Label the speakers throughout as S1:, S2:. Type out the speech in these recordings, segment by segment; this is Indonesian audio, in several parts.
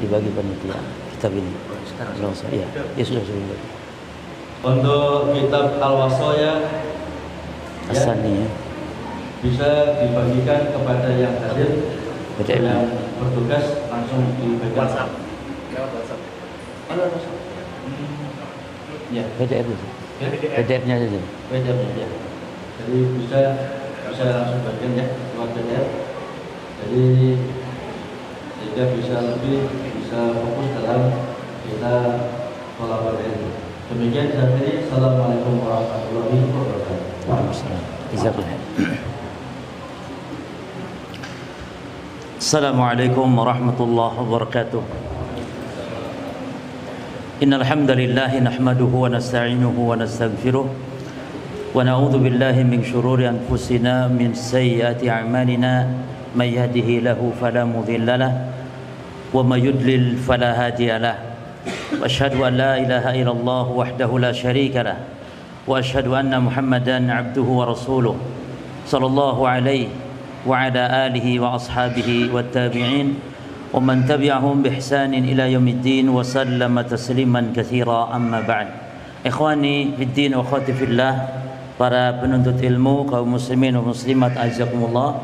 S1: dibagi panitia kitab ini.
S2: Sekarang.
S1: Ya, ya sudah sudah.
S2: Untuk kitab Al-Wasaya
S1: Asani ya.
S2: bisa dibagikan kepada yang hadir
S1: PDF.
S2: yang bertugas langsung dipegang.
S3: WhatsApp. Lewat WhatsApp.
S2: Ada WhatsApp. Hmm. Ya,
S1: PDF itu.
S2: ya.
S1: PDF-nya saja.
S2: PDF -nya, ya. Jadi bisa bisa langsung bagian ya lewat PDF. Jadi sehingga bisa lebih bisa fokus dalam kita kolaborasi. Demikian saya akhiri. Assalamualaikum warahmatullahi wabarakatuh.
S1: Waalaikumsalam. Assalamualaikum warahmatullahi wabarakatuh. إن الحمد لله نحمده ونستعينه ونستغفره ونعوذ بالله من شرور أنفسنا من سيئات أعمالنا من يهده له فلا مضل له ومن يضلل فلا هادي له. وأشهد أن لا إله إلا الله وحده لا شريك له. وأشهد أن محمدا عبده ورسوله صلى الله عليه وعلى آله وأصحابه والتابعين ومن تبعهم بإحسان إلى يوم الدين وسلم تسليما كثيرا. أما بعد إخواني في الدين وأخواتي في الله para penuntut ilmu kaum muslimin dan muslimat azakumullah.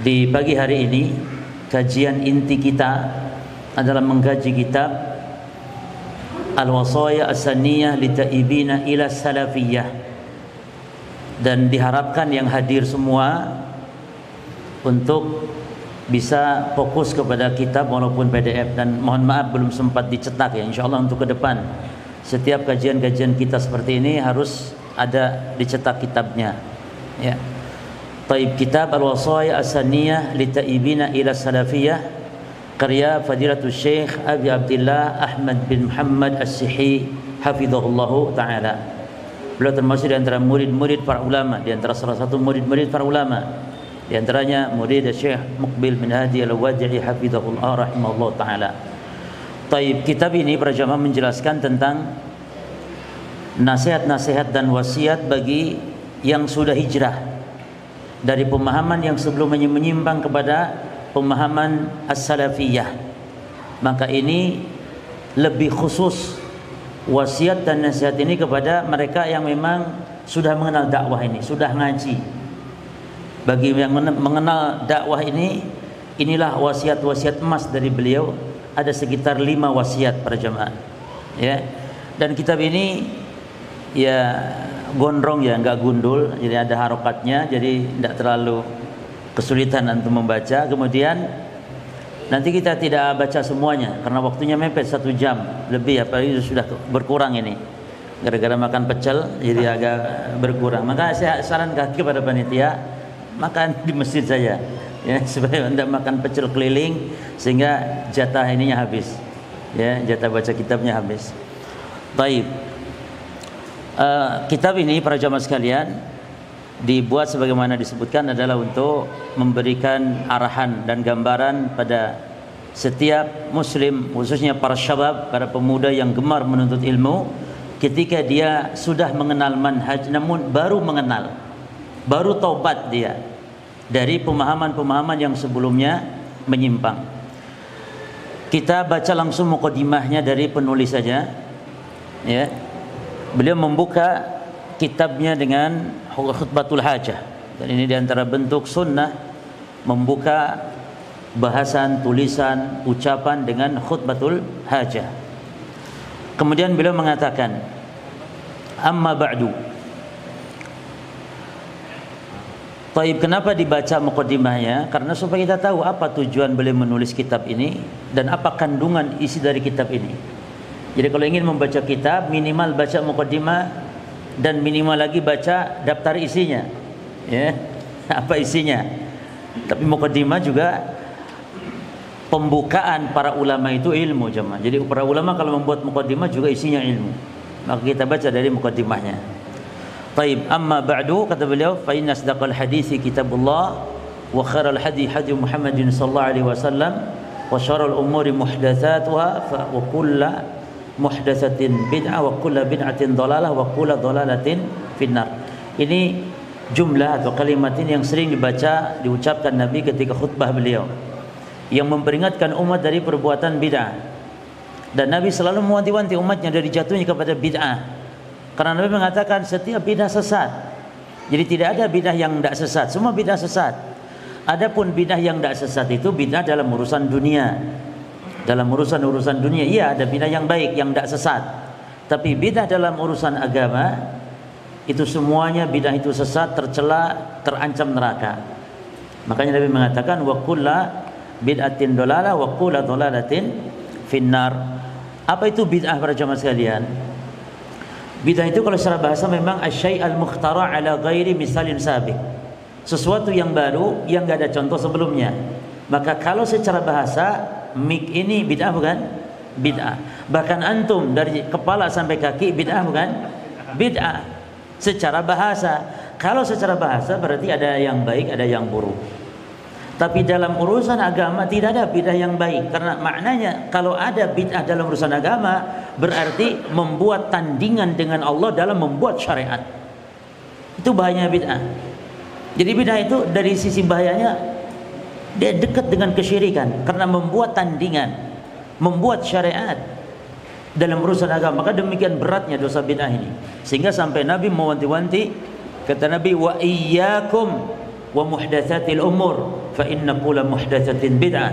S1: Di pagi hari ini kajian inti kita adalah mengkaji kitab Al-Wasaya As-Saniyah Litaibina ila Salafiyah. Dan diharapkan yang hadir semua untuk bisa fokus kepada kitab walaupun PDF dan mohon maaf belum sempat dicetak ya insyaallah untuk ke depan. Setiap kajian-kajian kita seperti ini harus ada dicetak kitabnya ya Taib kitab Al-Wasaya As-Saniyah Litaibina ila Salafiyah karya Fadilatul Syekh Abi Abdullah Ahmad bin Muhammad As-Sihi hafizahullahu taala. Beliau termasuk di antara murid-murid para ulama di antara salah satu murid-murid para ulama. Di antaranya murid Syekh Muqbil bin Hadi Al-Wadi'i hafizahullah rahimahullah taala. Taib kitab ini para jamaah menjelaskan tentang nasihat-nasihat dan wasiat bagi yang sudah hijrah dari pemahaman yang sebelumnya menyimpang kepada pemahaman as-salafiyah. Maka ini lebih khusus wasiat dan nasihat ini kepada mereka yang memang sudah mengenal dakwah ini, sudah ngaji, bagi yang mengenal dakwah ini inilah wasiat-wasiat emas dari beliau. Ada sekitar lima wasiat para jemaah ya. Dan kitab ini ya gondrong ya nggak gundul jadi ada harokatnya jadi tidak terlalu kesulitan untuk membaca. Kemudian nanti kita tidak baca semuanya karena waktunya mepet satu jam lebih apalagi sudah berkurang ini. Gara-gara makan pecel jadi agak berkurang. Maka saya sarankan kepada panitia makan di masjid saya ya supaya anda makan pecel keliling sehingga jatah ininya habis ya jatah baca kitabnya habis. Baik uh, kitab ini para jamaah sekalian dibuat sebagaimana disebutkan adalah untuk memberikan arahan dan gambaran pada setiap muslim khususnya para syabab para pemuda yang gemar menuntut ilmu ketika dia sudah mengenal manhaj namun baru mengenal baru taubat dia dari pemahaman-pemahaman yang sebelumnya menyimpang. Kita baca langsung mukadimahnya dari penulis saja. Ya. Beliau membuka kitabnya dengan khutbatul hajah. Dan ini di antara bentuk sunnah membuka bahasan, tulisan, ucapan dengan khutbatul hajah. Kemudian beliau mengatakan, "Amma ba'du." Taib kenapa dibaca mukadimahnya? Karena supaya kita tahu apa tujuan beliau menulis kitab ini dan apa kandungan isi dari kitab ini. Jadi kalau ingin membaca kitab minimal baca mukadimah dan minimal lagi baca daftar isinya. Ya. Apa isinya? Tapi mukadimah juga pembukaan para ulama itu ilmu jemaah. Jadi para ulama kalau membuat mukadimah juga isinya ilmu. Maka kita baca dari mukadimahnya. Taib amma ba'du kata beliau fa inna asdaqal hadisi kitabullah wa khairal hadi hadi Muhammadin sallallahu alaihi wasallam wa syarrul umuri muhdatsatuha wa kullu muhdatsatin bid'ah wa kullu bid'atin dhalalah wa kullu dhalalatin finnar. Ini jumlah atau kalimat ini yang sering dibaca diucapkan Nabi ketika khutbah beliau. yang memperingatkan umat dari perbuatan bid'ah. Dan Nabi selalu mewanti-wanti umatnya dari jatuhnya kepada bid'ah. Karena Nabi mengatakan setiap bid'ah sesat. Jadi tidak ada bid'ah yang tidak sesat, semua bid'ah sesat. Adapun bid'ah yang tidak sesat itu bid'ah dalam urusan dunia. Dalam urusan-urusan dunia, iya ada bid'ah yang baik, yang tidak sesat. Tapi bid'ah dalam urusan agama itu semuanya bid'ah itu sesat, tercela, terancam neraka. Makanya Nabi mengatakan wa kullu bid'atin dolala wa kula dolalatin finnar. Apa itu bid'ah para jamaah sekalian? Bid'ah itu kalau secara bahasa memang asyai al-mukhtara ala ghairi misalin sabiq. Sesuatu yang baru yang gak ada contoh sebelumnya. Maka kalau secara bahasa mik ini bid'ah bukan? Bid'ah. Bahkan antum dari kepala sampai kaki bid'ah bukan? Bid'ah. Secara bahasa. Kalau secara bahasa berarti ada yang baik, ada yang buruk. Tapi dalam urusan agama tidak ada bid'ah yang baik karena maknanya kalau ada bid'ah dalam urusan agama berarti membuat tandingan dengan Allah dalam membuat syariat. Itu bahayanya bid'ah. Jadi bid'ah itu dari sisi bahayanya dia dekat dengan kesyirikan karena membuat tandingan, membuat syariat dalam urusan agama. Maka demikian beratnya dosa bid'ah ini. Sehingga sampai Nabi mewanti-wanti kata Nabi wa iyyakum wa muhdatsatil umur fa inna kulla muhdatsatin bid'ah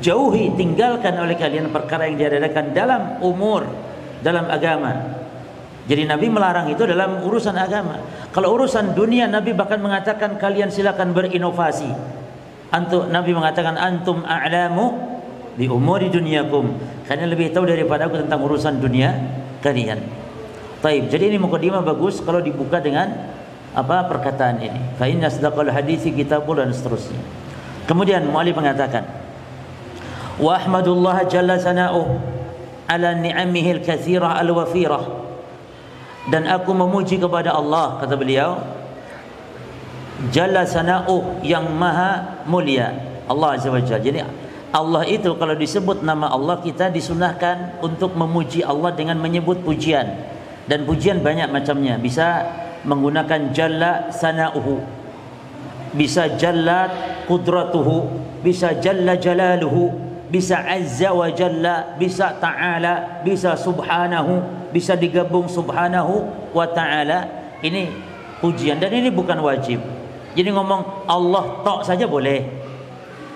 S1: jauhi tinggalkan oleh kalian perkara yang diadakan dalam umur dalam agama jadi Nabi melarang itu dalam urusan agama kalau urusan dunia Nabi bahkan mengatakan kalian silakan berinovasi antum Nabi mengatakan antum a'lamu bi umuri dunyakum. Kalian lebih tahu daripada aku tentang urusan dunia kalian. Taib. Jadi ini mukadimah bagus kalau dibuka dengan apa perkataan ini. Fa inna sadaqal hadisi kitabul dan seterusnya. Kemudian muallif mengatakan wa ahmadullah jalla sana'u ala ni'amihi al-katsirah al-wafirah. Dan aku memuji kepada Allah kata beliau jalla sana'u yang maha mulia. Allah azza wajalla jadi Allah itu kalau disebut nama Allah kita disunahkan untuk memuji Allah dengan menyebut pujian. Dan pujian banyak macamnya. Bisa menggunakan jalla sana'uhu. Bisa jalla qudratuhu. Bisa jalla jalaluhu. Bisa azza wa jalla. Bisa ta'ala. Bisa subhanahu. Bisa digabung subhanahu wa ta'ala. Ini pujian. Dan ini bukan wajib jadi ngomong Allah tok saja boleh.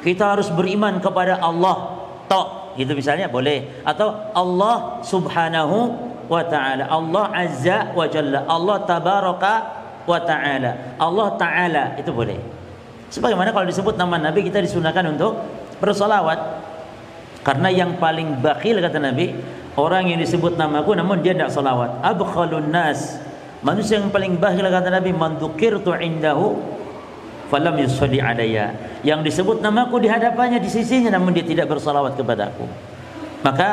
S1: Kita harus beriman kepada Allah tok. Gitu misalnya boleh. Atau Allah subhanahu wa ta'ala. Allah azza wa jalla. Allah tabaraka wa ta'ala. Allah ta'ala itu boleh. Sebagaimana kalau disebut nama Nabi kita disunahkan untuk bersolawat. Karena yang paling bakhil kata Nabi orang yang disebut namaku namun dia tidak solawat. Abkhalun nas. Manusia yang paling bakhil kata Nabi man dzukirtu indahu falam yusalli alayya. Yang disebut namaku di hadapannya di sisinya namun dia tidak bersolawat kepadaku maka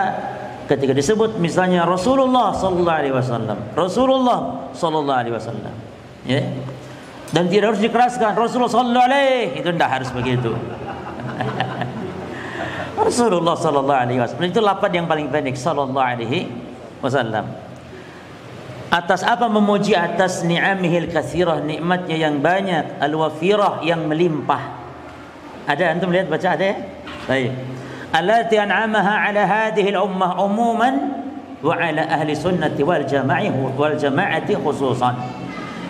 S1: ketika disebut misalnya Rasulullah sallallahu alaihi wasallam Rasulullah sallallahu alaihi wasallam ya. Dan tidak harus dikeraskan Rasulullah sallallahu alaihi itu tidak harus begitu. Rasulullah sallallahu alaihi wasallam itu lafaz yang paling pendek sallallahu alaihi wasallam Atas apa memuji atas ni'amihil kathirah nikmatnya yang banyak al-wafirah yang melimpah. Ada antum lihat baca ada ya? Baik. Allati an'amaha ala hadhihi al-ummah umuman wa ala ahli sunnati wal jama'ih wal jama'ati khususan.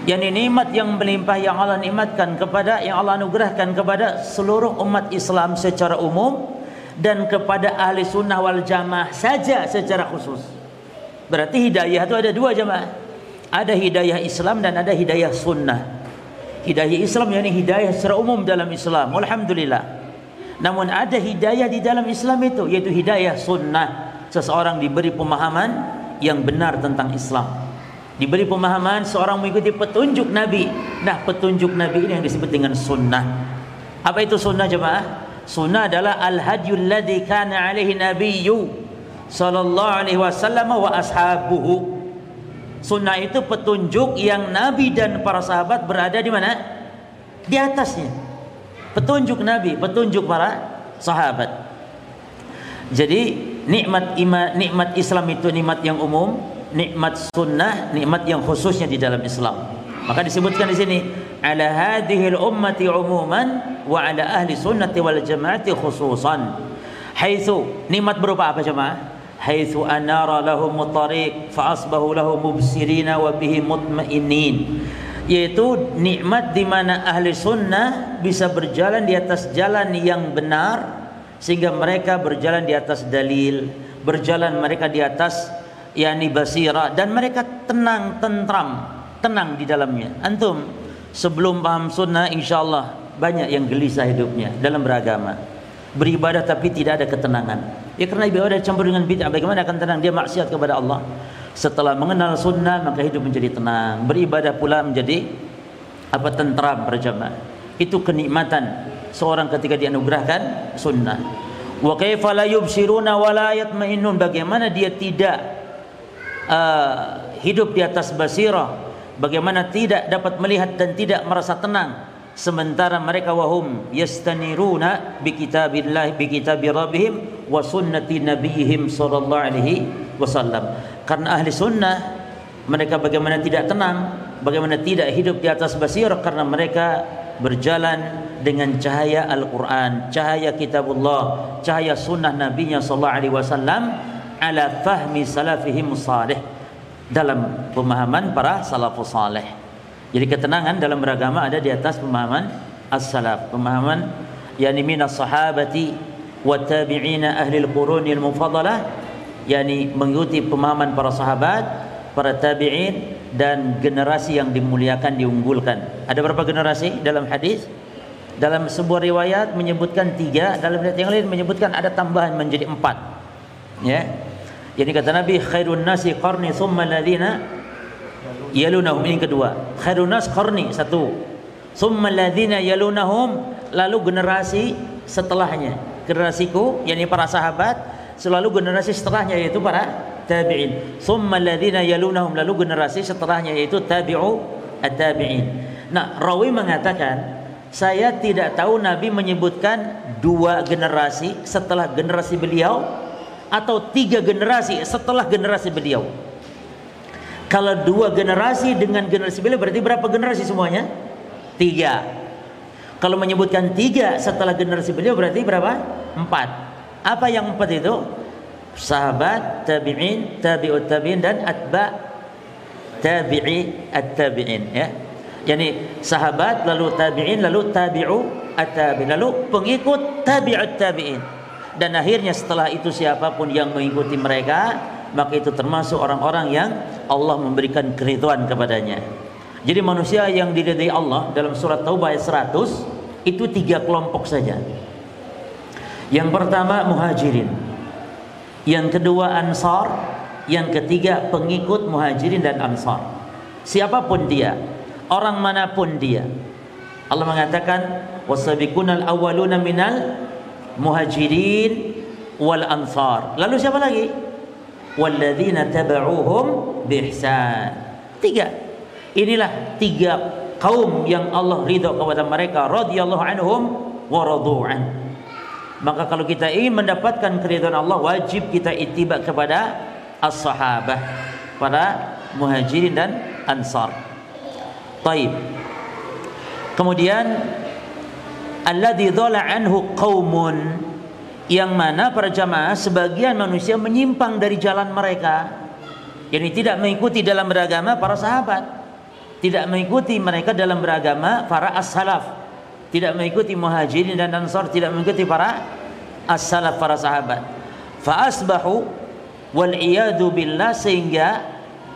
S1: Yani nikmat yang melimpah yang Allah nikmatkan kepada yang Allah anugerahkan kepada seluruh umat Islam secara umum dan kepada ahli sunnah wal jamaah saja secara khusus. Berarti hidayah itu ada dua jamaah. Ada hidayah Islam dan ada hidayah sunnah. Hidayah Islam yakni hidayah secara umum dalam Islam. Alhamdulillah. Namun ada hidayah di dalam Islam itu yaitu hidayah sunnah. Seseorang diberi pemahaman yang benar tentang Islam. Diberi pemahaman seorang mengikuti petunjuk Nabi. Nah, petunjuk Nabi ini yang disebut dengan sunnah. Apa itu sunnah jemaah? Sunnah adalah al-hadyul ladzi kana alaihi nabiyyu sallallahu alaihi wasallam wa ashabuhu. Sunnah itu petunjuk yang Nabi dan para sahabat berada di mana? Di atasnya petunjuk Nabi, petunjuk para sahabat. Jadi nikmat iman, nikmat Islam itu nikmat yang umum, nikmat sunnah, nikmat yang khususnya di dalam Islam. Maka disebutkan di sini ala hadhil ummati umuman wa ala ahli sunnati wal jamaati khususan. Haitsu nikmat berupa apa jemaah? Lahum tariq fa asbahu lahum mubsirina wa bihi mutmainin. Yaitu nikmat di mana ahli sunnah bisa berjalan di atas jalan yang benar sehingga mereka berjalan di atas dalil, berjalan mereka di atas yakni basira dan mereka tenang, tentram, tenang di dalamnya. Antum sebelum paham sunnah insyaallah banyak yang gelisah hidupnya dalam beragama. Beribadah tapi tidak ada ketenangan. Ya karena ibadah campur dengan bid'ah bagaimana akan tenang dia maksiat kepada Allah. Setelah mengenal sunnah maka hidup menjadi tenang. Beribadah pula menjadi apa tentram berjamaah. Itu kenikmatan seorang ketika dianugerahkan sunnah. Wa kaifa la yubsiruna wa la yatma'innun bagaimana dia tidak uh, hidup di atas basirah bagaimana tidak dapat melihat dan tidak merasa tenang sementara mereka wahum yastaniruna bi kitabillah bi kitabi rabbihim wa sunnati nabiyihim sallallahu alaihi wasallam karena ahli sunnah mereka bagaimana tidak tenang bagaimana tidak hidup di atas basirah karena mereka berjalan dengan cahaya Al-Quran, cahaya kitabullah, cahaya sunnah nabinya sallallahu alaihi wasallam ala fahmi salafihim salih dalam pemahaman para salafus saleh. Jadi ketenangan dalam beragama ada di atas pemahaman as-salaf, pemahaman yakni minas sahabati wa tabi'ina ahli al-qurunil mufaddalah yakni mengikuti pemahaman para sahabat, para tabi'in dan generasi yang dimuliakan diunggulkan. Ada berapa generasi dalam hadis? Dalam sebuah riwayat menyebutkan tiga, dalam riwayat yang lain menyebutkan ada tambahan menjadi empat. Ya, jadi kata Nabi khairun nasi qarni thumma yalunahum ini kedua. Khairun qarni satu. Thumma alladhina yalunahum lalu generasi setelahnya. Generasiku yakni para sahabat selalu generasi setelahnya yaitu para tabi'in. Thumma alladhina yalunahum lalu generasi setelahnya yaitu tabi'u at-tabi'in. Nah, rawi mengatakan saya tidak tahu Nabi menyebutkan dua generasi setelah generasi beliau atau tiga generasi setelah generasi beliau. Kalau dua generasi dengan generasi beliau berarti berapa generasi semuanya? Tiga. Kalau menyebutkan tiga setelah generasi beliau berarti berapa? Empat. Apa yang empat itu? Sahabat, tabi'in, tabi'ut tabi'in dan atba tabi'i at-tabi'in ya. Yani sahabat lalu tabi'in lalu tabi'u at-tabi'in lalu pengikut tabi'ut tabi'in dan akhirnya setelah itu siapa pun yang mengikuti mereka maka itu termasuk orang-orang yang Allah memberikan keriduan kepadanya. Jadi manusia yang diridai Allah dalam surat Taubah ayat 100 itu tiga kelompok saja. Yang pertama muhajirin. Yang kedua ansar. Yang ketiga pengikut muhajirin dan ansar. Siapa pun dia orang mana pun dia Allah mengatakan wasabiqunal awwaluna minal muhajirin wal ansar. Lalu siapa lagi? Walladzina taba'uhum bihsan. Tiga. Inilah tiga kaum yang Allah ridha kepada mereka radhiyallahu anhum wa radu'an. Maka kalau kita ingin mendapatkan keridhaan Allah wajib kita ittiba kepada as-sahabah, pada muhajirin dan ansar. Kemudian alladzi dhalla anhu qaumun yang mana para jamaah sebagian manusia menyimpang dari jalan mereka. Yakni tidak mengikuti dalam beragama para sahabat. Tidak mengikuti mereka dalam beragama para as-salaf. Tidak mengikuti muhajirin dan ansar tidak mengikuti para as-salaf para sahabat. Fa asbahu wal iyadu billah sehingga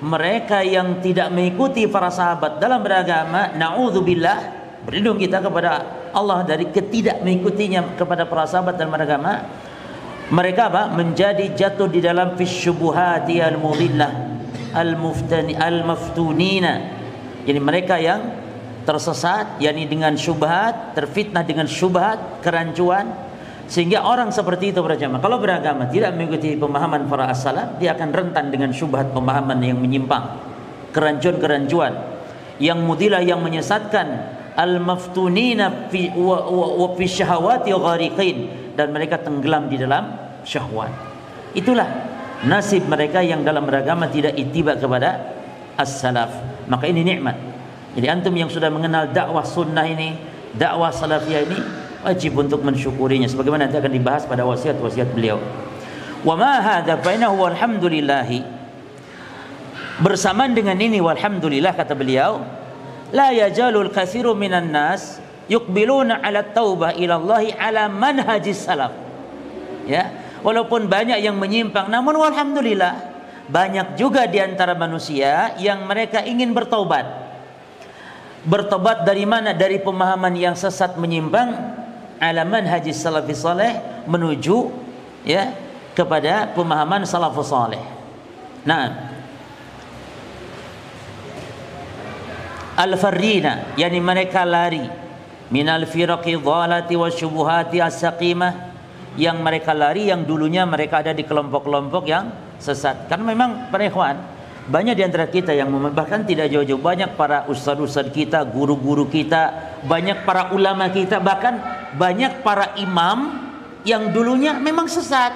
S1: mereka yang tidak mengikuti para sahabat dalam beragama naudzubillah berlindung kita kepada Allah dari ketidak mengikutinya kepada para sahabat dan agama. Mereka apa? Menjadi jatuh di dalam fisyubuhati al mudillah al muftani al maftunina jadi mereka yang tersesat yakni dengan syubhat terfitnah dengan syubhat kerancuan sehingga orang seperti itu berjamaah kalau beragama tidak mengikuti pemahaman para as-salaf dia akan rentan dengan syubhat pemahaman yang menyimpang kerancuan-kerancuan. Yang mudilah yang menyesatkan al-maftunina fi wa, wa, wa fi syahawati ghariqin dan mereka tenggelam di dalam syahwat. Itulah nasib mereka yang dalam beragama tidak ittiba kepada as-salaf. Maka ini nikmat. Jadi antum yang sudah mengenal dakwah sunnah ini, dakwah salafiyah ini wajib untuk mensyukurinya sebagaimana nanti akan dibahas pada wasiat-wasiat beliau. Wa ma hadza fa innahu walhamdulillah. Bersamaan dengan ini walhamdulillah kata beliau, la yajalul katsiru minan nas yuqbiluna ala taubah ila Allah ala manhajis salaf. Ya, walaupun banyak yang menyimpang namun walhamdulillah banyak juga di antara manusia yang mereka ingin bertobat. Bertobat dari mana? Dari pemahaman yang sesat menyimpang alaman haji salafi saleh menuju ya kepada pemahaman salafus saleh. Nah, al-farrina yakni mereka lari minal firaqi dhalati wasyubuhati as-saqimah yang mereka lari yang dulunya mereka ada di kelompok-kelompok yang sesat. Karena memang para ikhwan banyak di antara kita yang bahkan tidak jauh-jauh banyak para ustaz-ustaz kita, guru-guru kita, banyak para ulama kita, bahkan banyak para imam yang dulunya memang sesat.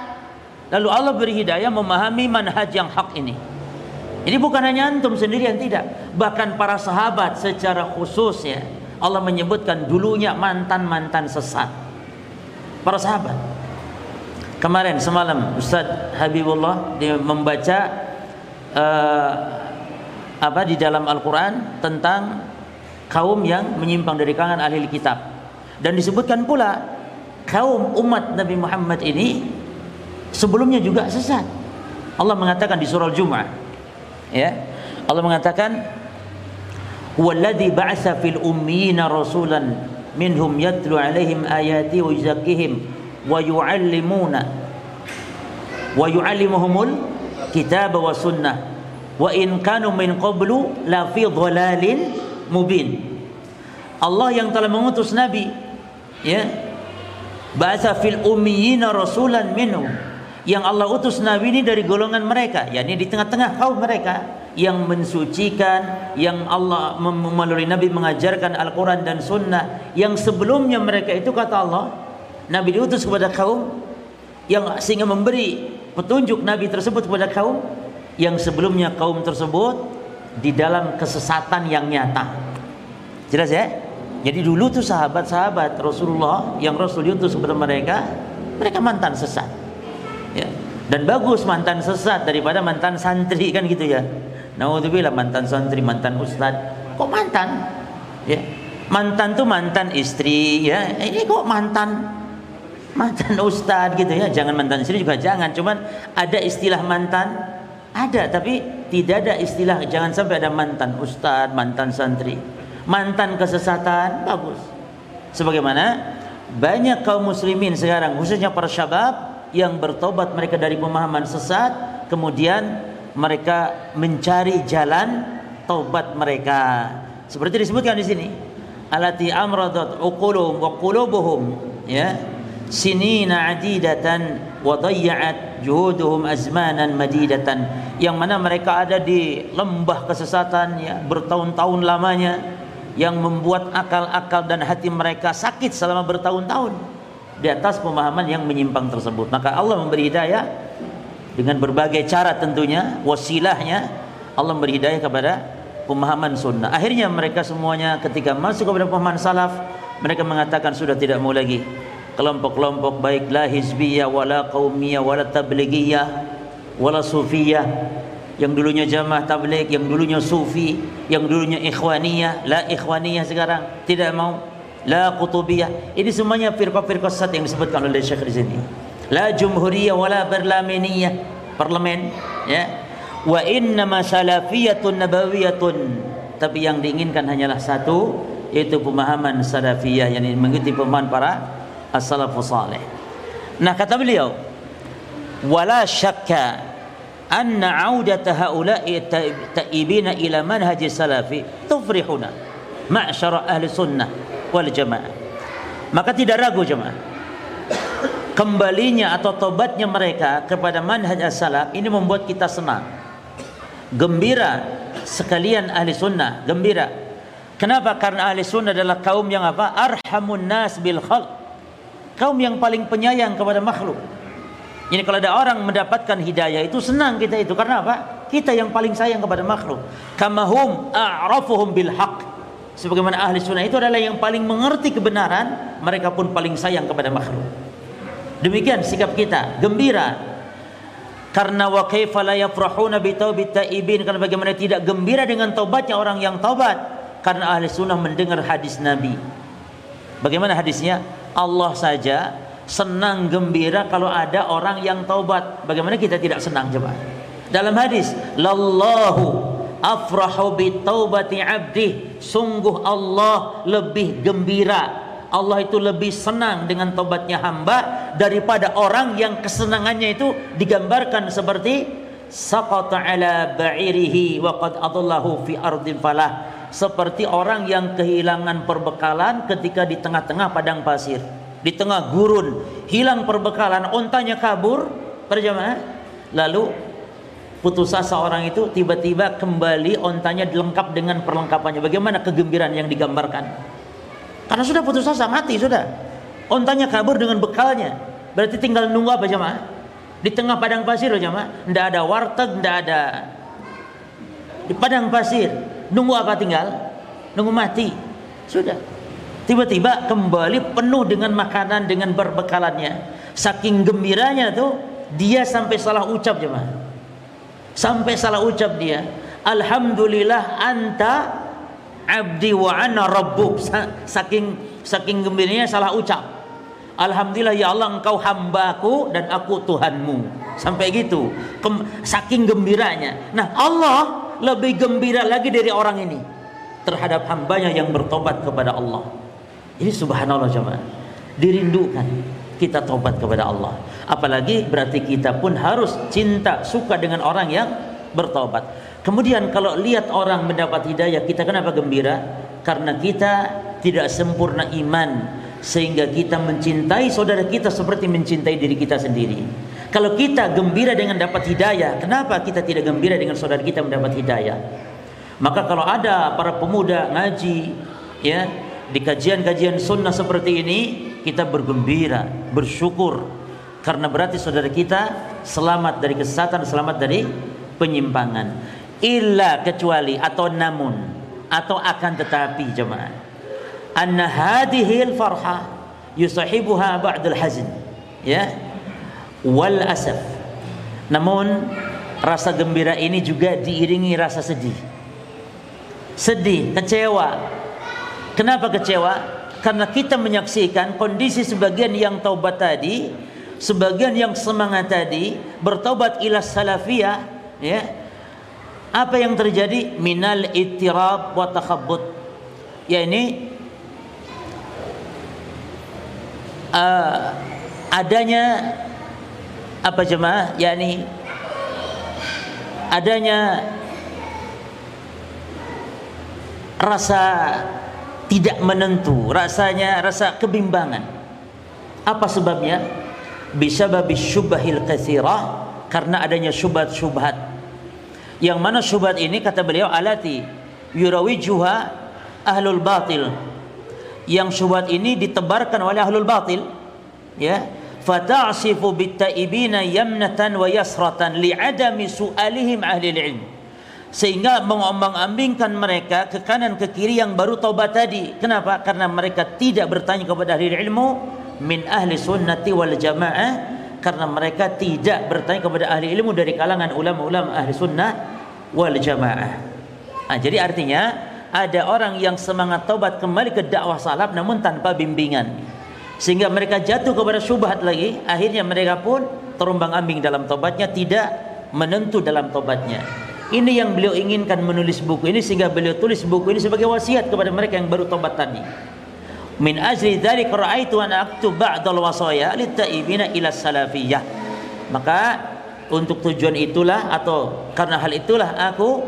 S1: Lalu Allah beri hidayah memahami manhaj yang hak ini. Ini bukan hanya antum sendiri yang tidak, bahkan para sahabat secara khusus ya. Allah menyebutkan dulunya mantan-mantan sesat. Para sahabat. Kemarin semalam Ustaz Habibullah membaca uh, apa di dalam Al-Qur'an tentang kaum yang menyimpang dari kalangan ahli kitab. Dan disebutkan pula kaum umat Nabi Muhammad ini sebelumnya juga sesat. Allah mengatakan di surah Al-Jumu'ah ya. Allah mengatakan Walladhi ba'atha fil ummiyina rasulan minhum yatlu alaihim ayati wa yuzakkihim wa yu'allimuna wa yu'allimuhumul kitab wa sunnah. Wa in kanu min qablu la fi dhalalin mubin. Allah yang telah mengutus nabi ya. Bahasa fil ummiyina rasulan minhum yang Allah utus nabi ini dari golongan mereka yakni di tengah-tengah kaum mereka yang mensucikan yang Allah melalui nabi mengajarkan Al-Qur'an dan sunnah yang sebelumnya mereka itu kata Allah nabi diutus kepada kaum yang sehingga memberi petunjuk Nabi tersebut kepada kaum yang sebelumnya kaum tersebut di dalam kesesatan yang nyata. Jelas ya? Jadi dulu tuh sahabat-sahabat Rasulullah yang Rasul diutus kepada mereka, mereka mantan sesat. Ya. Dan bagus mantan sesat daripada mantan santri kan gitu ya. Nauzubillah mantan santri, mantan ustad. Kok mantan? Ya. Mantan tuh mantan istri ya. Ini kok mantan mantan ustad gitu ya jangan mantan istri juga jangan cuman ada istilah mantan ada tapi tidak ada istilah jangan sampai ada mantan ustad mantan santri mantan kesesatan bagus sebagaimana banyak kaum muslimin sekarang khususnya para syabab yang bertobat mereka dari pemahaman sesat kemudian mereka mencari jalan taubat mereka. Seperti disebutkan di sini alati amradat uquluhum wa qulubuhum ya. Sinina adidatan wa dayya'at juhuduhum azmanan madidatan yang mana mereka ada di lembah kesesatan ya bertahun-tahun lamanya yang membuat akal-akal dan hati mereka sakit selama bertahun-tahun di atas pemahaman yang menyimpang tersebut. Maka Allah memberi hidayah dengan berbagai cara tentunya wasilahnya. Allah memberi hidayah kepada pemahaman sunnah. Akhirnya mereka semuanya ketika masuk kepada pemahaman salaf mereka mengatakan sudah tidak mau lagi. Kelompok-kelompok baik la hizbiyah wala qaumiyah wala tabligiyah wala sufiyah. Yang dulunya jamaah tabligh yang dulunya sufi yang dulunya ikhwaniyah. La ikhwaniyah sekarang tidak mau la qutubiyah. Ini semuanya firqah-firqah sesat yang disebutkan oleh Syekh di sini. La jumhuriyah wala parlemeniyah parlemen ya. Wa inna salafiyatun nabawiyatun. Tapi yang diinginkan hanyalah satu yaitu pemahaman salafiyah yang mengikuti pemahaman para as-salafus salih. Nah kata beliau, wala syakka anna audata haula'i ta'ibina ila manhaj salafi tufrihuna ma'syara ahli sunnah wal jamaah. Maka tidak ragu jemaah. Kembalinya atau tobatnya mereka kepada manhaj as-salaf ini membuat kita senang. Gembira sekalian ahli sunnah, gembira. Kenapa? Karena ahli sunnah adalah kaum yang apa? Arhamun nas bil khalq kaum yang paling penyayang kepada makhluk. Ini kalau ada orang mendapatkan hidayah itu senang kita itu karena apa? Kita yang paling sayang kepada makhluk. Kamahum a'rafuhum bil haq. Sebagaimana ahli sunnah itu adalah yang paling mengerti kebenaran mereka pun paling sayang kepada makhluk. Demikian sikap kita gembira. Karena wa kaifa la yafrahuna bi taibin karena bagaimana tidak gembira dengan taubatnya orang yang taubat? Karena ahli sunnah mendengar hadis Nabi. Bagaimana hadisnya? Allah saja senang gembira kalau ada orang yang taubat. Bagaimana kita tidak senang coba dalam hadis lallahu afrahu bi taubati abdi. Sungguh Allah lebih gembira. Allah itu lebih senang dengan tobatnya hamba daripada orang yang kesenangannya itu digambarkan seperti saqata ala ba'irihi wa qad adallahu fi ardin falah. Seperti orang yang kehilangan perbekalan ketika di tengah-tengah padang pasir di tengah gurun. Hilang perbekalan ontanya kabur. Perjamaah lalu putus asa orang itu tiba-tiba kembali ontanya dilengkap dengan perlengkapannya. Bagaimana kegembiraan yang digambarkan? Karena sudah putus asa, mati sudah. Ontanya kabur dengan bekalnya. Berarti tinggal nunggu apa jemaah? Di tengah padang pasir jemaah. Tidak ada warteg, tidak ada di padang pasir. Nunggu apa tinggal? Nunggu mati. Sudah. Tiba-tiba kembali penuh dengan makanan dengan berbekalannya. Saking gembiranya tuh dia sampai salah ucap jemaah sampai salah ucap dia alhamdulillah anta abdi wa ana rabbuk. Saking saking gembiranya salah ucap. Alhamdulillah ya Allah engkau hambaku dan aku Tuhanmu. Sampai gitu. Kem, saking gembiranya. Nah Allah lebih gembira lagi dari orang ini terhadap hambanya yang bertobat kepada Allah. Ini subhanallah jemaah dirindukan kita tobat kepada Allah. Apalagi berarti kita pun harus cinta, suka dengan orang yang bertobat. Kemudian kalau lihat orang mendapat hidayah, kita kenapa gembira? Karena kita tidak sempurna iman sehingga kita mencintai saudara kita seperti mencintai diri kita sendiri. Kalau kita gembira dengan dapat hidayah, kenapa kita tidak gembira dengan saudara kita mendapat hidayah? Maka kalau ada para pemuda ngaji ya di kajian-kajian sunnah seperti ini kita bergembira, bersyukur karena berarti saudara kita selamat dari kesesatan, selamat dari penyimpangan. Illa kecuali atau namun atau akan tetapi jemaah. Anna hadhil farha yusahibuha ba'dul hazin. Ya. Wal asaf. Namun rasa gembira ini juga diiringi rasa sedih. Sedih, kecewa. Kenapa kecewa? karena kita menyaksikan kondisi sebagian yang taubat tadi, sebagian yang semangat tadi bertobat ila salafiyah, ya. Apa yang terjadi? Minal ittirab wa takhabbut. Ya ini uh, adanya apa jemaah? yakni adanya rasa tidak menentu, rasanya rasa kebimbangan. Apa sebabnya? Bisa babi syubahil kathirah karena adanya syubhat-syubhat. Yang mana syubhat ini kata beliau alati yurawijuha ahlul batil. Yang syubhat ini ditebarkan oleh ahlul batil. Ya, fata'sifu bittaibina yamnatan wa yasratan li'adami su'alihim ahli ilm sehingga mengombang-ambingkan mereka ke kanan ke kiri yang baru taubat tadi. Kenapa? Karena mereka tidak bertanya kepada ahli ilmu min ahli sunnati wal jamaah karena mereka tidak bertanya kepada ahli ilmu dari kalangan ulama-ulama ahli sunnah wal jamaah. Nah, jadi artinya ada orang yang semangat taubat kembali ke dakwah salaf namun tanpa bimbingan. Sehingga mereka jatuh kepada syubhat lagi, akhirnya mereka pun terombang-ambing dalam taubatnya tidak menentu dalam taubatnya. Ini yang beliau inginkan menulis buku ini sehingga beliau tulis buku ini sebagai wasiat kepada mereka yang baru tobat tadi. Min ajli dzalik ra'aitu an aktub ba'dal wasaya litaibina ila salafiyah. Maka untuk tujuan itulah atau karena hal itulah aku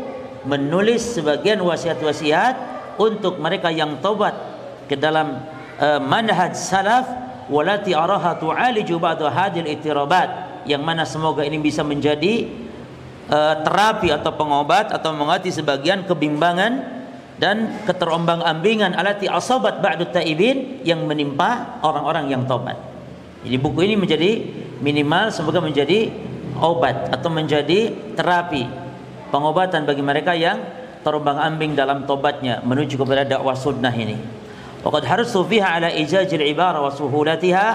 S1: menulis sebagian wasiat-wasiat untuk mereka yang tobat ke dalam uh, manhaj salaf walati araha tu'aliju ba'da hadil itirabat yang mana semoga ini bisa menjadi uh, terapi atau pengobat atau mengobati sebagian kebimbangan dan keterombang-ambingan alati asabat ba'du taibin yang menimpa orang-orang yang tobat. Jadi buku ini menjadi minimal semoga menjadi obat atau menjadi terapi pengobatan bagi mereka yang terombang-ambing dalam tobatnya menuju kepada dakwah sunnah ini. Waqad harisu fiha ala ijajil ibara wa suhulatiha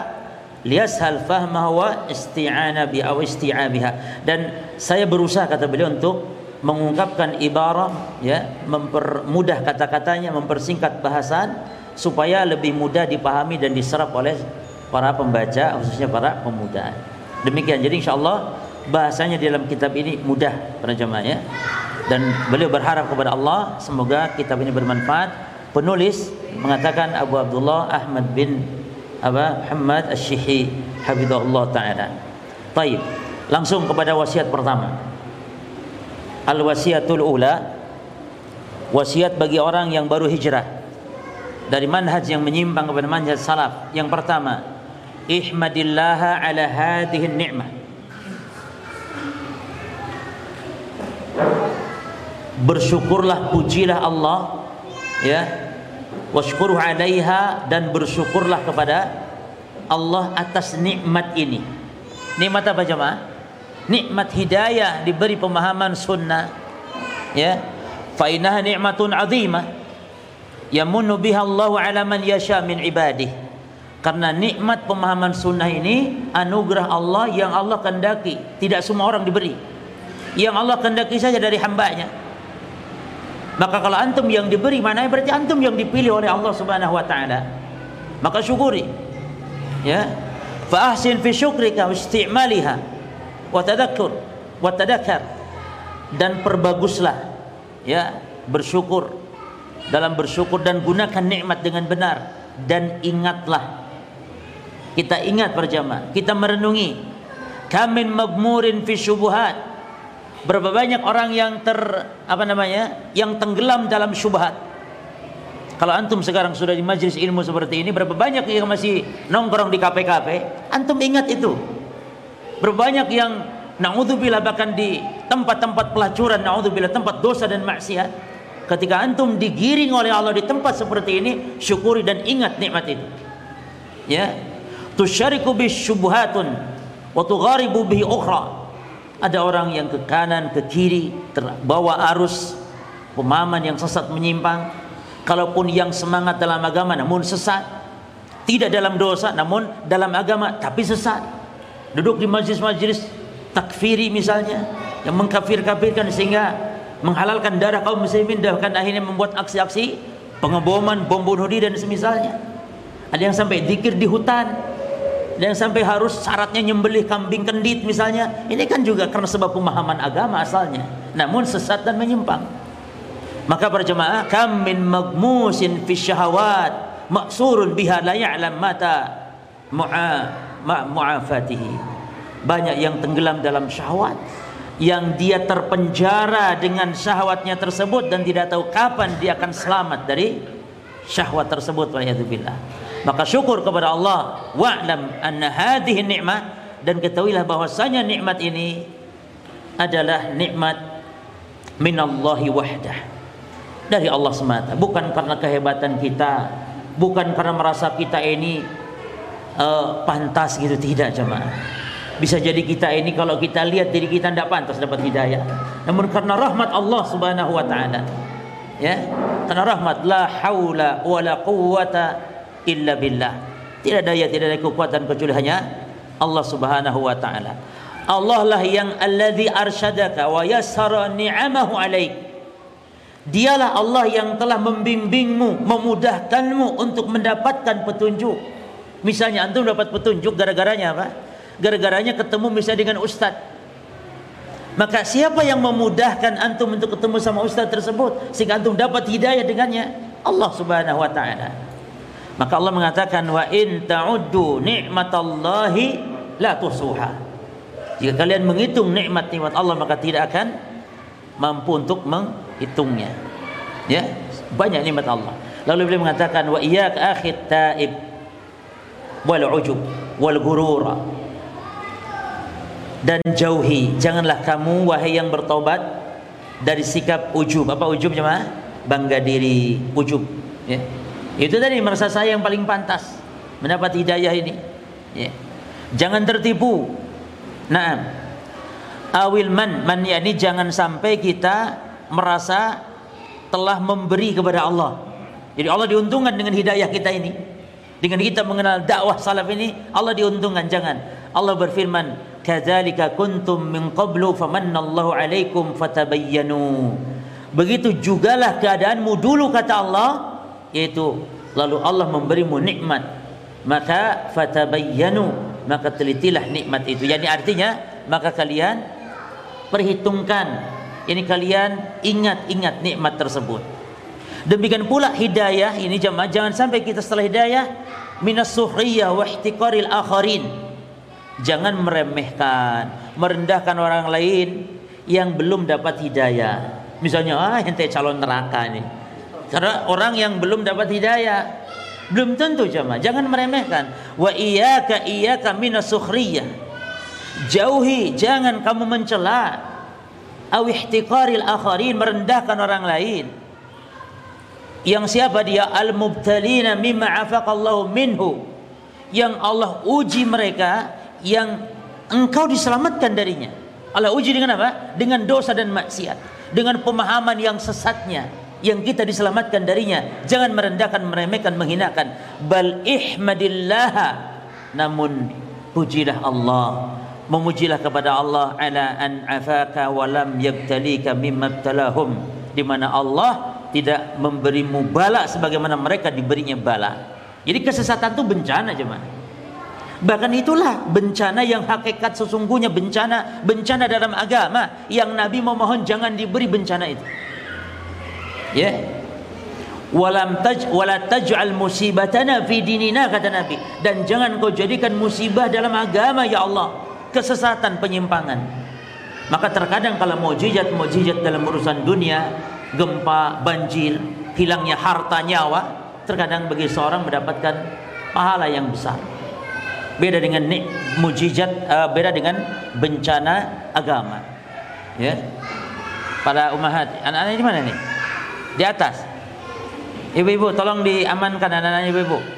S1: liyashal fahmaha wa isti'ana bi aw isti'abiha. Dan saya berusaha kata beliau untuk mengungkapkan ibarat ya, mempermudah kata-katanya, mempersingkat bahasan supaya lebih mudah dipahami dan diserap oleh para pembaca khususnya para pemuda. Demikian. Jadi insyaallah bahasanya dalam kitab ini mudah para ya. Dan beliau berharap kepada Allah semoga kitab ini bermanfaat. Penulis mengatakan Abu Abdullah Ahmad bin Aba Muhammad Asy-Syihi hafizahullah taala. Baik, langsung kepada wasiat pertama. Al wasiatul ula wasiat bagi orang yang baru hijrah dari manhaj yang menyimpang kepada manhaj salaf. Yang pertama, ihmadillah ala hadhihi ni'mah. Bersyukurlah pujilah Allah ya washkuruh 'alaiha dan bersyukurlah kepada Allah atas nikmat ini. Nikmat apa jemaah? Nikmat hidayah diberi pemahaman sunnah. Ya. Fa innaha ni'matun 'azimah yamunnu biha Allah 'ala man yasha min ibadih. Karena nikmat pemahaman sunnah ini anugerah Allah yang Allah kehendaki, tidak semua orang diberi. Yang Allah kehendaki saja dari hambanya. Maka kalau antum yang diberi mana berarti antum yang dipilih oleh Allah Subhanahu wa taala. Maka syukuri. Ya. Fa ahsin fi syukrika wa istimaliha wa tadhakkur wa tadakkar dan perbaguslah ya bersyukur dalam bersyukur dan gunakan nikmat dengan benar dan ingatlah kita ingat berjamaah kita merenungi kamin magmurin fi syubuhat Berapa banyak orang yang ter apa namanya? yang tenggelam dalam syubhat. Kalau antum sekarang sudah di majelis ilmu seperti ini, berapa banyak yang masih nongkrong di kafe-kafe? Antum ingat itu. Berapa banyak yang naudzubillah bahkan di tempat-tempat pelacuran, naudzubillah tempat dosa dan maksiat. Ketika antum digiring oleh Allah di tempat seperti ini, syukuri dan ingat nikmat itu. Ya. Tusyariku bisyubhatun wa tugharibu bihi ukhra ada orang yang ke kanan, ke kiri, terbawa arus pemahaman yang sesat menyimpang. Kalaupun yang semangat dalam agama namun sesat, tidak dalam dosa namun dalam agama tapi sesat. Duduk di majlis-majlis takfiri misalnya yang mengkafir-kafirkan sehingga menghalalkan darah kaum muslimin dan akhirnya membuat aksi-aksi pengeboman, bom bunuh diri dan semisalnya. Ada yang sampai zikir di hutan, dan sampai harus syaratnya nyembelih kambing kendit misalnya. Ini kan juga karena sebab pemahaman agama asalnya namun sesat dan menyimpang. Maka para jemaah kam min magmusin fi syahawat maksurun biha la ya'lam mata mu'a mu'afatihi. Banyak yang tenggelam dalam syahwat yang dia terpenjara dengan syahwatnya tersebut dan tidak tahu kapan dia akan selamat dari syahwat tersebut waliyadzubillah maka syukur kepada Allah wa'lam anna hadhihi ni'mah dan ketahuilah bahwasanya nikmat ini adalah nikmat minallahi wahdah dari Allah semata. Bukan karena kehebatan kita bukan karena merasa kita ini uh, pantas gitu tidak jemaah bisa jadi kita ini kalau kita lihat diri kita tidak pantas dapat hidayah namun karena rahmat Allah subhanahu wa ta'ala ya karena rahmat la haula wa la quwwata illa billah. Tidak daya, tidak ada kekuatan kecuali hanya Allah Subhanahu wa taala. Allah lah yang alladzi arsyadaka wa yassara ni'amahu alaik. Dialah Allah yang telah membimbingmu, memudahkanmu untuk mendapatkan petunjuk. Misalnya antum dapat petunjuk gara-garanya apa? Gara-garanya ketemu misalnya dengan ustaz. Maka siapa yang memudahkan antum untuk ketemu sama ustaz tersebut sehingga antum dapat hidayah dengannya? Allah Subhanahu wa taala. Maka Allah mengatakan wa in ta'uddu ni'matallahi la tusuha. Jika kalian menghitung nikmat-nikmat Allah maka tidak akan mampu untuk menghitungnya. Ya, banyak nikmat Allah. Lalu beliau mengatakan wa iyyak akhit taib wal ujub wal gurura. Dan jauhi, janganlah kamu wahai yang bertobat dari sikap ujub. Apa ujub jemaah? Bangga diri, ujub, ya itu tadi merasa saya yang paling pantas mendapat hidayah ini. Ya. Jangan tertipu. Nah, awil man man ini jangan sampai kita merasa telah memberi kepada Allah. Jadi Allah diuntungkan dengan hidayah kita ini. Dengan kita mengenal dakwah salaf ini, Allah diuntungkan. Jangan. Allah berfirman, "Kadzalika kuntum min qablu famannallahu 'alaikum fatabayyanu." Begitu jugalah keadaanmu dulu kata Allah, yaitu lalu Allah memberimu nikmat. Maka fatabayyanu, maka telitilah nikmat itu. Yani artinya, maka kalian perhitungkan ini kalian ingat-ingat nikmat tersebut. Demikian pula hidayah ini jemaah jangan sampai kita setelah hidayah minas suhriyah wa ihtiqaril akharin. Jangan meremehkan, merendahkan orang lain yang belum dapat hidayah. Misalnya ah ente calon neraka nih. Karena orang yang belum dapat hidayah belum tentu jemaah. Jangan meremehkan. Wa iyyaka iyyaka minas suhriyah. Jauhi, jangan kamu mencela aw ihtiqaril akharin merendahkan orang lain yang siapa dia? Al mubtalina mimma afaqallahu minhu. Yang Allah uji mereka yang engkau diselamatkan darinya. Allah uji dengan apa? Dengan dosa dan maksiat. Dengan pemahaman yang sesatnya yang kita diselamatkan darinya. Jangan merendahkan meremehkan menghinakan. Bal ihmadillah namun pujilah Allah. Memujilah kepada Allah ala an afaka wa lam yabtalika mimma ibtalahum. Di mana Allah tidak memberimu bala sebagaimana mereka diberinya bala. Jadi kesesatan itu bencana jemaah. Bahkan itulah bencana yang hakikat sesungguhnya bencana bencana dalam agama yang Nabi memohon jangan diberi bencana itu. Ya. Yeah. Walam taj wala taj'al musibatana fi dinina kata Nabi dan jangan kau jadikan musibah dalam agama ya Allah kesesatan penyimpangan maka terkadang kalau mujizat-mujizat dalam urusan dunia gempa banjir hilangnya harta nyawa terkadang bagi seorang mendapatkan pahala yang besar. Beda dengan mujizat uh, beda dengan bencana agama. Ya. Para umahat anak-anak di mana nih di atas. Ibu-ibu tolong diamankan anak-anak ibu-ibu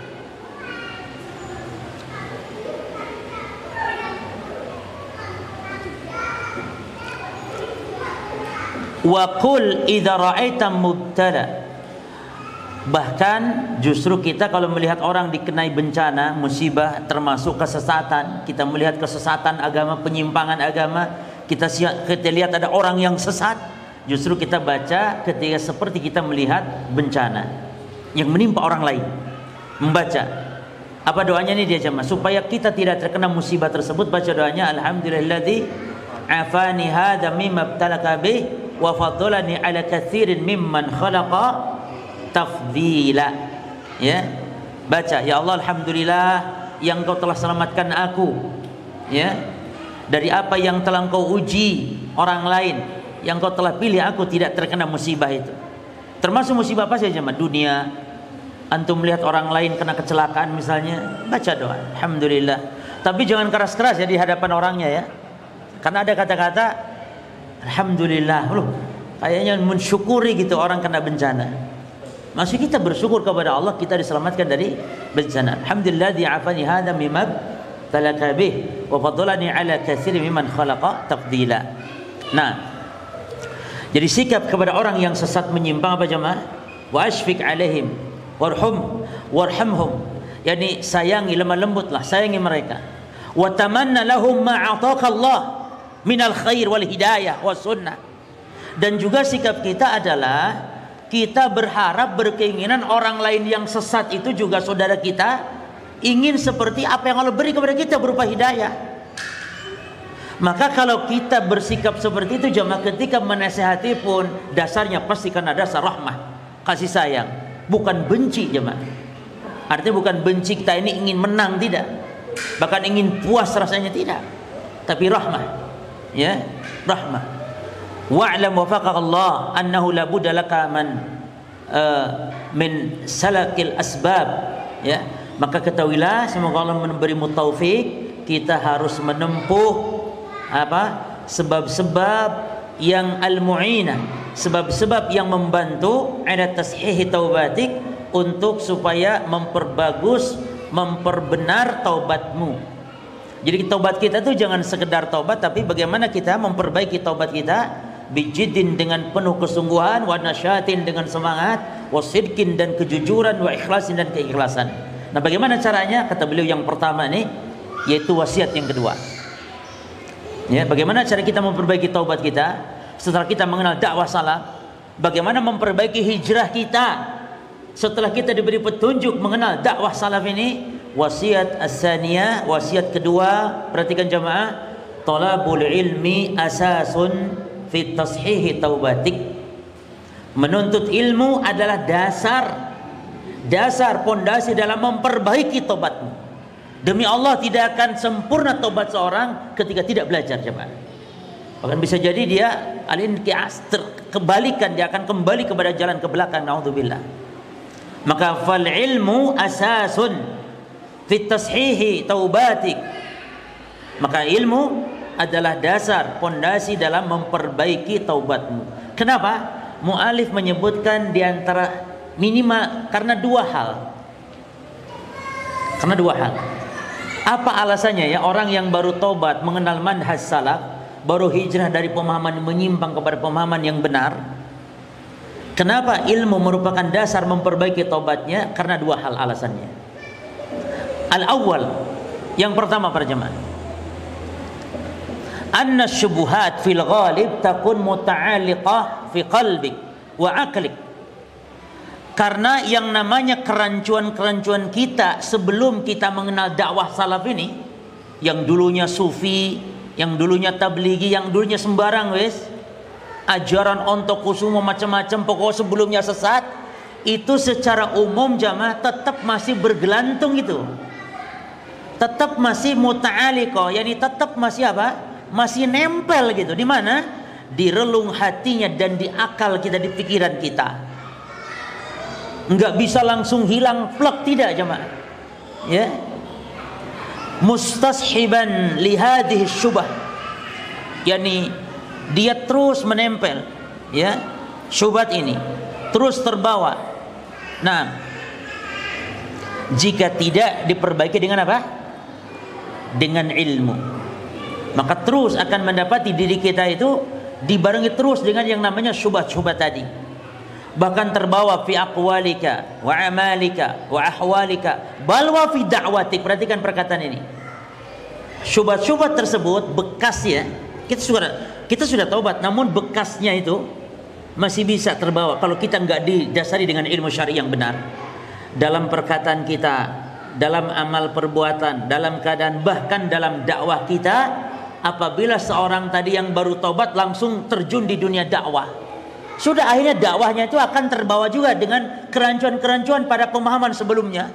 S1: wa qul idza mubtala bahkan justru kita kalau melihat orang dikenai bencana musibah termasuk kesesatan kita melihat kesesatan agama penyimpangan agama kita kita lihat ada orang yang sesat justru kita baca ketika seperti kita melihat bencana yang menimpa orang lain. Membaca. Apa doanya nih dia jemaah? Supaya kita tidak terkena musibah tersebut baca doanya alhamdulilladzi afani hadza mimma ibtalaka bih wa faddalani ala katsirin mimman khalaqa tafdila. Ya. Baca ya Allah alhamdulillah yang kau telah selamatkan aku. Ya. Dari apa yang telah kau uji orang lain yang kau telah pilih aku tidak terkena musibah itu. Termasuk musibah apa saja mas dunia. Antum melihat orang lain kena kecelakaan misalnya baca doa alhamdulillah. Tapi jangan keras-keras ya di hadapan orangnya ya. Karena ada kata-kata Alhamdulillah. Loh kayaknya mensyukuri gitu orang kena bencana. Masih kita bersyukur kepada Allah kita diselamatkan dari bencana. Alhamdulillah di'afani hadha mimab talaka wa fadlani ala katsir mimman khalaqa tafdila. Nah jadi sikap kepada orang yang sesat menyimpang apa jemaah? Wa asfiq alaihim warhum warhamhum. Yani sayangi lemah lembutlah sayangi mereka. Wa tamanna lahum ma Allah minal khair wal hidayah was sunnah. Dan juga sikap kita adalah kita berharap berkeinginan orang lain yang sesat itu juga saudara kita ingin seperti apa yang Allah beri kepada kita berupa hidayah. Maka kalau kita bersikap seperti itu jemaah ketika menasehati pun dasarnya pasti karena dasar rahmah, kasih sayang, bukan benci jemaah. Artinya bukan benci kita ini ingin menang tidak, bahkan ingin puas rasanya tidak, tapi rahmah ya rahmah. Wa'lam wafaqaka Allah annahu la budda man uh, min salakil asbab. Ya maka ketahuilah semoga Allah memberimu taufik kita harus menempuh apa sebab-sebab yang al-mu'ina sebab-sebab yang membantu ada tashihi taubatik untuk supaya memperbagus memperbenar taubatmu jadi taubat kita itu jangan sekedar taubat tapi bagaimana kita memperbaiki taubat kita? Bijidin dengan penuh kesungguhan wa nasyatin dengan semangat wasidkin dan kejujuran wa ikhlasin dan keikhlasan. Nah bagaimana caranya? Kata beliau yang pertama ini yaitu wasiat yang kedua. Ya bagaimana cara kita memperbaiki taubat kita? Setelah kita mengenal dakwah salah bagaimana memperbaiki hijrah kita? Setelah kita diberi petunjuk mengenal dakwah salaf ini wasiat as-saniyah wasiat kedua perhatikan jamaah talabul ilmi asasun fi tashihi taubatik. Menuntut ilmu adalah dasar dasar pondasi dalam memperbaiki tobatmu demi Allah tidak akan sempurna tobat seorang ketika tidak belajar jemaah bahkan bisa jadi dia alin kias kebalikan dia akan kembali kepada jalan ke belakang naudzubillah. Maka fal ilmu asasun fit tashihi taubatik. Maka ilmu adalah dasar pondasi dalam memperbaiki taubatmu. Kenapa? Mualif menyebutkan di antara minimal karena dua hal. Karena dua hal. Apa alasannya ya? Orang yang baru taubat mengenal manhaj salaf baru hijrah dari pemahaman menyimpang kepada pemahaman yang benar. Kenapa ilmu merupakan dasar memperbaiki taubatnya? Karena dua hal alasannya. Al-awwal yang pertama para jemaah. Anna syubuhat fil ghalib takun muta'alliqah fi qalbik wa aqlik. Karena yang namanya kerancuan-kerancuan kita sebelum kita mengenal dakwah salaf ini yang dulunya sufi, yang dulunya tablighi, yang dulunya sembarang wes ajaran ontok kusumo macam-macam pokok sebelumnya sesat itu secara umum jamaah tetap masih bergelantung itu tetap masih muta'aliko. Yakni tetap masih apa? Masih nempel gitu. Di mana? Di relung hatinya dan di akal kita di pikiran kita. Nggak bisa langsung hilang plek tidak jemaah. Ya? Mustashiban lihadih syubah. Yakni dia terus menempel ya? Syubhat ini terus terbawa. Nah jika tidak diperbaiki dengan apa dengan ilmu. Maka terus akan mendapati diri kita itu dibarengi terus dengan yang namanya syubhat-syubhat tadi. Bahkan terbawa fi aqwalika wa amalika wa ahwalika. Bal wa fi da'watik. Perhatikan perkataan ini. Syubhat-syubhat tersebut bekasnya kita sudah kita sudah taubat namun bekasnya itu masih bisa terbawa kalau kita nggak didasari dengan ilmu syari yang benar. Dalam perkataan kita dalam amal perbuatan, dalam keadaan bahkan dalam dakwah kita apabila seorang tadi yang baru tobat langsung terjun di dunia dakwah. Sudah akhirnya dakwahnya itu akan terbawa juga dengan kerancuan-kerancuan pada pemahaman sebelumnya.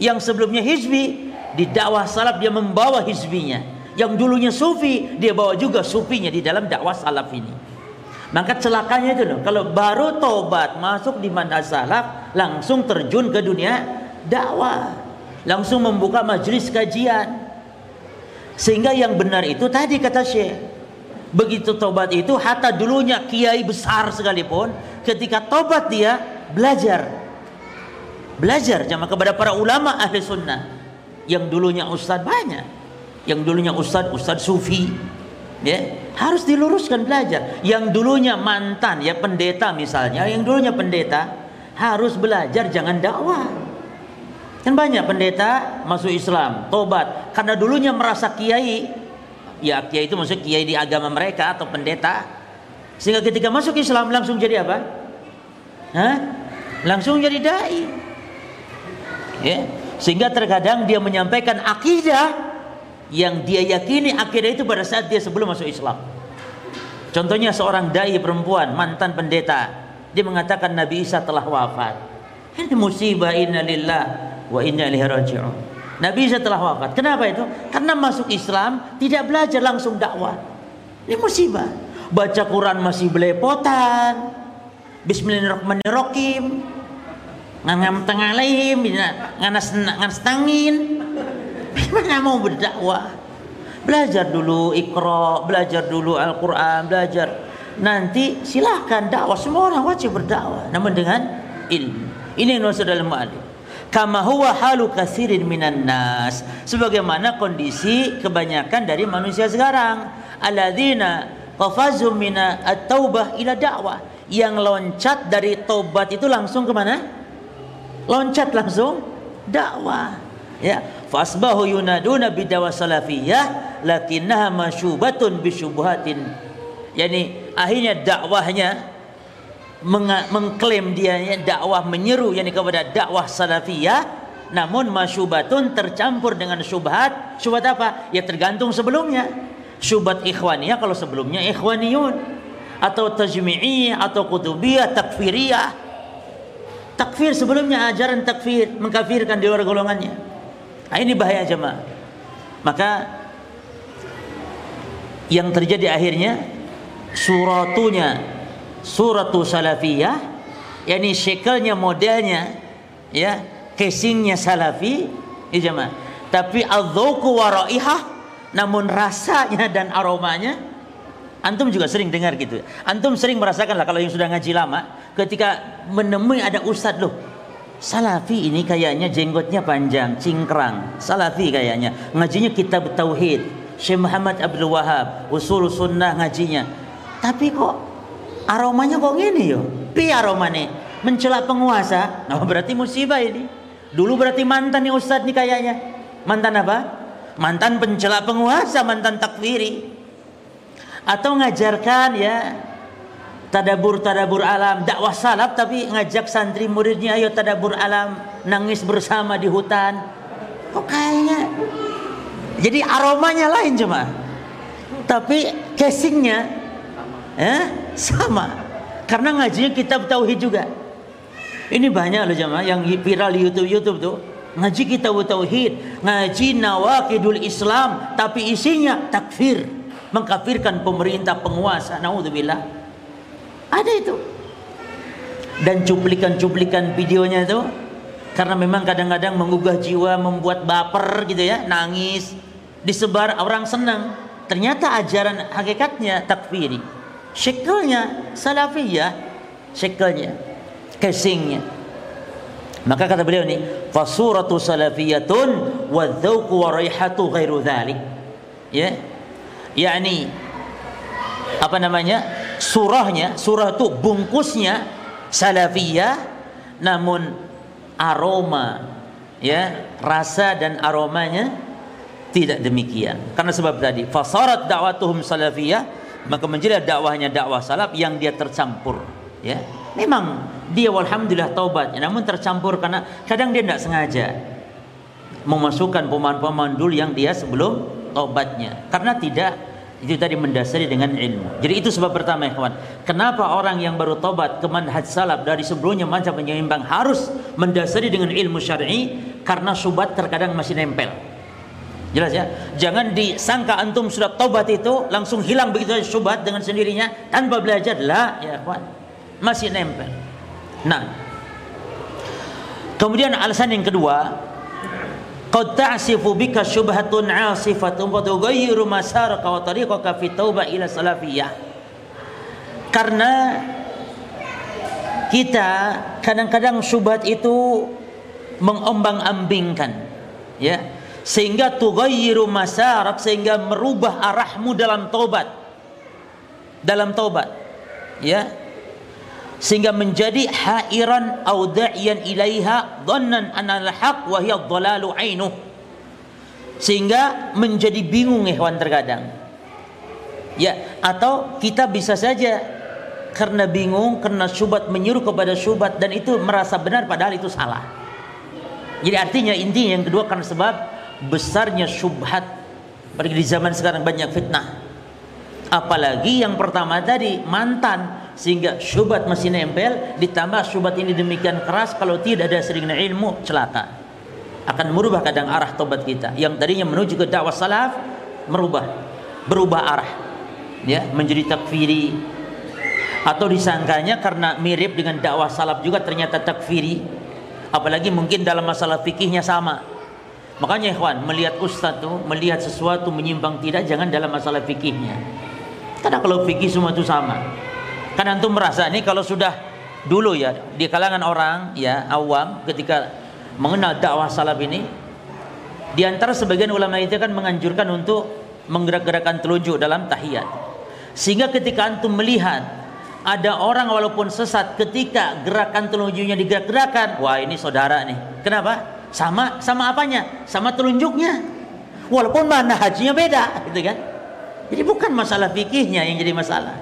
S1: Yang sebelumnya hizbi, di dakwah salaf dia membawa hizbinya. Yang dulunya sufi, dia bawa juga sufinya di dalam dakwah salaf ini. Maka celakanya itu loh, kalau baru tobat masuk di mana salaf, langsung terjun ke dunia dakwah langsung membuka majelis kajian. Sehingga yang benar itu tadi kata Syekh. Begitu tobat itu hatta dulunya kiai besar sekalipun ketika tobat dia belajar. Belajar sama kepada para ulama ahli sunnah. Yang dulunya ustadz banyak. Yang dulunya ustadz ustadz sufi. Ya harus diluruskan belajar. Yang dulunya mantan ya pendeta misalnya yang dulunya pendeta harus belajar jangan dakwah Kan banyak pendeta masuk Islam, tobat karena dulunya merasa kiai. Ya, kiai itu maksud kiai di agama mereka atau pendeta. Sehingga ketika masuk Islam langsung jadi apa? Hah? Langsung jadi dai. Ya. Sehingga terkadang dia menyampaikan akidah yang dia yakini akidah itu pada saat dia sebelum masuk Islam. Contohnya seorang dai perempuan mantan pendeta, dia mengatakan Nabi Isa telah wafat. Ini musibah innalillah wa inna ilaihi raji'un. Nabi Isa telah wafat. Kenapa itu? Karena masuk Islam tidak belajar langsung dakwah. Ini musibah. Baca Quran masih belepotan. Bismillahirrahmanirrahim. Ngam tengah alaihim, nganas nganas tangin. Gimana mau berdakwah? Belajar dulu Iqra, belajar dulu Al-Qur'an, belajar. Nanti silahkan dakwah semua orang wajib berdakwah namun dengan ilmu. Ini yang maksud dalam mu'alif kama huwa halu kasirin minan nas. Sebagaimana kondisi kebanyakan dari manusia sekarang. Alladzina qafazu mina at-taubah ila dakwah yang loncat dari tobat itu langsung ke mana loncat langsung dakwah ya. Fasbahu yunaduna bidawa salafiyah lakinnaha masyubatun bisyubhatin yani akhirnya dakwahnya mengklaim dia dakwah menyeru yakni kepada dakwah salafiyah. Namun masyubatun tercampur dengan syubhat. Syubhat apa? Ya tergantung sebelumnya. Syubhat ikhwaniyah kalau sebelumnya ikhwaniyun. Atau tajmi'iyah atau kutubiyah takfiriyah. Takfir sebelumnya ajaran takfir mengkafirkan di luar golongannya. Nah, ini bahaya jemaah. Maka yang terjadi akhirnya suratunya suratu salafiyah yakni shekelnya modelnya ya casingnya salafi ya jemaah tapi adzauqu wa namun rasanya dan aromanya antum juga sering dengar gitu antum sering merasakan lah kalau yang sudah ngaji lama ketika menemui ada ustadz loh Salafi ini kayaknya jenggotnya panjang, cingkrang. Salafi kayaknya. Ngajinya kitab tauhid. Syekh Muhammad Abdul Wahab, usul sunnah ngajinya. Tapi kok aromanya kok gini yo pi aromanya mencela penguasa? Nah berarti musibah ini. Dulu berarti mantan nih ustadz nih kayaknya. Mantan apa? Mantan pencela penguasa mantan takfiri atau ngajarkan ya tadabur tadabur alam. Dakwah salaf tapi ngajak santri muridnya ayo tadabur alam nangis bersama di hutan. Kok kayaknya? Jadi aromanya lain cuma tapi casingnya eh sama. Karena ngajinya kitab tauhid juga. Ini banyak loh jemaah yang viral di YouTube YouTube tuh. Ngaji kitab tauhid, ngaji nawakidul Islam, tapi isinya takfir, mengkafirkan pemerintah penguasa. Nauzubillah. Ada itu. Dan cuplikan-cuplikan videonya itu karena memang kadang-kadang menggugah jiwa, membuat baper gitu ya, nangis, disebar orang senang. Ternyata ajaran hakikatnya takfiri shekelnya salafiyah shekelnya casingnya. Maka kata beliau ni fasuratu salafiyatun wa dzauqu wa raihatu ghairu dzalik. Ya. Yakni apa namanya? Surahnya surah itu bungkusnya salafiyah namun aroma ya rasa dan aromanya tidak demikian. Karena sebab tadi fasarat da'watuhum salafiyah maka menjadi dakwahnya dakwah salaf yang dia tercampur ya memang dia alhamdulillah taubat namun tercampur karena kadang dia tidak sengaja memasukkan pemahaman-pemahaman dulu yang dia sebelum taubatnya karena tidak itu tadi mendasari dengan ilmu. Jadi itu sebab pertama ya kawan. Kenapa orang yang baru tobat ke manhaj salaf dari sebelumnya macam penyeimbang harus mendasari dengan ilmu syar'i karena subat terkadang masih nempel. Jelas ya? Jangan disangka antum sudah tobat itu langsung hilang begitu saja syubhat dengan sendirinya tanpa belajar. Lah, ya. Masih nempel. Nah. Kemudian alasan yang kedua, qad ta'sifu bika syubhatun 'asifatun wa tughayyiru masaraka wa tariqaka fi taubah ila salafiyah. Karena kita kadang-kadang syubhat itu mengombang-ambingkan ya sehingga tughayyiru masarak sehingga merubah arahmu dalam taubat. Dalam taubat. Ya. Sehingga menjadi hairan au da'iyan ilaiha dhannan anna al-haq wa hiya dhalalu ainuh sehingga menjadi bingung ikhwan terkadang. Ya. Atau kita bisa saja karena bingung karena syubhat menyuruh kepada syubhat dan itu merasa benar padahal itu salah. Jadi artinya intinya yang kedua karena sebab besarnya syubhat. Apalagi di zaman sekarang banyak fitnah. Apalagi yang pertama tadi mantan. Sehingga syubhat masih nempel ditambah syubhat ini demikian keras kalau tidak ada sering ilmu celaka. Akan merubah kadang arah tobat kita. Yang tadinya menuju ke dakwah salaf merubah. Berubah arah. Ya menjadi takfiri. Atau disangkanya karena mirip dengan dakwah salaf juga ternyata takfiri. Apalagi mungkin dalam masalah fikihnya sama Makanya ikhwan, melihat ustaz tuh, melihat sesuatu menyimpang tidak jangan dalam masalah fikihnya. Karena kalau fikih semua itu sama. Karena antum merasa ini kalau sudah dulu ya di kalangan orang ya awam ketika mengenal dakwah salaf ini di antara sebagian ulama itu kan menganjurkan untuk menggerak-gerakkan telunjuk dalam tahiyat. Sehingga ketika antum melihat ada orang walaupun sesat ketika gerakan telunjuknya digerak-gerakan, wah ini saudara nih. Kenapa? Sama sama apanya? Sama telunjuknya. Walaupun mana hajinya beda, gitu kan? Jadi bukan masalah fikihnya yang jadi masalah.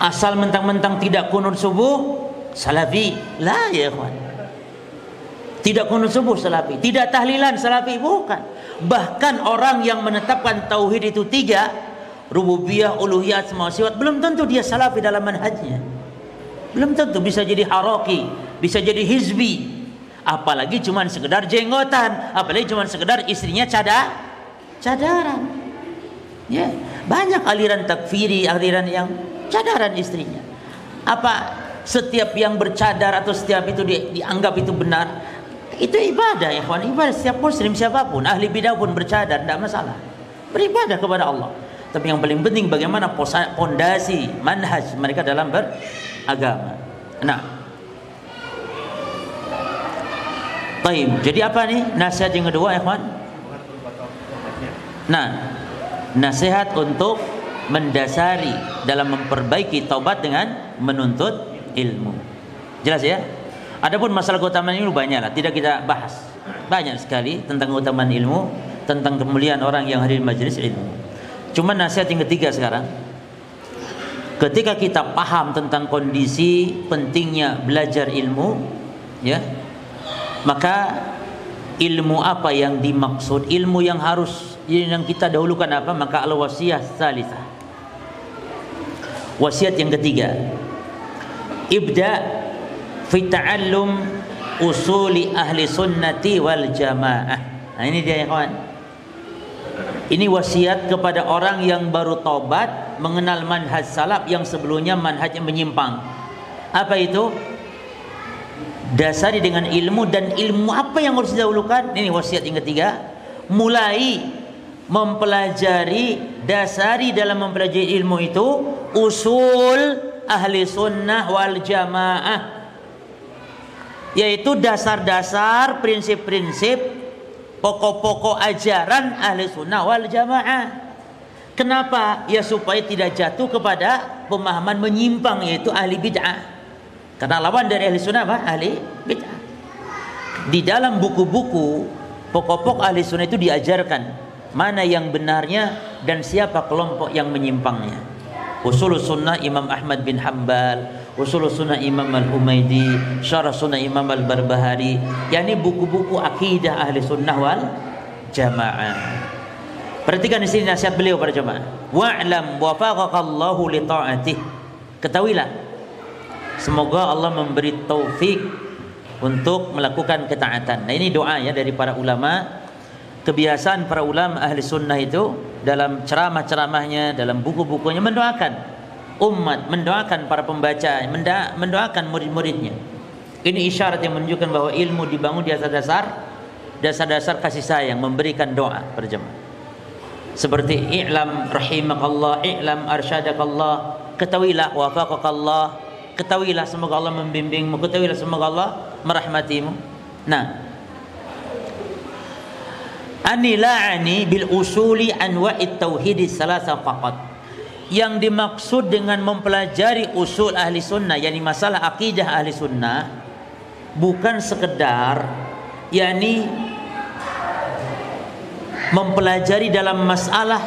S1: Asal mentang-mentang tidak kunut subuh, salafi. Lah ya ikhwan. Tidak kunut subuh salafi, tidak tahlilan salafi bukan. Bahkan orang yang menetapkan tauhid itu tiga, rububiyah, uluhiyah, semua sifat, belum tentu dia salafi dalam manhajnya. Belum tentu bisa jadi haraki, bisa jadi hizbi. Apalagi cuma sekedar jenggotan, apalagi cuma sekedar istrinya cadar, cadaran. Ya, banyak aliran takfiri, aliran yang cadaran istrinya. Apa setiap yang bercadar atau setiap itu di, dianggap itu benar? Itu ibadah ya kawan, ibadah setiap muslim siapa pun, ahli bidah pun bercadar tidak masalah. Beribadah kepada Allah. Tapi yang paling penting bagaimana pondasi manhaj mereka dalam beragama. Nah. Baik, jadi apa nih nasihat yang kedua kawan? Nah, nasihat untuk mendasari dalam memperbaiki taubat dengan menuntut ilmu. Jelas ya? Adapun masalah keutamaan ilmu banyak lah, tidak kita bahas. Banyak sekali tentang keutamaan ilmu, tentang kemuliaan orang yang hadir majelis ilmu. Cuma nasihat yang ketiga sekarang. Ketika kita paham tentang kondisi pentingnya belajar ilmu, ya, maka ilmu apa yang dimaksud, ilmu yang harus yang kita dahulukan apa, maka al wasiyah salisa. Wasiat yang ketiga. Ibda fi ta'allum usuli ahli sunnati wal jamaah. Nah ini dia ya kawan. Ini wasiat kepada orang yang baru tobat mengenal manhaj salaf yang sebelumnya manhajnya menyimpang. Apa itu? Dasari dengan ilmu dan ilmu apa yang harus didahulukan? Ini wasiat yang ketiga. Mulai mempelajari dasari dalam mempelajari ilmu itu usul ahli sunnah wal jamaah yaitu dasar-dasar prinsip-prinsip pokok-pokok ajaran ahli sunnah wal jamaah kenapa ya supaya tidak jatuh kepada pemahaman menyimpang yaitu ahli bid'ah karena lawan dari ahli sunnah apa? ahli bid'ah di dalam buku-buku pokok-pokok ahli sunnah itu diajarkan mana yang benarnya dan siapa kelompok yang menyimpangnya usul sunnah Imam Ahmad bin Hambal Usul Sunnah Imam Al-Humaidi, Syarah Sunnah Imam Al-Barbahari, yakni buku-buku akidah ahli sunnah wal jamaah. Perhatikan di sini nasihat beliau pada jemaah. Wa'lam wafaqakallahu li ta'atih. Ketahuilah semoga Allah memberi taufik untuk melakukan ketaatan. Nah ini doa ya dari para ulama. Kebiasaan para ulama ahli sunnah itu dalam ceramah-ceramahnya, dalam buku-bukunya mendoakan umat mendoakan para pembaca mendoakan murid-muridnya ini isyarat yang menunjukkan bahwa ilmu dibangun di atas dasar dasar-dasar kasih sayang memberikan doa berjemaah seperti i'lam rahimakallah i'lam arsyadakallah ketahuilah wafaqakallah ketahuilah semoga Allah membimbingmu ketahuilah semoga Allah merahmatimu. Nah. Ani la'ani bil usuli anwa'it tauhid salasa faqat. Yang dimaksud dengan mempelajari usul ahli sunnah yakni masalah akidah ahli sunnah bukan sekedar yakni mempelajari dalam masalah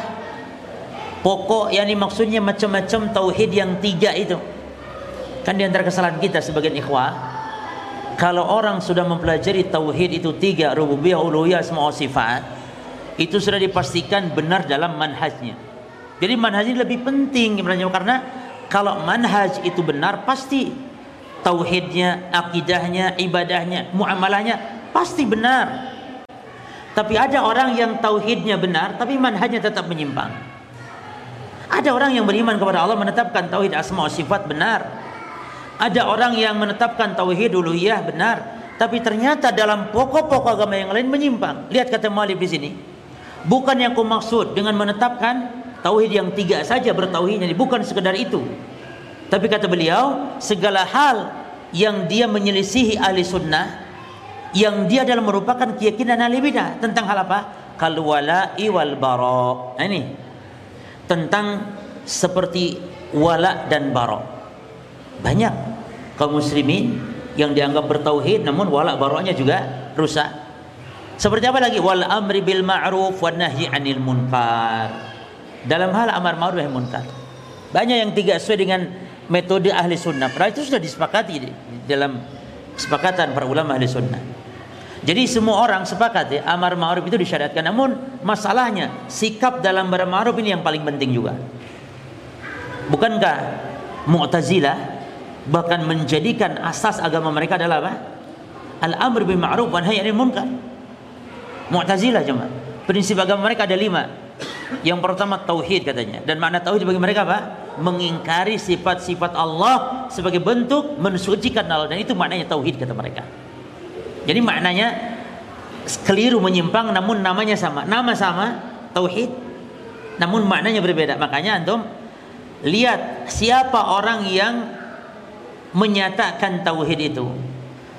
S1: pokok yakni maksudnya macam-macam tauhid yang tiga itu kan di antara kesalahan kita sebagian ikhwah kalau orang sudah mempelajari tauhid itu tiga rububiyah uluhiyah semua sifat itu sudah dipastikan benar dalam manhajnya jadi manhaj ini lebih penting karena kalau manhaj itu benar pasti tauhidnya, akidahnya, ibadahnya, muamalahnya pasti benar. Tapi ada orang yang tauhidnya benar tapi manhajnya tetap menyimpang. Ada orang yang beriman kepada Allah menetapkan tauhid asma sifat benar. Ada orang yang menetapkan tauhid uluhiyah benar, tapi ternyata dalam pokok-pokok agama yang lain menyimpang. Lihat kata Malik di sini. Bukan yang ku maksud dengan menetapkan Tauhid yang tiga saja bertauhidnya bukan sekedar itu. Tapi kata beliau, segala hal yang dia menyelisihi ahli sunnah, yang dia adalah merupakan keyakinan ahli bidah tentang hal apa? Kalwala wal bara. Nah, ini tentang seperti wala dan barok. Banyak kaum muslimin yang dianggap bertauhid namun wala baroknya juga rusak. Seperti apa lagi? Wal amri bil ma'ruf wan nahyi 'anil munkar. Dalam hal amar ma'ruf nahi munkar. Banyak yang tidak sesuai dengan metode ahli sunnah. Padahal itu sudah disepakati dalam kesepakatan para ulama ahli sunnah. Jadi semua orang sepakat ya amar ma'ruf itu disyariatkan. Namun masalahnya sikap dalam berma'ruf ini yang paling penting juga. Bukankah Mu'tazilah bahkan menjadikan asas agama mereka adalah apa? Al-amr bil ma'ruf wa nahy 'anil munkar. Mu'tazilah cuma. Prinsip agama mereka ada lima. Yang pertama tauhid katanya. Dan makna tauhid bagi mereka apa? Mengingkari sifat-sifat Allah sebagai bentuk mensucikan Allah dan itu maknanya tauhid kata mereka. Jadi maknanya keliru menyimpang namun namanya sama. Nama sama tauhid namun maknanya berbeda. Makanya antum lihat siapa orang yang menyatakan tauhid itu.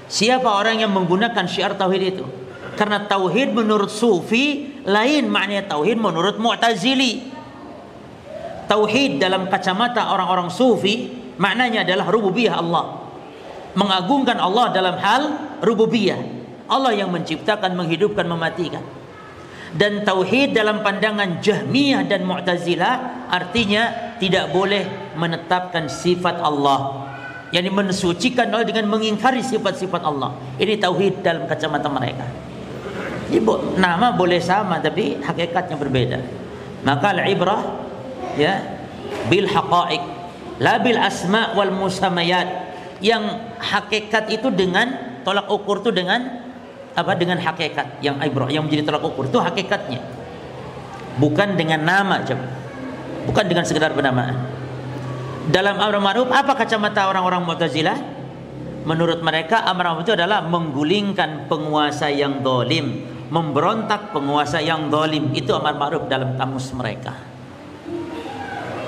S1: Siapa orang yang menggunakan syiar tauhid itu? Karena tauhid menurut sufi lain maknanya tauhid menurut mu'tazili. Tauhid dalam kacamata orang-orang sufi maknanya adalah rububiyah Allah. Mengagungkan Allah dalam hal rububiyah. Allah yang menciptakan, menghidupkan, mematikan. Dan tauhid dalam pandangan Jahmiyah dan Mu'tazilah artinya tidak boleh menetapkan sifat Allah. Yani mensucikan Allah dengan mengingkari sifat-sifat Allah. Ini tauhid dalam kacamata mereka. Ibu, nama boleh sama tapi hakikatnya berbeda. Maka al-ibrah ya bil haqa'iq la bil asma wal musamayat. Yang hakikat itu dengan tolak ukur itu dengan apa dengan hakikat yang ibrah yang menjadi tolak ukur itu hakikatnya. Bukan dengan nama. Bukan dengan sekedar penamaan dalam amar ma'ruf apa kacamata orang-orang Mu'tazilah? Menurut mereka amar ma'ruf itu adalah menggulingkan penguasa yang dolim, memberontak penguasa yang dolim. Itu amar ma'ruf dalam kamus mereka.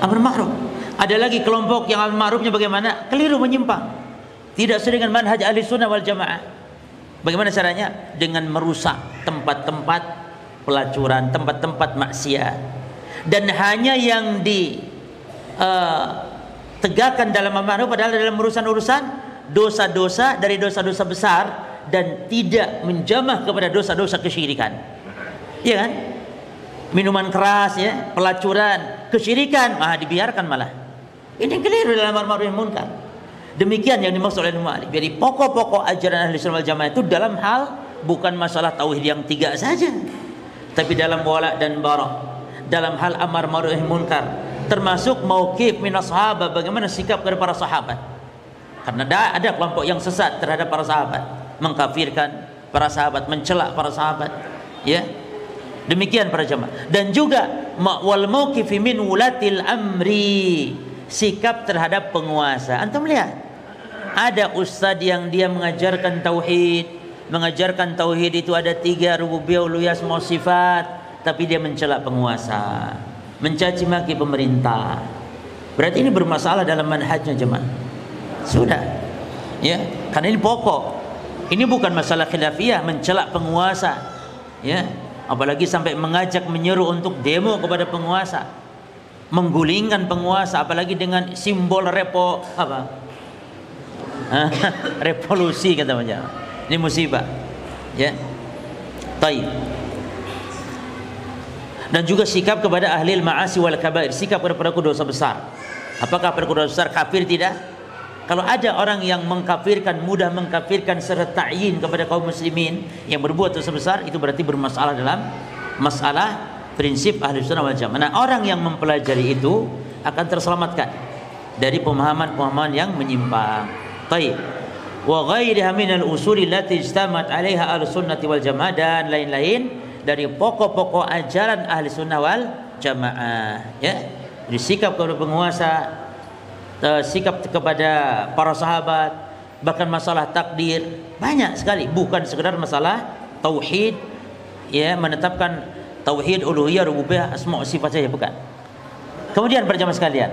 S1: Amar ma'ruf. Ada lagi kelompok yang amar ma'rufnya bagaimana? Keliru menyimpang. Tidak sesuai dengan manhaj ahli sunnah wal jamaah. Bagaimana caranya? Dengan merusak tempat-tempat pelacuran, tempat-tempat maksiat. Dan hanya yang di uh, tegakkan dalam ma'ruf padahal dalam urusan-urusan dosa-dosa dari dosa-dosa besar dan tidak menjamah kepada dosa-dosa kesyirikan. Iya kan? Minuman keras ya, pelacuran, kesyirikan, ah dibiarkan malah. Ini keliru dalam amar munkar. Demikian yang dimaksud oleh Mu'alif. Jadi pokok-pokok ajaran ahli sunnah jamaah itu dalam hal bukan masalah tauhid yang tiga saja. Tapi dalam wala dan bara. Dalam hal amar ma'ruf munkar termasuk mauqif minas sahabat bagaimana sikap kepada para sahabat? Karena ada kelompok yang sesat terhadap para sahabat mengkafirkan para sahabat mencela para sahabat ya. Demikian para jemaah. Dan juga wal mauqif min wulatil amri sikap terhadap penguasa. Antum lihat ada ustadz yang dia mengajarkan tauhid mengajarkan tauhid itu ada tiga rububiyah uluhiyah semua sifat tapi dia mencela penguasa mencaci maki pemerintah. Berarti ini bermasalah dalam manhajnya jemaah. Sudah. Ya, karena ini pokok. Ini bukan masalah khilafiyah mencela penguasa. Ya, apalagi sampai mengajak menyeru untuk demo kepada penguasa. Menggulingkan penguasa apalagi dengan simbol repo apa? revolusi kata macam. Ini musibah. Ya. Taib dan juga sikap kepada ahli ma'asi wal kabair. Sikap kepada pelaku dosa besar. Apakah pelaku dosa besar kafir? Tidak. Kalau ada orang yang mengkafirkan mudah mengkafirkan serta ta'yin kepada kaum muslimin yang berbuat dosa besar itu berarti bermasalah dalam masalah prinsip ahli sunnah wal jamaah. Nah orang yang mempelajari itu akan terselamatkan dari pemahaman-pemahaman yang menyimpang. Baik. Wa ghairiha minal usuli allati ijtamat 'alaiha al-sunnati wal jamaah dan lain-lain dari pokok-pokok ajaran ahli sunnah wal jamaah ya. Dari sikap kepada penguasa eh, sikap kepada para sahabat bahkan masalah takdir banyak sekali. Bukan sekedar masalah tauhid ya menetapkan tauhid uluhiyah rububiyah asma sifat saja bukan. Kemudian berjamaah sekalian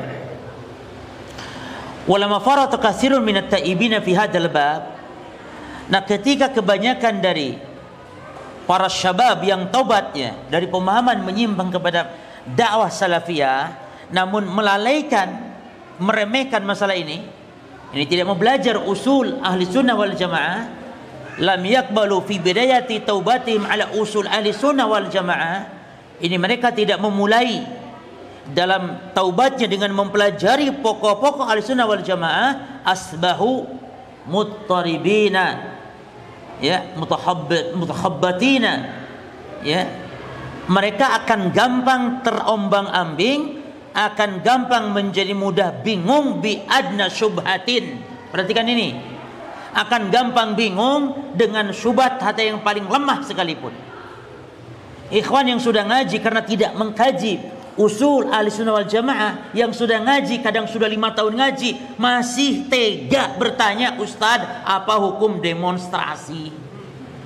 S1: walama farata minat taibina fi hadzal bab. Nah ketika kebanyakan dari para syabab yang taubatnya dari pemahaman menyimpang kepada dakwah salafiyah namun melalaikan meremehkan masalah ini ini tidak mau belajar usul ahli sunnah wal jamaah lam yakbalu fi bidayati taubatihim ala usul ahli sunnah wal jamaah ini mereka tidak memulai dalam taubatnya dengan mempelajari pokok-pokok ahli sunnah wal jamaah asbahu muttaribina ya mutahabbat mutahabbatina ya mereka akan gampang terombang-ambing akan gampang menjadi mudah bingung bi adna syubhatin. Perhatikan ini. Akan gampang bingung dengan syubhat hati yang paling lemah sekalipun. Ikhwan yang sudah ngaji karena tidak mengkaji usul ahli sunnah wal jamaah yang sudah ngaji kadang sudah lima tahun ngaji masih tega bertanya Ustadz apa hukum demonstrasi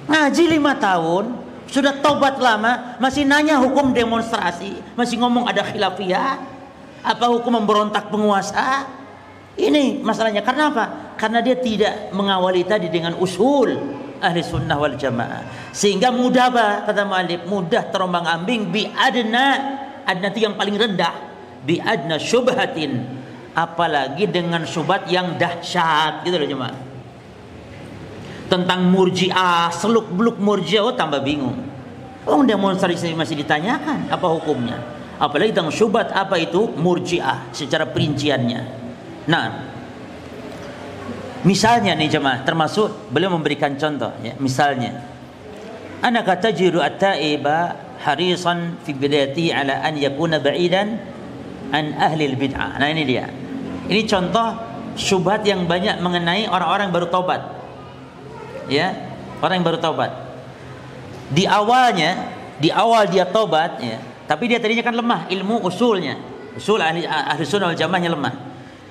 S1: ngaji lima tahun sudah tobat lama masih nanya hukum demonstrasi masih ngomong ada khilafiyah apa hukum memberontak penguasa? Ini masalahnya. Karena apa? Karena dia tidak mengawali tadi dengan usul ahli sunnah wal jamaah. Sehingga mudah? Kata mu'alif. Mudah terombang ambing bi adna. Itu yang paling rendah. Bi adna syubhatin. Apalagi dengan syubhat yang dahsyat. Gitu loh jemaah. Tentang murjiah, seluk beluk murjiah. Oh tambah bingung. Oh demonstrasi masih ditanyakan. Apa hukumnya? apalagi tentang syubhat apa itu murjiah secara perinciannya nah misalnya nih jemaah termasuk beliau memberikan contoh ya misalnya ana katajiru at-taiba harisan fi bidayati ala an yakuna ba'idan an ahli al-bid'ah nah ini dia ini contoh syubhat yang banyak mengenai orang-orang baru taubat ya orang yang baru taubat di awalnya di awal dia taubat ya tapi dia tadinya kan lemah ilmu usulnya. Usul ahli, ahli sunnah wal jamaahnya lemah.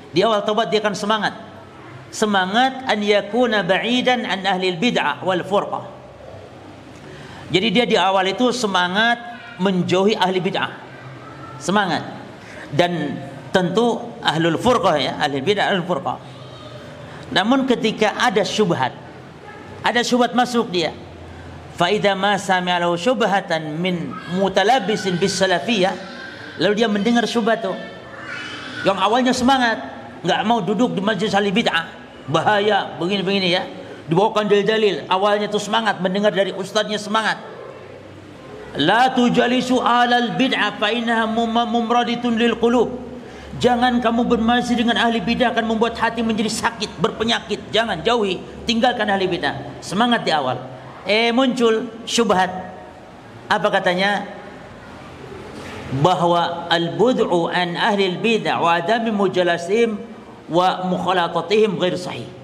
S1: Di awal taubat dia akan semangat. Semangat an yakuna ba'idan an ahli bid'ah wal furqah. Jadi dia di awal itu semangat menjauhi ahli bid'ah. Semangat. Dan tentu ahlul furqah ya, ahli bid'ah ahlul furqah. Namun ketika ada syubhat, ada syubhat masuk dia, Faida ma sami'alahu syubhatan min mutalabisin bis salafiyah lalu dia mendengar syubhat itu yang awalnya semangat nggak mau duduk di majlis ahli bid'ah bahaya begini-begini ya dibawakan dalil-dalil. Awalnya itu semangat mendengar dari ustadznya semangat. La tujalisu alal bid'ah fa innaha mumraditun lil qulub. Jangan kamu bermajlis dengan ahli bid'ah akan membuat hati menjadi sakit berpenyakit. Jangan jauhi tinggalkan ahli bid'ah. Semangat di awal. Eh muncul syubhat. Apa katanya? Bahwa al-bud'u an ahli al-bid'ah wa adami mujalasim wa mukhalatatihim ghair sahih.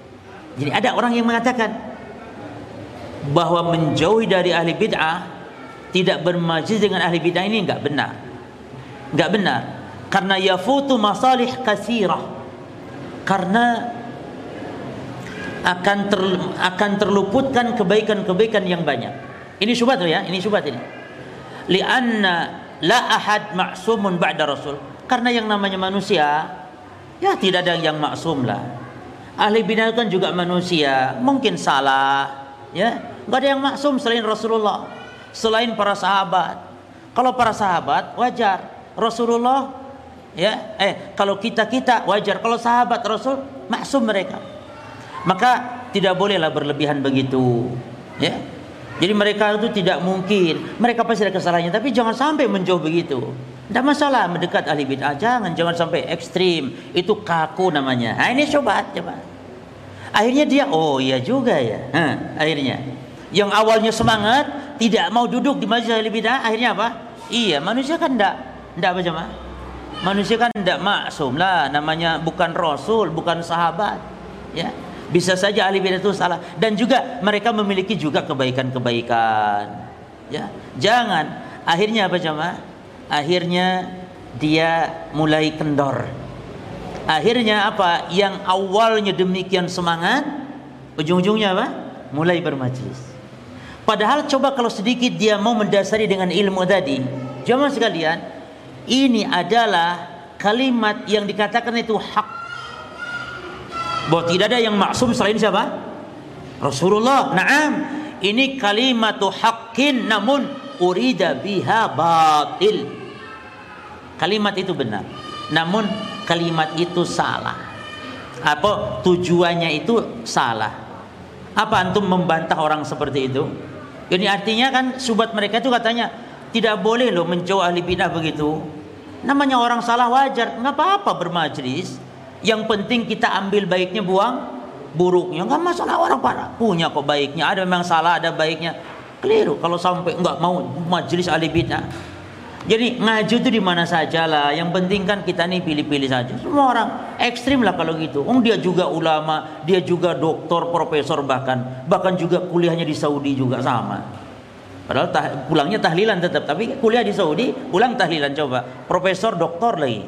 S1: Jadi ada orang yang mengatakan bahwa menjauhi dari ahli bid'ah tidak bermajlis dengan ahli bid'ah ini enggak benar. Enggak benar karena yafutu masalih kasirah. Karena akan ter, akan terluputkan kebaikan-kebaikan yang banyak. Ini syubhat ya, ini syubhat ini. Lianna la ahad ma'sumun ba'da rasul. Karena yang namanya manusia ya tidak ada yang maksum lah. Ahli bidah kan juga manusia, mungkin salah, ya. Enggak ada yang maksum selain Rasulullah, selain para sahabat. Kalau para sahabat wajar, Rasulullah ya, eh kalau kita-kita wajar, kalau sahabat Rasul maksum mereka. Maka tidak bolehlah berlebihan begitu. Ya. Jadi mereka itu tidak mungkin. Mereka pasti ada kesalahannya, tapi jangan sampai menjauh begitu. Tidak masalah mendekat ahli bid'ah, jangan jangan sampai ekstrim. Itu kaku namanya. Nah, ini coba coba. Akhirnya dia, oh iya juga ya. Akhirnya yang awalnya semangat tidak mau duduk di majelis ahli bid'ah, akhirnya apa? Iya, manusia kan tidak tidak apa jemaah? Manusia kan tidak maksum lah, namanya bukan rasul, bukan sahabat. Ya, bisa saja ahli bidah itu salah dan juga mereka memiliki juga kebaikan-kebaikan. Ya, jangan akhirnya apa jemaah? Akhirnya dia mulai kendor. Akhirnya apa? Yang awalnya demikian semangat, ujung-ujungnya apa? Mulai bermajlis. Padahal coba kalau sedikit dia mau mendasari dengan ilmu tadi. Jemaah sekalian, ini adalah kalimat yang dikatakan itu hak bahwa tidak ada yang maksum selain siapa? Rasulullah. Naam. Ini kalimatu haqqin namun urida biha batil. Kalimat itu benar. namun kalimat itu salah. Apa tujuannya itu salah. Apa antum membantah orang seperti itu? Ini artinya kan subat mereka itu katanya tidak boleh loh menjauh ahli bidah begitu. Namanya orang salah wajar, nggak apa-apa bermajlis. Yang penting kita ambil baiknya buang buruknya. Nggak masalah orang parah punya kok baiknya. Ada memang salah, ada baiknya. Keliru kalau sampai nggak mau majlis ahli bidah. Jadi ngaju itu di mana saja lah. Yang penting kan kita nih pilih-pilih saja. Semua orang ekstrim lah kalau gitu. Oh dia juga ulama, dia juga doktor, profesor bahkan, bahkan juga kuliahnya di Saudi juga sama. Padahal tah, pulangnya tahlilan tetap, tapi kuliah di Saudi pulang tahlilan coba. Profesor, doktor lagi.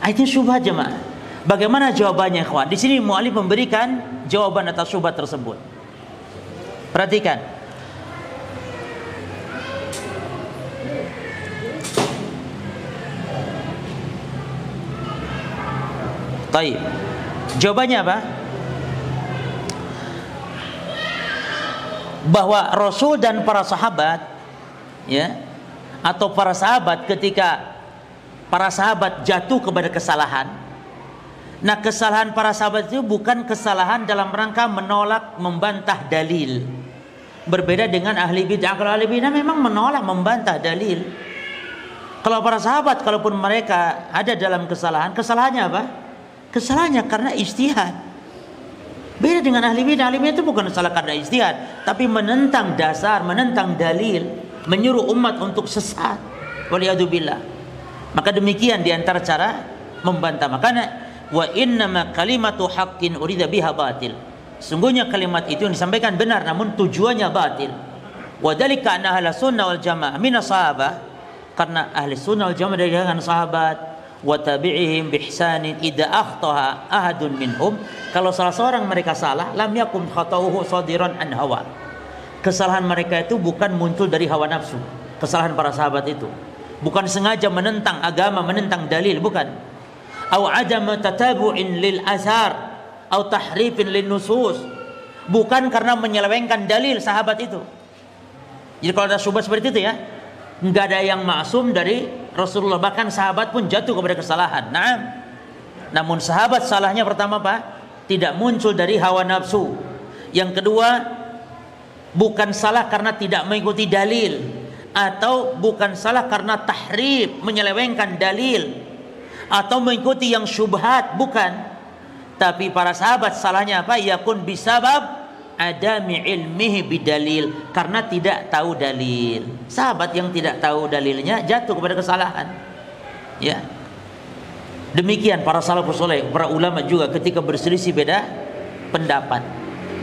S1: Ah, itu syubhat jemaah. Bagaimana jawabannya kawan? Di sini mu'alif memberikan jawaban atas syubhat tersebut. Perhatikan. Taib. Jawabannya apa? Bahwa Rasul dan para sahabat ya atau para sahabat ketika para sahabat jatuh kepada kesalahan Nah kesalahan para sahabat itu bukan kesalahan dalam rangka menolak membantah dalil Berbeda dengan ahli bid'ah Kalau ahli bid'ah memang menolak membantah dalil Kalau para sahabat kalaupun mereka ada dalam kesalahan Kesalahannya apa? Kesalahannya karena istihad. Beda dengan ahli bidah. Ahli bidah itu bukan salah karena istihad, tapi menentang dasar, menentang dalil, menyuruh umat untuk sesat. Waliyadzubillah. Maka demikian di antara cara membantah. Makanya wa innama kalimatu haqqin urida biha batil. Sungguhnya kalimat itu yang disampaikan benar namun tujuannya batil. Wa dzalika anna ahli sunnah wal jamaah min sahabah karena ahli sunnah wal jamaah dari kalangan sahabat wa tabi'ihim bihsanin idza akhtaha ahadun minhum kalau salah seorang mereka salah lam yakum khatauhu sadiran an hawa. Kesalahan mereka itu bukan muncul dari hawa nafsu kesalahan para sahabat itu. Bukan sengaja menentang agama menentang dalil bukan. Au adama tatabu'in lil azhar au tahrifin lin nusus. Bukan karena menyelewengkan dalil sahabat itu. Jadi kalau ada subhat seperti itu ya nggak ada yang maksum dari Rasulullah. Bahkan sahabat pun jatuh kepada kesalahan. Nah, namun sahabat salahnya pertama Pak tidak muncul dari hawa nafsu. Yang kedua bukan salah karena tidak mengikuti dalil. Atau bukan salah karena tahrif menyelewengkan dalil. Atau mengikuti yang syubhat bukan. Tapi para sahabat salahnya apa? Yakun bisabab adami ilmihi bidalil karena tidak tahu dalil. Sahabat yang tidak tahu dalilnya jatuh kepada kesalahan. Ya. Demikian para salafus saleh, para ulama juga ketika berselisih beda pendapat.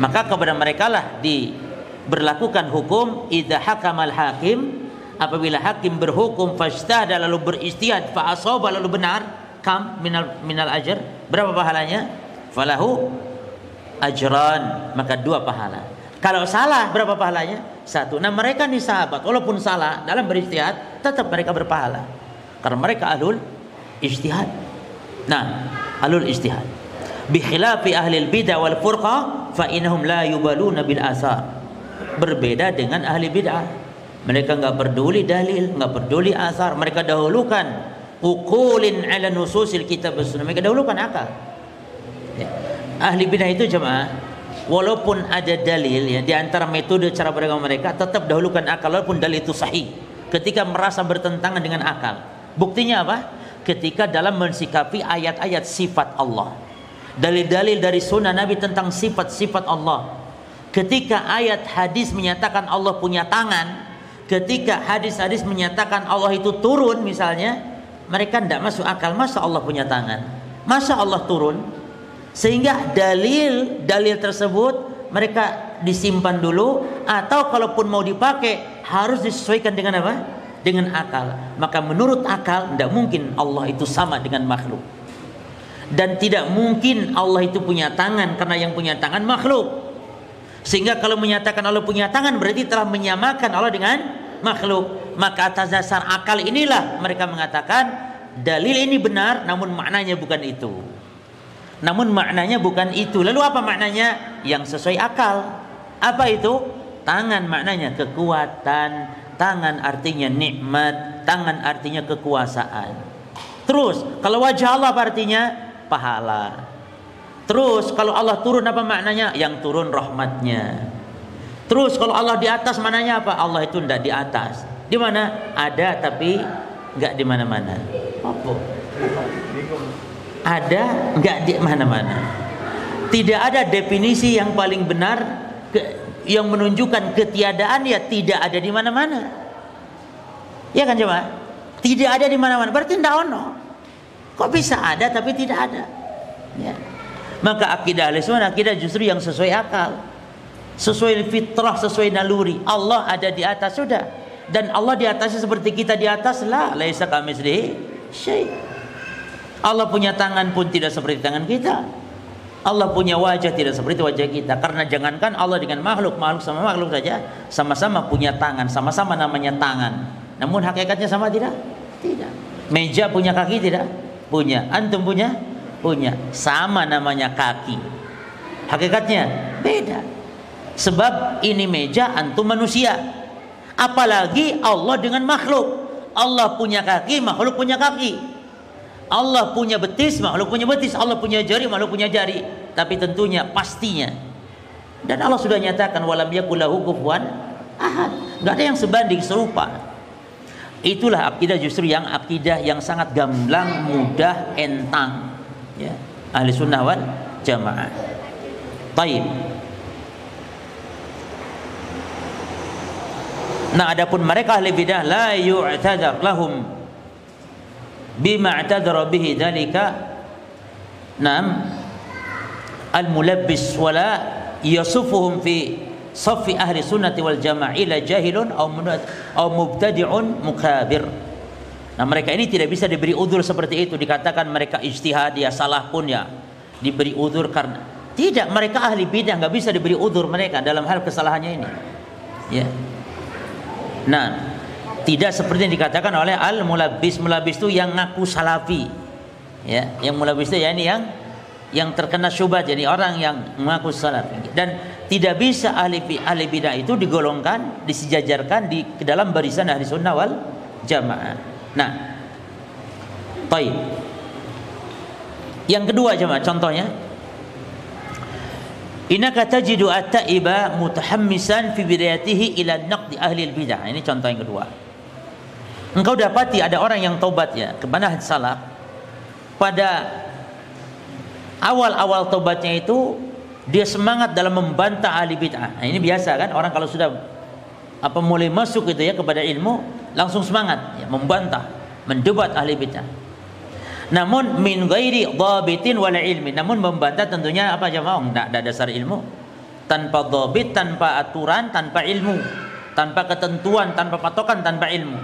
S1: Maka kepada mereka lah diberlakukan hukum idza hakamal hakim apabila hakim berhukum fastada lalu beristihad fa lalu benar kam minal minal ajr berapa pahalanya falahu ajran. Maka dua pahala. Kalau salah berapa pahalanya? Satu. Nah mereka nih sahabat walaupun salah dalam beristihad tetap mereka berpahala. Karena mereka alul istihad nah alul istihad bikhilafi ahli bidah wal furqa fa innahum la yubaluna bil asar. Berbeda dengan ahli bid'ah. Mereka enggak peduli dalil enggak peduli asar. Mereka dahulukan ukulin ala nususil kitab sunnah. Mereka dahulukan akal ya. Ahli bidah itu jemaah walaupun ada dalil ya di antara metode cara beragama mereka tetap dahulukan akal walaupun dalil itu sahih. Ketika merasa bertentangan dengan akal. Buktinya apa? Ketika dalam mensikapi ayat-ayat sifat Allah. Dalil-dalil dari sunnah Nabi tentang sifat-sifat Allah. Ketika ayat hadis menyatakan Allah punya tangan ketika hadis-hadis menyatakan Allah itu turun misalnya mereka tidak masuk akal masa Allah punya tangan? Masa Allah turun sehingga dalil dalil tersebut mereka disimpan dulu atau kalaupun mau dipakai harus disesuaikan dengan apa? Dengan akal. Maka menurut akal tidak mungkin Allah itu sama dengan makhluk. Dan tidak mungkin Allah itu punya tangan karena yang punya tangan makhluk. Sehingga kalau menyatakan Allah punya tangan berarti telah menyamakan Allah dengan makhluk. Maka atas dasar akal inilah mereka mengatakan dalil ini benar namun maknanya bukan itu. Namun maknanya bukan itu. Lalu apa maknanya? Yang sesuai akal. Apa itu? Tangan maknanya kekuatan, tangan artinya nikmat, tangan artinya kekuasaan. Terus kalau wajah Allah artinya pahala. Terus kalau Allah turun apa maknanya? Yang turun rahmatnya. Terus kalau Allah di atas mananya apa? Allah itu tidak di atas. Di mana? Ada tapi nggak di mana-mana. Apa? Ada nggak di mana-mana. Tidak ada definisi yang paling benar ke, yang menunjukkan ketiadaan ya tidak ada di mana-mana. Ya kan coba? Tidak ada di mana-mana. Berarti tidak ono. Kok bisa ada tapi tidak ada? Ya. Maka akidah ahli akidah justru yang sesuai akal. Sesuai fitrah, sesuai naluri. Allah ada di atas sudah. Dan Allah di atasnya seperti kita di atas lah. Laisa kami syai. Allah punya tangan pun tidak seperti tangan kita. Allah punya wajah tidak seperti wajah kita. Karena jangankan Allah dengan makhluk makhluk sama makhluk saja sama-sama punya tangan. Sama-sama namanya tangan. Namun hakikatnya sama tidak? Tidak. Meja punya kaki tidak? Punya. Antum punya? Punya. Sama namanya kaki. Hakikatnya beda. Sebab ini meja antum manusia. Apalagi Allah dengan makhluk. Allah punya kaki makhluk punya kaki Allah punya betis, makhluk punya betis. Allah punya jari, makhluk punya jari. Tapi tentunya pastinya. Dan Allah sudah nyatakan walam yakulahu kufuwan ahad. Enggak ada yang sebanding serupa. Itulah akidah justru yang akidah yang sangat gamblang, mudah, entang. Ya. Ahli sunnah wal jamaah. Taib. Nah, adapun mereka ahli bidah la yu'tadar lahum bima i'tadara bihi dalika nam al mulabbis wala yasufuhum fi safi ahli sunnati wal jamaah ila jahilun aw mubtadi'un mukabir Nah mereka ini tidak bisa diberi udur seperti itu. Dikatakan mereka ijtihad ya salah pun ya Diberi udur karena Tidak mereka ahli bidah nggak bisa diberi udur mereka Dalam hal kesalahannya ini. Ya. Nah tidak seperti yang dikatakan oleh al mulabis mulabis itu yang ngaku salafi. Ya yang mulabis itu ya ini yang yang terkena syubhat jadi orang yang mengaku salafi. Dan tidak bisa ahli ahli bidah itu digolongkan disejajarkan di ke dalam barisan ahli sunnah wal jamaah. Nah baik yang kedua jemaah contohnya. Innaka tajidu at-ta'iba mutahammisan fi bidayatihi ila naqdi ahli al-bidah. Ini contoh yang kedua engkau dapati ada orang yang tobat ya ke manhaj salaf pada awal-awal tobatnya itu dia semangat dalam membantah ahli bid'ah. Nah, ini biasa kan orang kalau sudah apa mulai masuk itu ya kepada ilmu langsung semangat ya, membantah, mendebat ahli bid'ah. Namun min ghairi dhabitin wala ilmi. Namun membantah tentunya apa jemaah? Enggak ada dasar ilmu. Tanpa dhabit, tanpa aturan, tanpa ilmu, tanpa ketentuan, tanpa patokan, tanpa ilmu.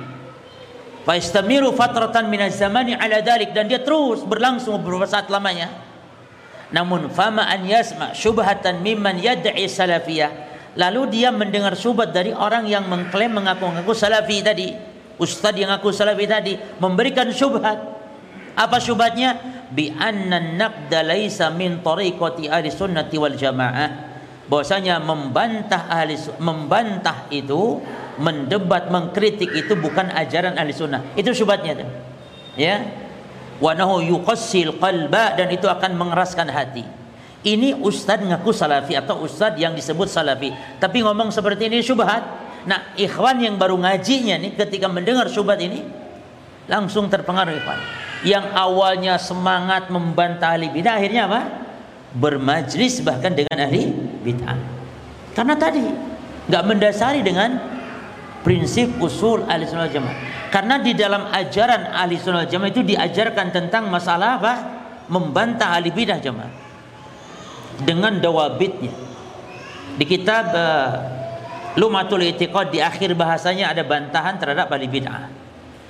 S1: Faistamiru fatratan minaz zamani ala dalik dan dia terus berlangsung beberapa saat lamanya. Namun fama an yasma syubhatan mimman yad'i salafiyah. Lalu dia mendengar syubhat dari orang yang mengklaim mengaku-ngaku salafi tadi. Ustaz yang ngaku salafi tadi memberikan syubhat. Apa syubhatnya? Bi anna naqda laisa min tariqati ahli sunnati wal jamaah. Bahwasanya membantah ahli membantah itu mendebat, mengkritik itu bukan ajaran ahli sunnah. Itu syubhatnya. Ya. Wa nahu yuqassil qalba dan itu akan mengeraskan hati. Ini ustaz ngaku salafi atau ustaz yang disebut salafi. Tapi ngomong seperti ini syubhat. Nah, ikhwan yang baru ngajinya nih ketika mendengar syubhat ini langsung terpengaruh ikhwan. Yang awalnya semangat membantah ahli bidah akhirnya apa? Bermajlis bahkan dengan ahli bid'ah. Karena tadi nggak mendasari dengan prinsip usul ahli sunnah jamaah. Karena di dalam ajaran ahli sunnah jamaah itu diajarkan tentang masalah apa? Membantah ahli bidah jamaah. Dengan dawabitnya. Di kitab uh, Lumatul Itiqad di akhir bahasanya ada bantahan terhadap ahli bid'ah.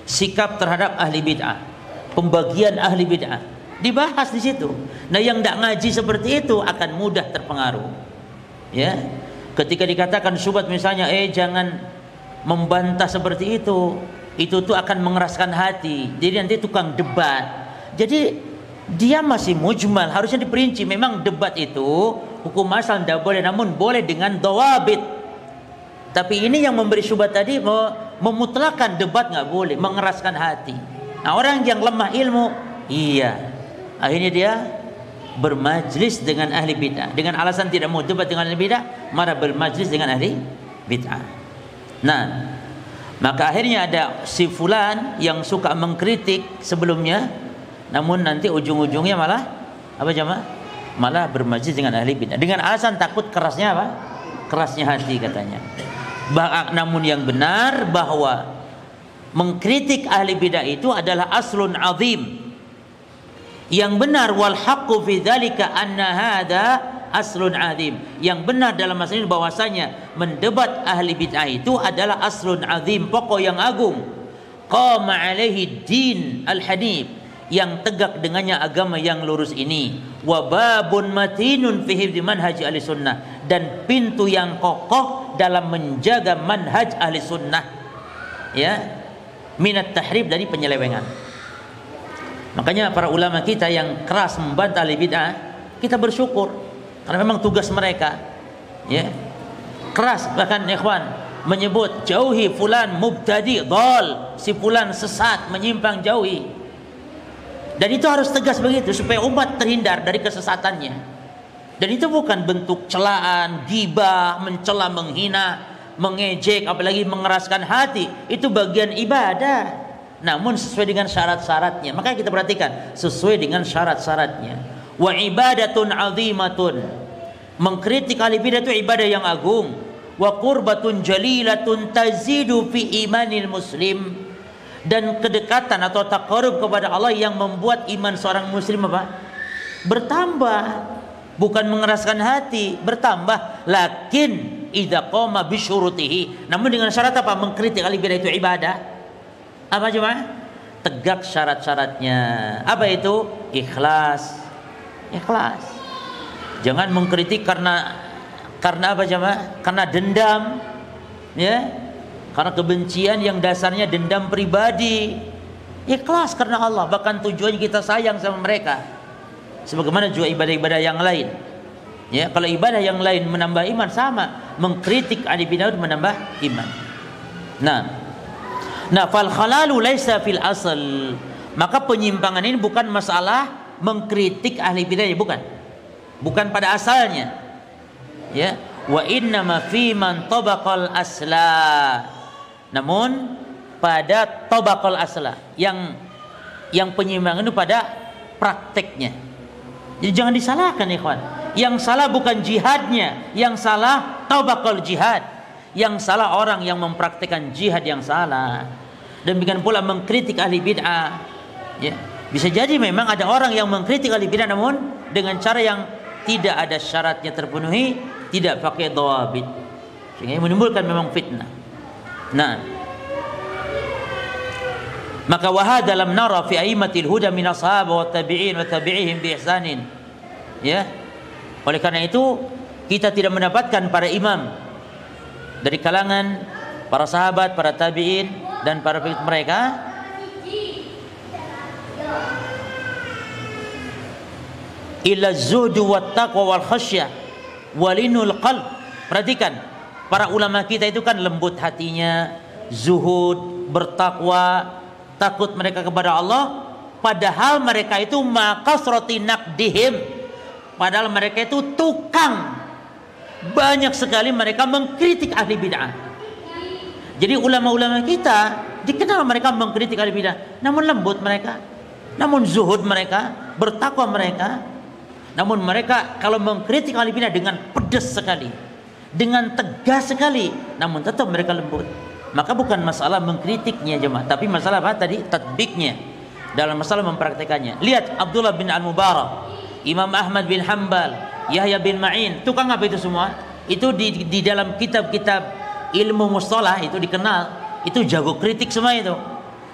S1: Sikap terhadap ahli bid'ah. Pembagian ahli bid'ah. Dibahas di situ. Nah yang tidak ngaji seperti itu akan mudah terpengaruh. Ya. Ketika dikatakan syubhat misalnya eh jangan membantah seperti itu itu tuh akan mengeraskan hati. Jadi nanti tukang debat. Jadi dia masih mujmal harusnya diperinci. Memang debat itu hukum asal tidak boleh namun boleh dengan dawabit. Tapi ini yang memberi syubhat tadi memutlakan debat nggak boleh mengeraskan hati. Nah, orang yang lemah ilmu, iya. Akhirnya dia bermajlis dengan ahli bid'ah. Dengan alasan tidak mau debat dengan ahli bid'ah malah bermajlis dengan ahli bid'ah nah maka akhirnya ada si fulan yang suka mengkritik sebelumnya namun nanti ujung-ujungnya malah apa jemaah malah bermajlis dengan ahli bid'ah. Dengan alasan takut kerasnya apa? Kerasnya hati katanya. Bah, namun yang benar bahwa mengkritik ahli bid'ah itu adalah aslun azim. Yang benar wal haqqu fi dzalika anna hadza aslun azim. Yang benar dalam masalah ini bahwasanya mendebat ahli bid'ah itu adalah aslun azim, pokok yang agung. Qama alaihi din al-hanif yang tegak dengannya agama yang lurus ini. Wa babun matinun fi hifdzi manhaj ahli sunnah. Dan pintu yang kokoh dalam menjaga manhaj ahli sunnah. Ya minat tahrib dari penyelewengan. Makanya para ulama kita yang keras membantah ahli bid'ah, kita bersyukur karena memang tugas mereka. Ya. Keras bahkan ikhwan menyebut jauhi fulan mubtadi dal, si fulan sesat, menyimpang jauhi. Dan itu harus tegas begitu supaya umat terhindar dari kesesatannya. Dan itu bukan bentuk celaan, gibah, mencela, menghina, mengejek, apalagi mengeraskan hati. Itu bagian ibadah namun sesuai dengan syarat-syaratnya. Maka kita perhatikan sesuai dengan syarat-syaratnya. Wa ibadatun azimatun. Mengkritik ahli bidah itu ibadah yang agung. Wa qurbatun jalilatun tazidu fi imanil muslim. Dan kedekatan atau takarub kepada Allah yang membuat iman seorang muslim apa? Bertambah. Bukan mengeraskan hati, bertambah. Lakin idza qama bisyurutihi. Namun dengan syarat apa? Mengkritik ahli bidah itu ibadah apa cuma tegak syarat-syaratnya apa itu ikhlas ikhlas. Jangan mengkritik karena karena apa jemaah karena dendam ya? Karena kebencian yang dasarnya dendam pribadi. Ikhlas karena Allah. Bahkan tujuannya kita sayang sama mereka. Sebagaimana juga ibadah-ibadah yang lain. Ya kalau ibadah yang lain menambah iman sama. Mengkritik ahli bidah menambah iman. Nah. Nah, fal khalalu laisa fil asal. Maka penyimpangan ini bukan masalah mengkritik ahli bidah, bukan. Bukan pada asalnya. Ya, wa inna ma fi man tabaqal asla. Namun pada tabaqal asla yang yang penyimpangan itu pada prakteknya. Jadi jangan disalahkan ikhwan. Yang salah bukan jihadnya, yang salah tabaqal jihad yang salah orang yang mempraktikkan jihad yang salah. Demikian pula mengkritik ahli bid'ah. Ya. Bisa jadi memang ada orang yang mengkritik ahli bid'ah namun dengan cara yang tidak ada syaratnya terpenuhi, tidak pakai dawabit. Sehingga menimbulkan memang fitnah. Nah, maka wahad dalam nara fi aimatil huda min ashab wa tabi'in wa tabi'ihim bi ihsanin. Ya. Oleh karena itu kita tidak mendapatkan para imam dari kalangan para sahabat, para tabi'in dan para pengikut mereka illa zuhdu wat taqwa wal khasyah walinul qalb. Perhatikan, para ulama kita itu kan lembut hatinya, zuhud, bertakwa, takut mereka kepada Allah, padahal mereka itu maqasrati naqdihim. Padahal mereka itu tukang banyak sekali mereka mengkritik ahli bid'ah. Jadi ulama-ulama kita dikenal mereka mengkritik ahli bid'ah, namun lembut mereka, namun zuhud mereka, bertakwa mereka. Namun mereka kalau mengkritik ahli bid'ah dengan pedas sekali, dengan tegas sekali, namun tetap mereka lembut. Maka bukan masalah mengkritiknya jemaah, tapi masalah apa tadi? Tatbiknya dalam masalah mempraktekannya. Lihat Abdullah bin Al-Mubarak, Imam Ahmad bin Hambal, Yahya bin Ma'in tukang apa itu semua itu di, di dalam kitab-kitab ilmu mustalah itu dikenal itu jago kritik semua itu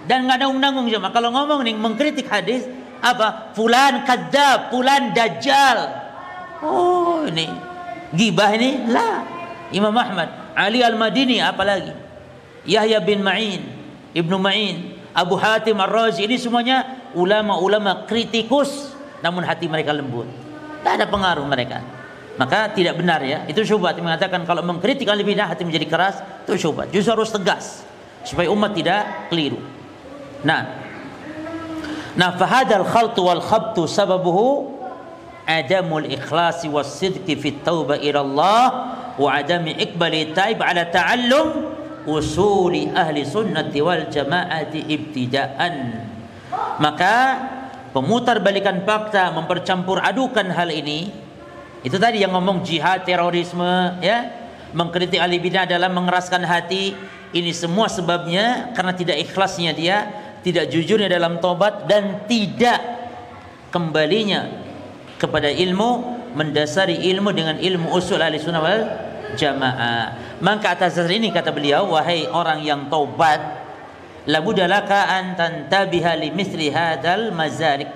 S1: dan nggak ada undang cuma kalau ngomong nih mengkritik hadis apa fulan kadzab fulan dajjal oh ini gibah ini lah Imam Ahmad Ali Al-Madini apalagi Yahya bin Ma'in Ibnu Ma'in Abu Hatim Ar-Razi ini semuanya ulama-ulama kritikus namun hati mereka lembut tidak ada pengaruh mereka. Maka tidak benar ya. Itu syubhat mengatakan kalau mengkritik ahli bidah hati menjadi keras, itu syubhat. Justru harus tegas supaya umat tidak keliru. Nah, Nah, fahadal khaltu wal khabtu sababuhu adamul ikhlasi was sidqi fit taubah ila Allah wa adami iqbali taib ala ta'allum usuli ahli sunnati wal jama'ati ibtida'an. Maka pemutar balikan fakta mempercampur adukan hal ini itu tadi yang ngomong jihad terorisme ya mengkritik ahli bidah dalam mengeraskan hati ini semua sebabnya karena tidak ikhlasnya dia tidak jujurnya dalam tobat dan tidak kembalinya kepada ilmu mendasari ilmu dengan ilmu usul ahli sunnah wal jamaah. Maka atas dasar ini kata beliau wahai orang yang taubat labudalaka an tantabiha li misli hadal mazarik.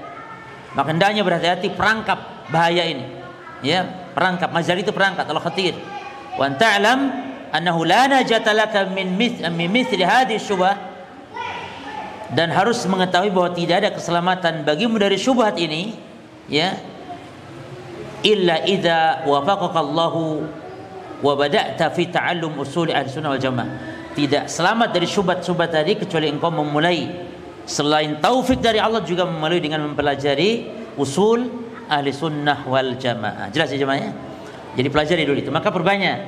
S1: Maka hendaknya berhati-hati perangkap bahaya ini. Ya perangkap. Mazarik itu perangkap al khatir. Wa ta'lam annahu la najata laka min mithli hadhihi dan harus mengetahui bahwa tidak ada keselamatan bagimu dari syubhat ini ya. Illa idza wafaqaka Allahu wa bada'ta fi ta'allum usul ahli sunnah wal jamaah. Tidak selamat dari syubhat-syubhat tadi kecuali engkau memulai. Selain taufik dari Allah juga memulai dengan mempelajari usul ahli sunnah wal jamaah. Jelas ya jemaah ya? Jadi pelajari dulu itu. Maka perbanyak.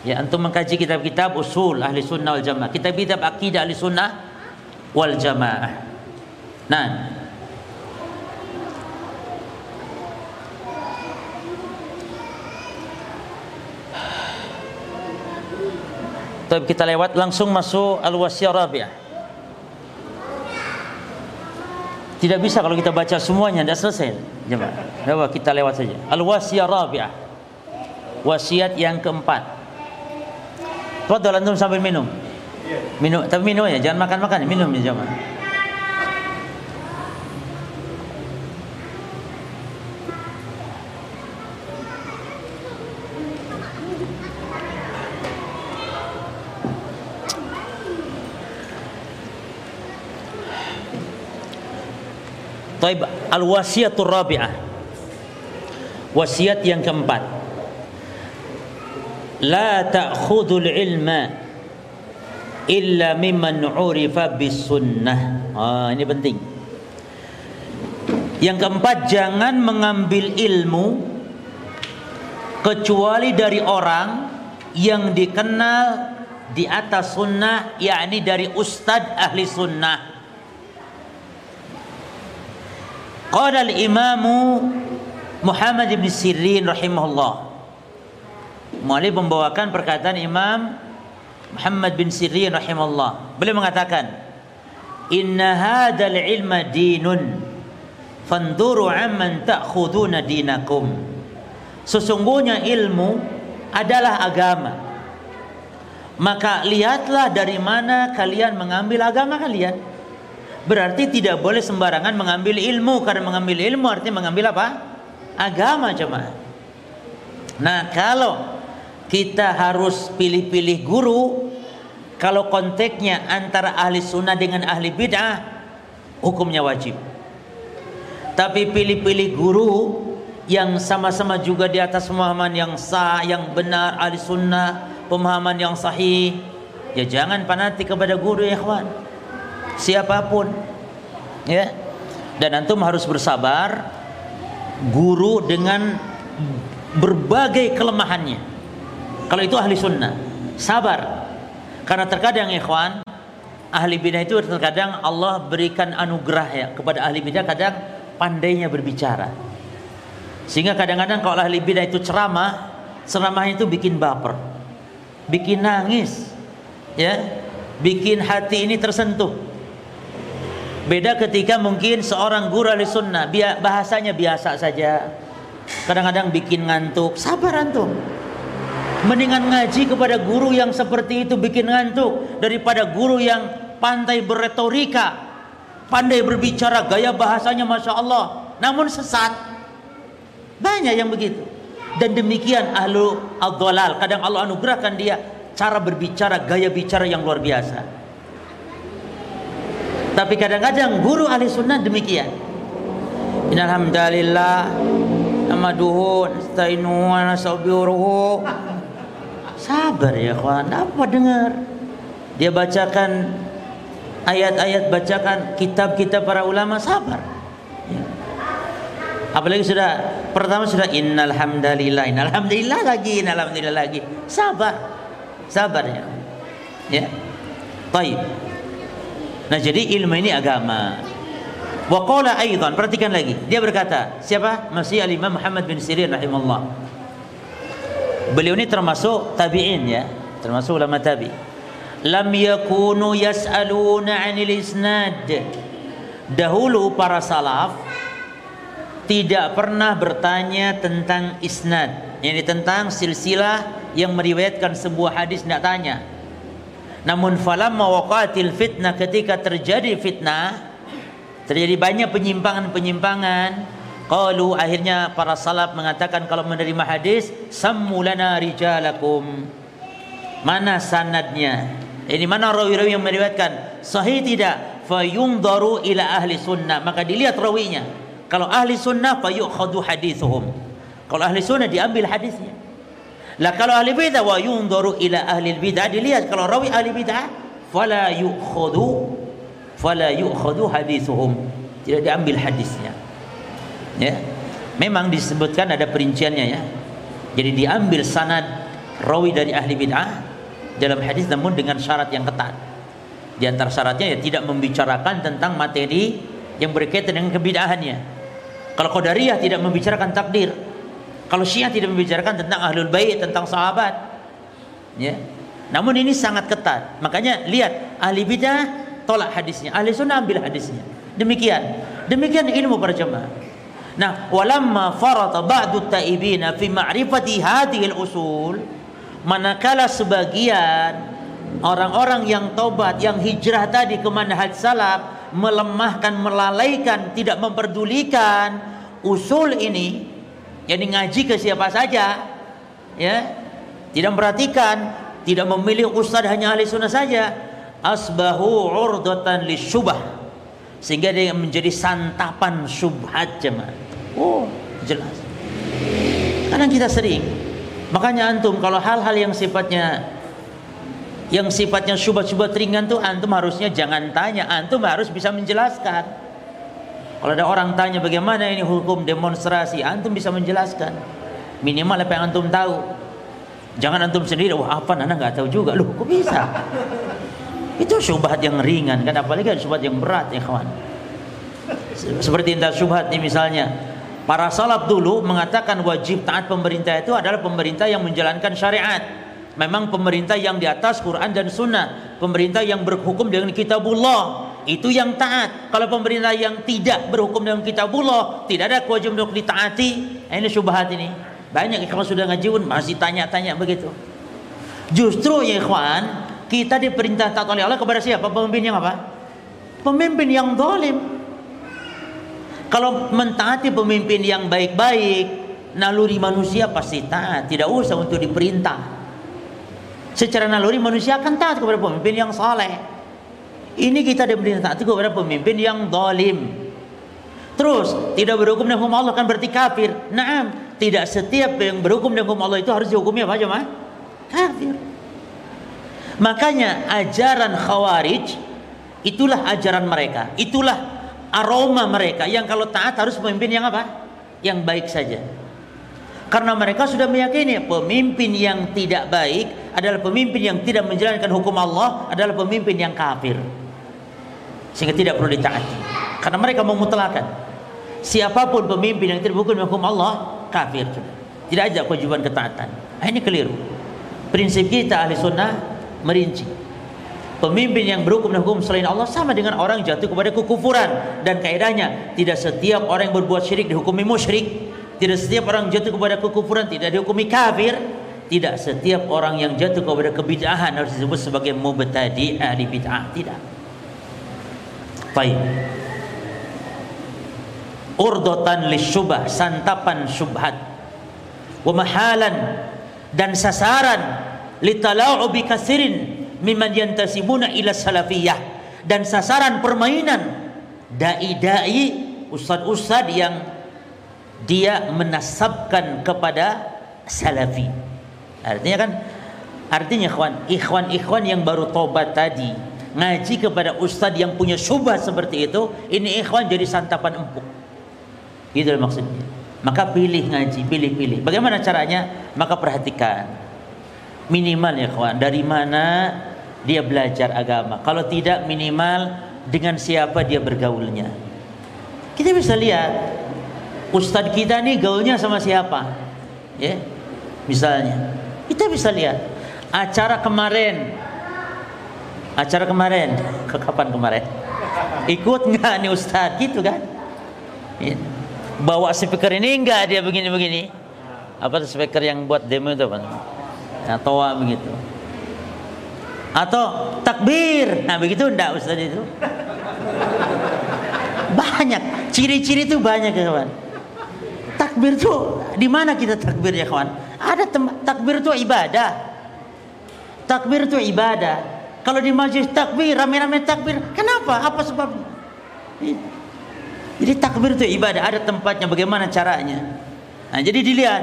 S1: Ya antum mengkaji kitab-kitab usul ahli sunnah wal jamaah. Kitab-kitab akidah ahli sunnah wal jamaah. Nah, Tapi kita lewat langsung masuk al-wasiyah rabi'ah. Tidak bisa kalau kita baca semuanya tidak selesai. Jemaah. Coba kita lewat saja. Al-wasiyah rabi'ah. Wasiat yang keempat. Fadhal antum sambil minum. Minum, tapi minum ya, jangan makan-makan, minum ya jangan. Taib al-wasiyatur rabi'ah. Wasiat yang keempat. La ta'khudul ilma illa mimman urifa bis sunnah. Ah, ini penting. Yang keempat, jangan mengambil ilmu kecuali dari orang yang dikenal di atas sunnah, yakni dari ustad ahli sunnah. Qala al-imamu Muhammad ibn Sirin rahimahullah. Mulai membawakan perkataan Imam Muhammad bin Sirin rahimahullah. Beliau mengatakan inna hadzal ilma dinun. Fanduru amman ta'khuduna dinakum. Sesungguhnya ilmu adalah agama. Maka lihatlah dari mana kalian mengambil agama kalian. Berarti tidak boleh sembarangan mengambil ilmu. Karena mengambil ilmu artinya mengambil apa? Agama jemaah. Nah kalau kita harus pilih-pilih guru kalau konteksnya antara ahli sunnah dengan ahli bid'ah hukumnya wajib. Tapi pilih-pilih guru yang sama-sama juga di atas pemahaman yang sah yang benar ahli sunnah pemahaman yang sahih ya jangan fanatik kepada guru ya ikhwan. Siapa pun ya. Dan antum harus bersabar guru dengan berbagai kelemahannya. Kalau itu ahli sunnah, sabar. Karena terkadang ikhwan, ahli bidah itu terkadang Allah berikan anugerah ya kepada ahli bidah kadang pandainya berbicara. Sehingga kadang-kadang kalau ahli bidah itu ceramah, ceramahnya itu bikin baper. Bikin nangis. Ya. Bikin hati ini tersentuh. Beda ketika mungkin seorang guru ahli sunnah bahasanya biasa saja. Kadang-kadang bikin ngantuk. Sabar antum. Mendingan ngaji kepada guru yang seperti itu bikin ngantuk daripada guru yang pandai berretorika, pandai berbicara, gaya bahasanya masya Allah, namun sesat. Banyak yang begitu. Dan demikian ahlu al kadang Allah anugerahkan dia cara berbicara, gaya bicara yang luar biasa. Tapi kadang-kadang guru ahli sunnah demikian. Innalhamdalillah Namaduhu Nasta'inu wa Sabar ya kawan, apa dengar? Dia bacakan ayat-ayat bacakan kitab-kitab para ulama sabar. Ya. apalagi sudah pertama sudah innal hamdalillah innal hamdalillah lagi innal hamdalillah lagi. Sabar. Sabarnya ya. Baik nah jadi ilmu ini agama. Wa qala aidan perhatikan lagi. Dia berkata siapa? Masih al Imam Muhammad bin Sirin rahimahullah beliau ini termasuk tabi'in ya termasuk ulama tabi' lam yakunu yas'aluna 'anil isnad. Dahulu para salaf tidak pernah bertanya tentang isnad, yakni tentang silsilah yang meriwayatkan sebuah hadis tidak tanya. Namun falamma waqatil fitnah ketika terjadi fitnah, terjadi banyak penyimpangan-penyimpangan, qalu akhirnya para salaf mengatakan kalau menerima hadis sammulana rijalakum. Mana sanadnya? Ini mana rawi-rawi yang meriwayatkan? Sahih tidak? Fayundaru ila ahli sunnah. Maka dilihat rawinya. Kalau ahli sunnah fayukhadu hadithuhum. Kalau ahli sunnah diambil hadisnya. Lah kalau ahli bid'ah wa yundaru ila ahli bid'ah dilihat kalau rawi ahli bid'ah fala yukhadu fala yukhadu hadithuhum. Tidak diambil hadisnya. Ya. Memang disebutkan ada perinciannya ya. Jadi diambil sanad rawi dari ahli bid'ah dalam hadis namun dengan syarat yang ketat. Di antara syaratnya ya tidak membicarakan tentang materi yang berkaitan dengan kebidahannya. Kalau Qadariyah tidak membicarakan takdir. Kalau Syiah tidak membicarakan tentang Ahlul Bait, tentang sahabat. Ya. Namun ini sangat ketat. Makanya lihat ahli bidah tolak hadisnya, ahli sunnah ambil hadisnya. Demikian. Demikian ilmu para jemaah. Nah, walamma farata ba'du taibina fi ma'rifati hadhihi al-usul manakala sebagian orang-orang yang tobat yang hijrah tadi ke manhaj salaf melemahkan melalaikan tidak memperdulikan usul ini yang ngaji ke siapa saja ya tidak memperhatikan tidak memilih ustaz hanya ahli sunnah saja asbahu urdatan lisyubah sehingga dia menjadi santapan subhat jemaah oh jelas kadang kita sering Makanya antum kalau hal-hal yang sifatnya yang sifatnya syubhat-syubhat ringan tuh antum harusnya jangan tanya, antum harus bisa menjelaskan. Kalau ada orang tanya bagaimana ini hukum demonstrasi, antum bisa menjelaskan. Minimal apa yang antum tahu. Jangan antum sendiri, wah apa nana nggak tahu juga. Loh, kok bisa? Itu syubhat yang ringan kan apalagi ada syubhat yang berat ya kawan. Seperti indah syubhat nih misalnya, Para salaf dulu mengatakan wajib taat pemerintah itu adalah pemerintah yang menjalankan syariat. Memang pemerintah yang di atas Quran dan Sunnah, pemerintah yang berhukum dengan kitabullah, itu yang taat. Kalau pemerintah yang tidak berhukum dengan kitabullah, tidak ada kewajiban untuk ditaati. Nah, ini syubhat ini. Banyak ikhwan sudah ngajiun masih tanya-tanya begitu. Justru ya ikhwan, kita diperintah taat oleh Allah kepada siapa? Pemimpin yang apa? Pemimpin yang dolim. Kalau mentaati pemimpin yang baik-baik, naluri manusia pasti taat, tidak usah untuk diperintah. Secara naluri manusia akan taat kepada pemimpin yang saleh. Ini kita diperintah taat kepada pemimpin yang dolim. Terus tidak berhukum dengan hukum Allah kan berarti kafir. Naam, tidak setiap yang berhukum dengan hukum Allah itu harus dihukumi apa jemaah? Kafir. Makanya ajaran Khawarij itulah ajaran mereka. Itulah aroma mereka yang kalau taat harus pemimpin yang apa? Yang baik saja. Karena mereka sudah meyakini pemimpin yang tidak baik adalah pemimpin yang tidak menjalankan hukum Allah adalah pemimpin yang kafir. Sehingga tidak perlu ditaati. Karena mereka memutlakan siapa pun pemimpin yang tidak berhukum hukum Allah kafir. Tidak ada kewajiban ketaatan. Nah, ini keliru. Prinsip kita ahli sunnah merinci Pemimpin yang berhukum dan hukum selain Allah sama dengan orang jatuh kepada kekufuran dan kaidahnya tidak setiap orang yang berbuat syirik dihukumi musyrik, tidak setiap orang jatuh kepada kekufuran tidak dihukumi kafir, tidak setiap orang yang jatuh kepada kebid'ahan harus disebut sebagai mubtadi ahli bid'ah, tidak. Baik. Urdotan lisyubah, santapan syubhat. Wa mahalan dan sasaran litala'u kasirin mimman yantasibuna ila salafiyah dan sasaran permainan dai-dai ustad-ustad yang dia menasabkan kepada salafi. Artinya kan artinya ikhwan, ikhwan-ikhwan yang baru tobat tadi ngaji kepada ustadz yang punya syubhat seperti itu, ini ikhwan jadi santapan empuk. Gitu maksudnya. Maka pilih ngaji, pilih-pilih. Bagaimana caranya? Maka perhatikan. Minimal ya kawan, dari mana dia belajar agama. Kalau tidak minimal dengan siapa dia bergaulnya. Kita bisa lihat ustadz kita nih gaulnya sama siapa. Ya. Misalnya, kita bisa lihat acara kemarin. Acara kemarin. Kapan kemarin? Ikut nggak nih ustadz gitu kan? Ya. Bawa speaker ini enggak dia begini-begini? Apa tuh speaker yang buat demo itu apa nah, toa begitu. Atau takbir. Nah begitu enggak Ustaz itu? Banyak. Ciri-ciri itu banyak ya kawan. Takbir tuh di mana kita takbir ya kawan? Ada tempat takbir itu ibadah. Takbir itu ibadah. Kalau di majlis takbir rame-rame takbir kenapa? Apa sebabnya? Jadi takbir itu ibadah, ada tempatnya bagaimana caranya. Nah, jadi dilihat.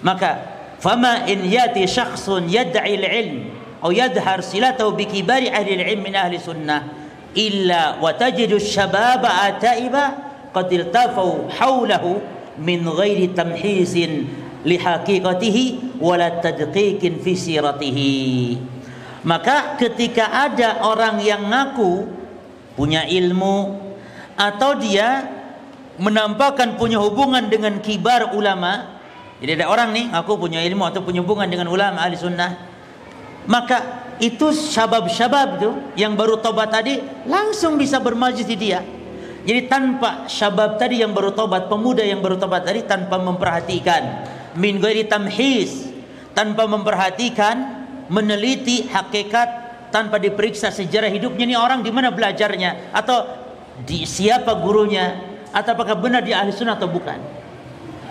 S1: Maka fama in yati syakhsun yad'i al-ilm atau yadhar silatahu bi kibari ahli al-ilm min ahli sunnah illa wa tajidu syababa ataiba qad iltafau hawlahu min ghairi. Maka ketika ada orang yang ngaku punya ilmu, atau dia menampakkan punya hubungan dengan kibar ulama jadi ada orang nih aku punya ilmu atau punya hubungan dengan ulama ahli sunnah. Maka itu syabab-syabab itu yang baru tobat tadi langsung bisa bermajlis di dia. Jadi tanpa syabab tadi yang baru tobat pemuda yang baru tobat tadi tanpa memperhatikan. Min ghairi tamhis tanpa memperhatikan meneliti hakikat tanpa diperiksa sejarah hidupnya ini orang di mana belajarnya atau di siapa gurunya atau apakah benar dia ahli sunnah atau bukan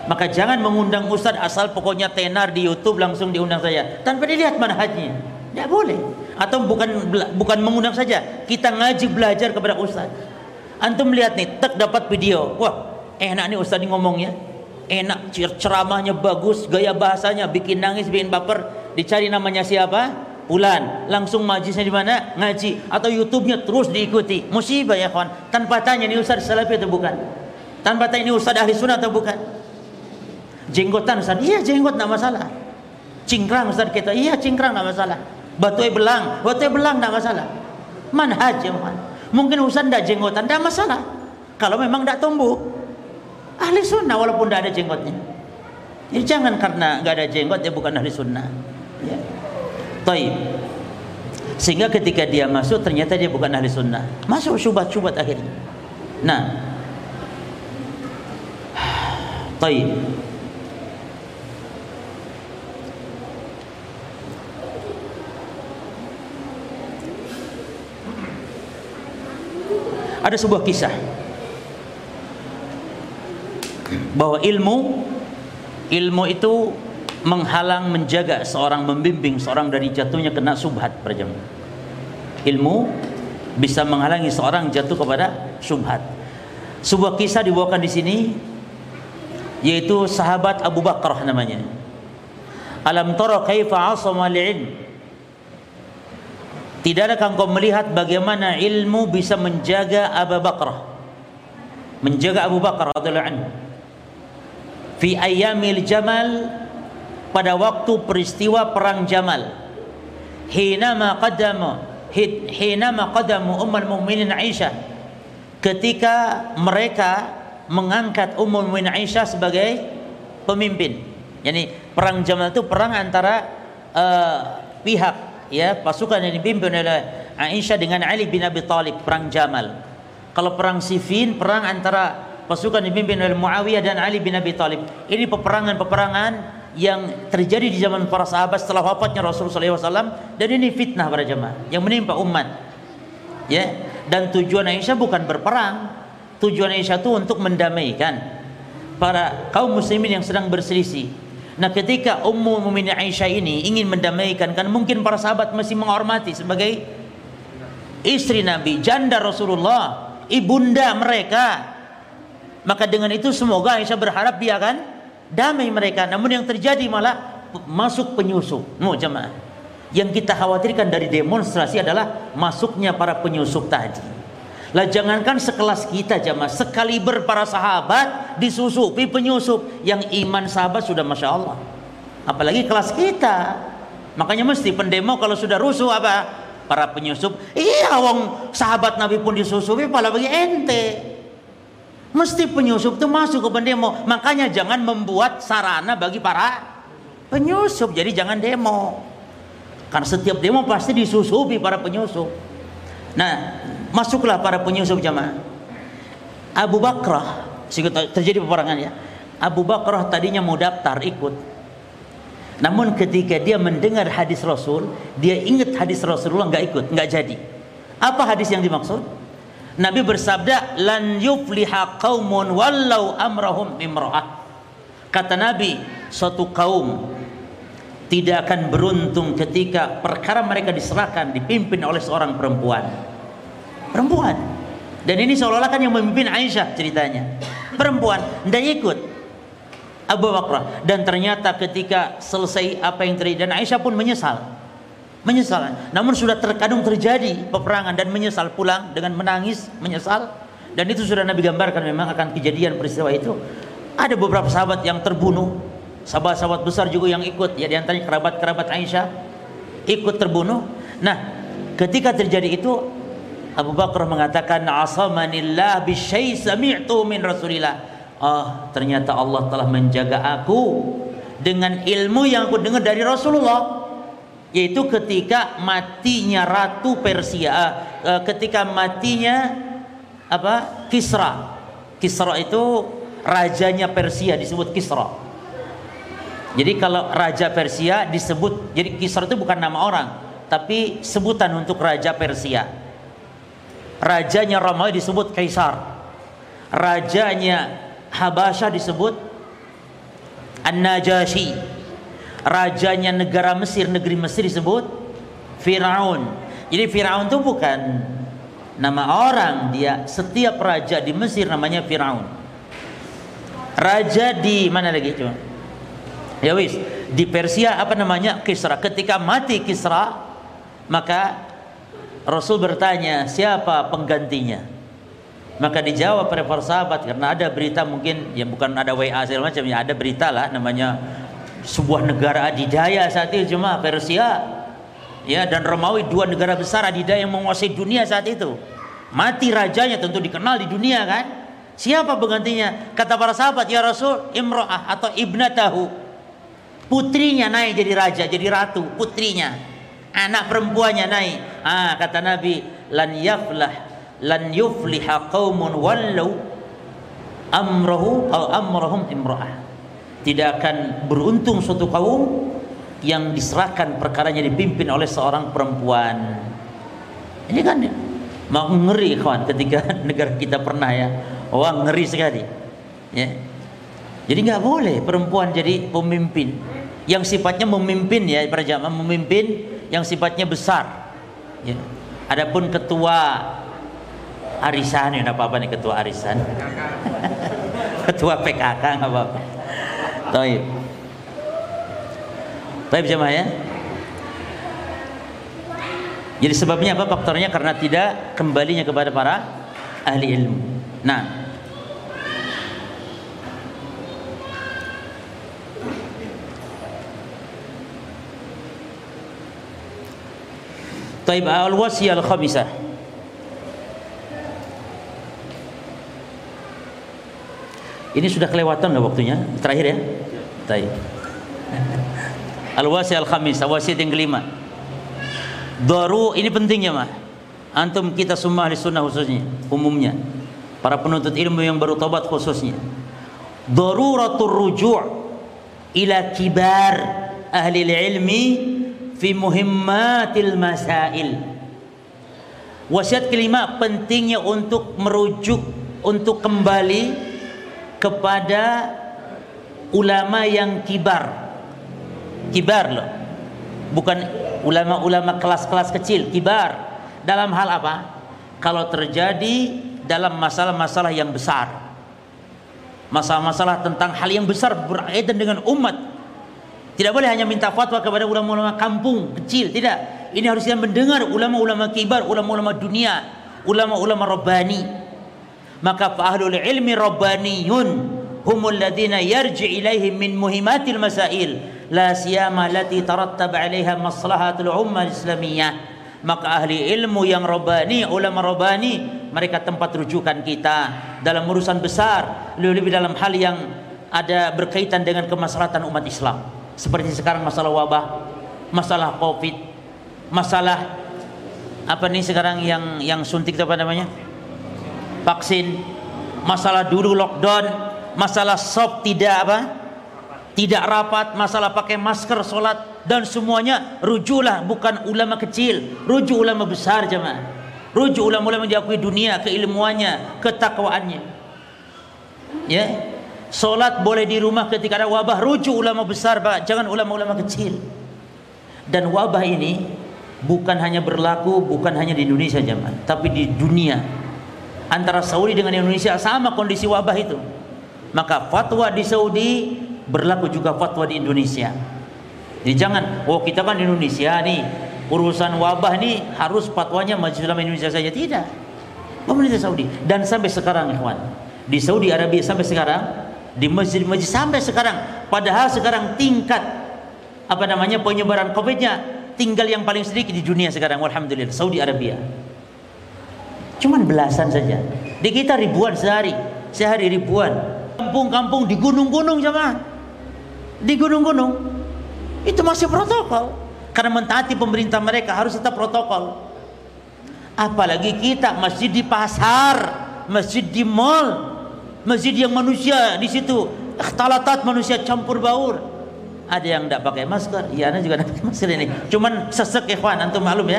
S1: maka jangan mengundang ustaz asal pokoknya tenar di YouTube langsung diundang saya tanpa dilihat manhajnya. Tidak boleh. Atau bukan bukan mengundang saja. Kita ngaji belajar kepada ustaz. Antum melihat nih tak dapat video. Wah enak nih ustaz ngomongnya enak ceramahnya bagus gaya bahasanya. Bikin nangis bikin baper. Dicari namanya siapa? Bulan langsung majlisnya di mana? Ngaji. Atau YouTube-nya terus diikuti. Musibah ya kawan. Tanpa tanya ini ustaz salafi atau bukan? Tanpa tanya ini ustaz ahli sunnah atau bukan jenggotan ustaz iya jenggot tidak masalah cingkrang ustaz kita iya cingkrang tidak masalah batu belang batu belang tidak masalah manhaj ya mungkin ustaz tidak jenggotan tidak masalah kalau memang tidak tumbuh ahli sunnah walaupun tidak ada jenggotnya jadi jangan karena nggak ada jenggot ya bukan ahli sunnah ya. Taib. Sehingga ketika dia masuk ternyata dia bukan ahli sunnah. Masuk syubhat-syubhat akhirnya. Nah. Taib. Ada sebuah kisah. Bahwa ilmu ilmu itu menghalang menjaga seorang membimbing seorang dari jatuhnya kena subhat perjam ilmu bisa menghalangi seorang jatuh kepada subhat. Sebuah kisah dibawakan di sini yaitu sahabat Abu Bakar namanya. Alam tara kaifa asama ilm tidak ada kau melihat bagaimana ilmu bisa menjaga Abu Bakar menjaga Abu Bakar radhiyallahu anhu. Fi ayyamil jamal pada waktu peristiwa perang Jamal. Hinama qadamu hinama qadamu ummul mukminin Aisyah. Ketika mereka mengangkat Ummul Mukminin Aisyah sebagai pemimpin. Yani perang Jamal itu perang antara uh, pihak ya pasukan yang dipimpin oleh Aisyah dengan Ali bin Abi Thalib perang Jamal. Kalau perang Siffin perang antara pasukan yang dipimpin oleh Muawiyah dan Ali bin Abi Thalib. Ini peperangan-peperangan yang terjadi di zaman para sahabat setelah wafatnya Rasulullah SAW dan ini fitnah para jemaah yang menimpa umat ya dan tujuan Aisyah bukan berperang tujuan Aisyah itu untuk mendamaikan para kaum muslimin yang sedang berselisih nah ketika Ummu Mukminin Aisyah ini ingin mendamaikan kan mungkin para sahabat masih menghormati sebagai istri Nabi janda Rasulullah ibunda mereka maka dengan itu semoga Aisyah berharap dia akan damai mereka. Namun yang terjadi malah masuk penyusup. Mu jemaah. Yang kita khawatirkan dari demonstrasi adalah masuknya para penyusup tadi. Lah jangankan sekelas kita jamaah, sekaliber para sahabat disusupi penyusup yang iman sahabat sudah masya Allah. Apalagi kelas kita. Makanya mesti pendemo kalau sudah rusuh apa? Para penyusup, iya wong sahabat Nabi pun disusupi, pala bagi ente. Mesti penyusup itu masuk ke pendemo. Makanya jangan membuat sarana bagi para penyusup. Jadi jangan demo. Karena setiap demo pasti disusupi para penyusup. Nah, masuklah para penyusup jamaah. Abu Bakrah, terjadi peperangan ya. Abu Bakrah tadinya mau daftar ikut. Namun ketika dia mendengar hadis Rasul, dia ingat hadis Rasulullah nggak ikut, nggak jadi. Apa hadis yang dimaksud? Nabi bersabda, "Lan yufliha qaumun wallau amrahum imra'ah." Kata Nabi, suatu kaum tidak akan beruntung ketika perkara mereka diserahkan dipimpin oleh seorang perempuan. Perempuan. Dan ini seolah-olah kan yang memimpin Aisyah ceritanya. Perempuan, tidak ikut. Abu Bakar dan ternyata ketika selesai apa yang terjadi dan Aisyah pun menyesal menyesal. Namun sudah terkadang terjadi peperangan dan menyesal pulang dengan menangis, menyesal. Dan itu sudah Nabi gambarkan memang akan kejadian peristiwa itu. Ada beberapa sahabat yang terbunuh, sahabat-sahabat besar juga yang ikut, ya di antaranya kerabat-kerabat Aisyah ikut terbunuh. Nah, ketika terjadi itu Abu Bakar mengatakan asamanillah bisyai sami'tu min Rasulillah. Oh, ternyata Allah telah menjaga aku dengan ilmu yang aku dengar dari Rasulullah yaitu ketika matinya ratu Persia uh, ketika matinya apa Kisra. Kisra itu rajanya Persia disebut Kisra. Jadi kalau raja Persia disebut jadi Kisra itu bukan nama orang tapi sebutan untuk raja Persia rajanya Romawi disebut Kaisar rajanya Habasyah disebut An-Najashi rajanya negara Mesir, negeri Mesir disebut Firaun. Jadi Firaun itu bukan nama orang, dia setiap raja di Mesir namanya Firaun. Raja di mana lagi coba? Ya wis, di Persia apa namanya? Kisra. Ketika mati Kisra, maka Rasul bertanya, siapa penggantinya? Maka dijawab oleh para sahabat karena ada berita mungkin ya bukan ada WA segala macam ya ada berita lah namanya sebuah negara adidaya saat itu cuma Persia ya dan Romawi dua negara besar adidaya yang menguasai dunia saat itu. Mati rajanya tentu dikenal di dunia kan? Siapa penggantinya? Kata para sahabat ya Rasul Imro'ah atau ibnatahu. Putrinya naik jadi raja jadi ratu putrinya anak perempuannya naik ah kata Nabi lan yaflah lan yufliha qaumun wallau amrahu atau amrahum imra'ah tidak akan beruntung suatu kaum yang diserahkan perkaranya dipimpin oleh seorang perempuan. Ini kan mau ngeri kawan ketika negara kita pernah ya. Wah ngeri sekali. Ya. Jadi nggak boleh perempuan jadi pemimpin yang sifatnya memimpin ya para jamaah memimpin yang sifatnya besar. Ya. Adapun ketua arisan ya apa-apa nih ketua arisan. ketua PKK nggak apa-apa. Taib. Taib jemaah ya. Jadi sebabnya apa? Faktornya karena tidak kembalinya kepada para ahli ilmu. Nah, Taib al-wasiyah al-khamisah. Ini sudah kelewatan waktunya? Terakhir ya? Baik. Al-wasi al-khamis, wasiat yang kelima. Daru ini pentingnya mah. Antum kita semua ahli sunnah khususnya, umumnya. Para penuntut ilmu yang baru tobat khususnya. Daruratul ruju' ila kibar ahli ilmi fi muhimmatil masail. Wasiat kelima pentingnya untuk merujuk untuk kembali kepada ulama yang kibar. Kibar loh. Bukan ulama-ulama kelas-kelas kecil kibar. Dalam hal apa? Kalau terjadi dalam masalah-masalah yang besar. Masalah-masalah tentang hal yang besar berkaitan dengan umat Tidak boleh hanya minta fatwa kepada ulama-ulama kampung kecil, tidak. Ini harus yang mendengar ulama-ulama kibar, ulama-ulama dunia, ulama-ulama rabbani. Maka ahlul ilmi rabbaniyun humul ladina yarji ilaihim min muhimatil masail la siyama lati tarattab 'alaiha maslahatul ummah islamiyah maka ahli ilmu yang robani, ulama robani, mereka tempat rujukan kita dalam urusan besar, lebih dalam hal yang ada berkaitan dengan kemaslahatan umat Islam. Seperti sekarang masalah wabah, masalah Covid, masalah apa nih sekarang yang yang suntik apa namanya? Vaksin, masalah dulu lockdown, masalah sop tidak apa? Tidak rapat, masalah pakai masker sholat dan semuanya rujulah bukan ulama kecil, rujuk ulama besar jemaah. Rujuk ulama-ulama diakui dunia keilmuannya, ketakwaannya. Ya. Salat boleh di rumah ketika ada wabah, rujuk ulama besar, jangan ulama-ulama kecil. Dan wabah ini bukan hanya berlaku bukan hanya di Indonesia jemaah, tapi di dunia. Antara Saudi dengan Indonesia sama kondisi wabah itu. Maka fatwa di Saudi berlaku juga fatwa di Indonesia. Jadi jangan, oh kita kan Indonesia nih, urusan wabah nih harus fatwanya Majelis Ulama Indonesia saja tidak. Pemerintah Saudi dan sampai sekarang ikhwan di Saudi Arabia sampai sekarang di masjid-masjid sampai sekarang padahal sekarang tingkat apa namanya penyebaran Covid-nya tinggal yang paling sedikit di dunia sekarang alhamdulillah Saudi Arabia. Cuman belasan saja. Di kita ribuan sehari, sehari ribuan. Kampung-kampung di gunung-gunung sama. Di gunung-gunung itu masih protokol. Karena mentaati pemerintah mereka harus tetap protokol. Apalagi kita masjid di pasar, masjid di mall, masjid yang manusia di situ ikhtalatat manusia campur baur. Ada yang tidak pakai masker, iya anda juga tidak pakai masker ini. Cuman sesek ikhwan, antum maklum ya.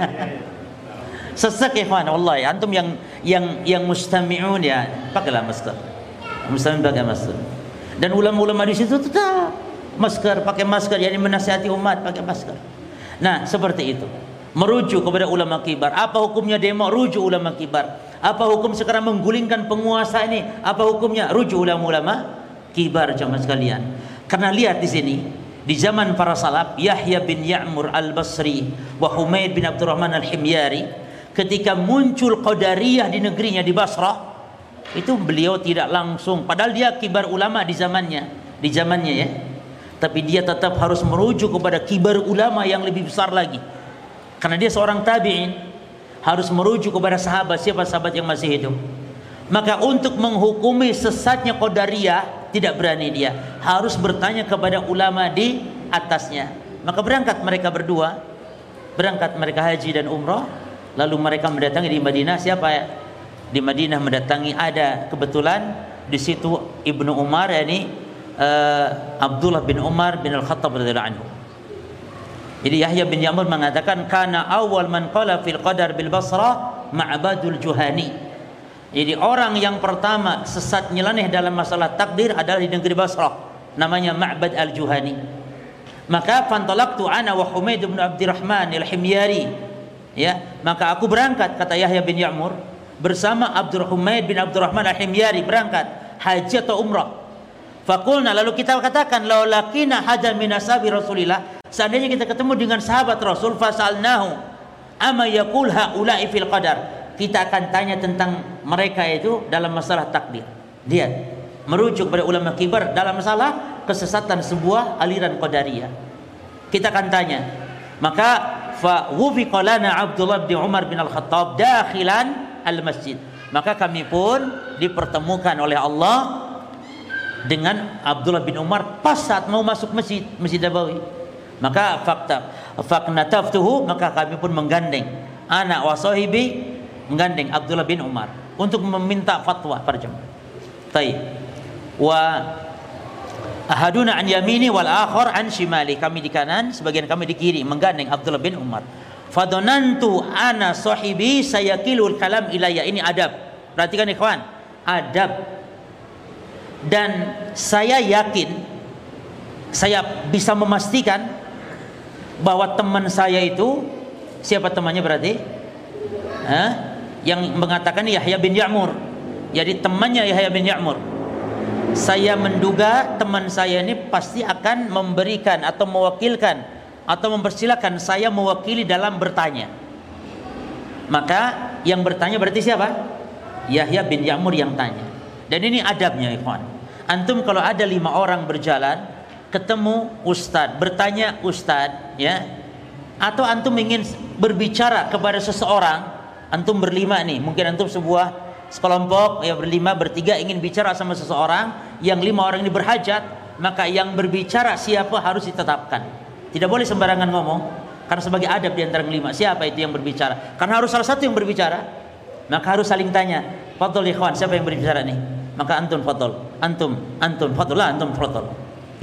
S1: sesek ikhwan, wallahi antum yang yang yang mustami'un ya, pakailah masker. Mustami'un pakai masker. Dan ulama-ulama di situ tetap masker, pakai masker, yani menasihati umat pakai masker. Nah, seperti itu. Merujuk kepada ulama kibar. Apa hukumnya demo? Rujuk ulama kibar. Apa hukum sekarang menggulingkan penguasa ini? Apa hukumnya? Rujuk ulama-ulama kibar jamaah sekalian. Karena lihat di sini, di zaman para salaf, Yahya bin Ya'mur al-Basri wa Humaid bin Abdurrahman al-Himyari, ketika muncul Qadariyah di negerinya di Basrah, itu beliau tidak langsung, padahal dia kibar ulama di zamannya, di zamannya ya tapi dia tetap harus merujuk kepada kibar ulama yang lebih besar lagi karena dia seorang tabi'in harus merujuk kepada sahabat siapa sahabat yang masih hidup. Maka untuk menghukumi sesatnya Qadariyah tidak berani dia. Harus bertanya kepada ulama di atasnya. Maka berangkat mereka berdua. Berangkat mereka haji dan umrah lalu mereka mendatangi di Madinah. Siapa ya? Di Madinah mendatangi ada kebetulan di situ Ibnu Umar yakni uh, Abdullah bin Umar bin Al-Khattab radhiyallahu anhu. Jadi Yahya bin Ya'mur mengatakan kana awal man qala fil qadar bil Basra Ma'badul Juhani. Jadi orang yang pertama sesat nyeleneh dalam masalah takdir adalah di negeri Basrah namanya Ma'bad Al-Juhani. Maka fantalaqtu ana wa Humaid bin Abdurrahman Al-Himyari. Ya, maka aku berangkat kata Yahya bin Ya'mur bersama Abdul Humaid bin Abdurrahman Al-Himyari berangkat haji atau umrah Fakulna lalu kita katakan laulakina hada minasabi Rasulillah seandainya kita ketemu dengan sahabat Rasul fasalnahu ama yaqul haula'i fil qadar? Kita akan tanya tentang mereka itu dalam masalah takdir. Lihat merujuk pada ulama kibar dalam masalah kesesatan sebuah aliran qadariyah. Kita akan tanya maka fa wufiqa Abdullah bin Umar bin Al-Khattab dakhilan al-masjid? Maka kami pun dipertemukan oleh Allah dengan Abdullah bin Umar pas saat mau masuk masjid Masjid Nabawi. Maka fakta faknataftuhu maka kami pun menggandeng anak wa sahibi menggandeng Abdullah bin Umar untuk meminta fatwa pada jemaah. Baik. Wa ahaduna an yamini wal akhar an shimali. Kami di kanan, sebagian kami di kiri menggandeng Abdullah bin Umar. Fadonantu ana sahibi sayakilul kalam ilayya. Ini adab. Perhatikan ikhwan. Adab dan saya yakin saya bisa memastikan bahwa teman saya itu siapa temannya berarti Hah? yang mengatakan Yahya bin Ya'mur jadi temannya Yahya bin Ya'mur saya menduga teman saya ini pasti akan memberikan atau mewakilkan atau mempersilahkan saya mewakili dalam bertanya. Maka yang bertanya berarti siapa? Yahya bin Ya'mur yang tanya. Dan ini adabnya ikhwan. Antum kalau ada lima orang berjalan, ketemu ustadz, bertanya ustadz, ya, atau antum ingin berbicara kepada seseorang, antum berlima nih, mungkin antum sebuah sekelompok ya berlima bertiga ingin bicara sama seseorang yang lima orang ini berhajat maka yang berbicara siapa harus ditetapkan. Tidak boleh sembarangan ngomong karena sebagai adab di antara lima siapa itu yang berbicara? Karena harus salah satu yang berbicara maka harus saling tanya fadl ikhwan siapa yang berbicara nih? Maka antum fadl antum antum fadl lah antum fadl.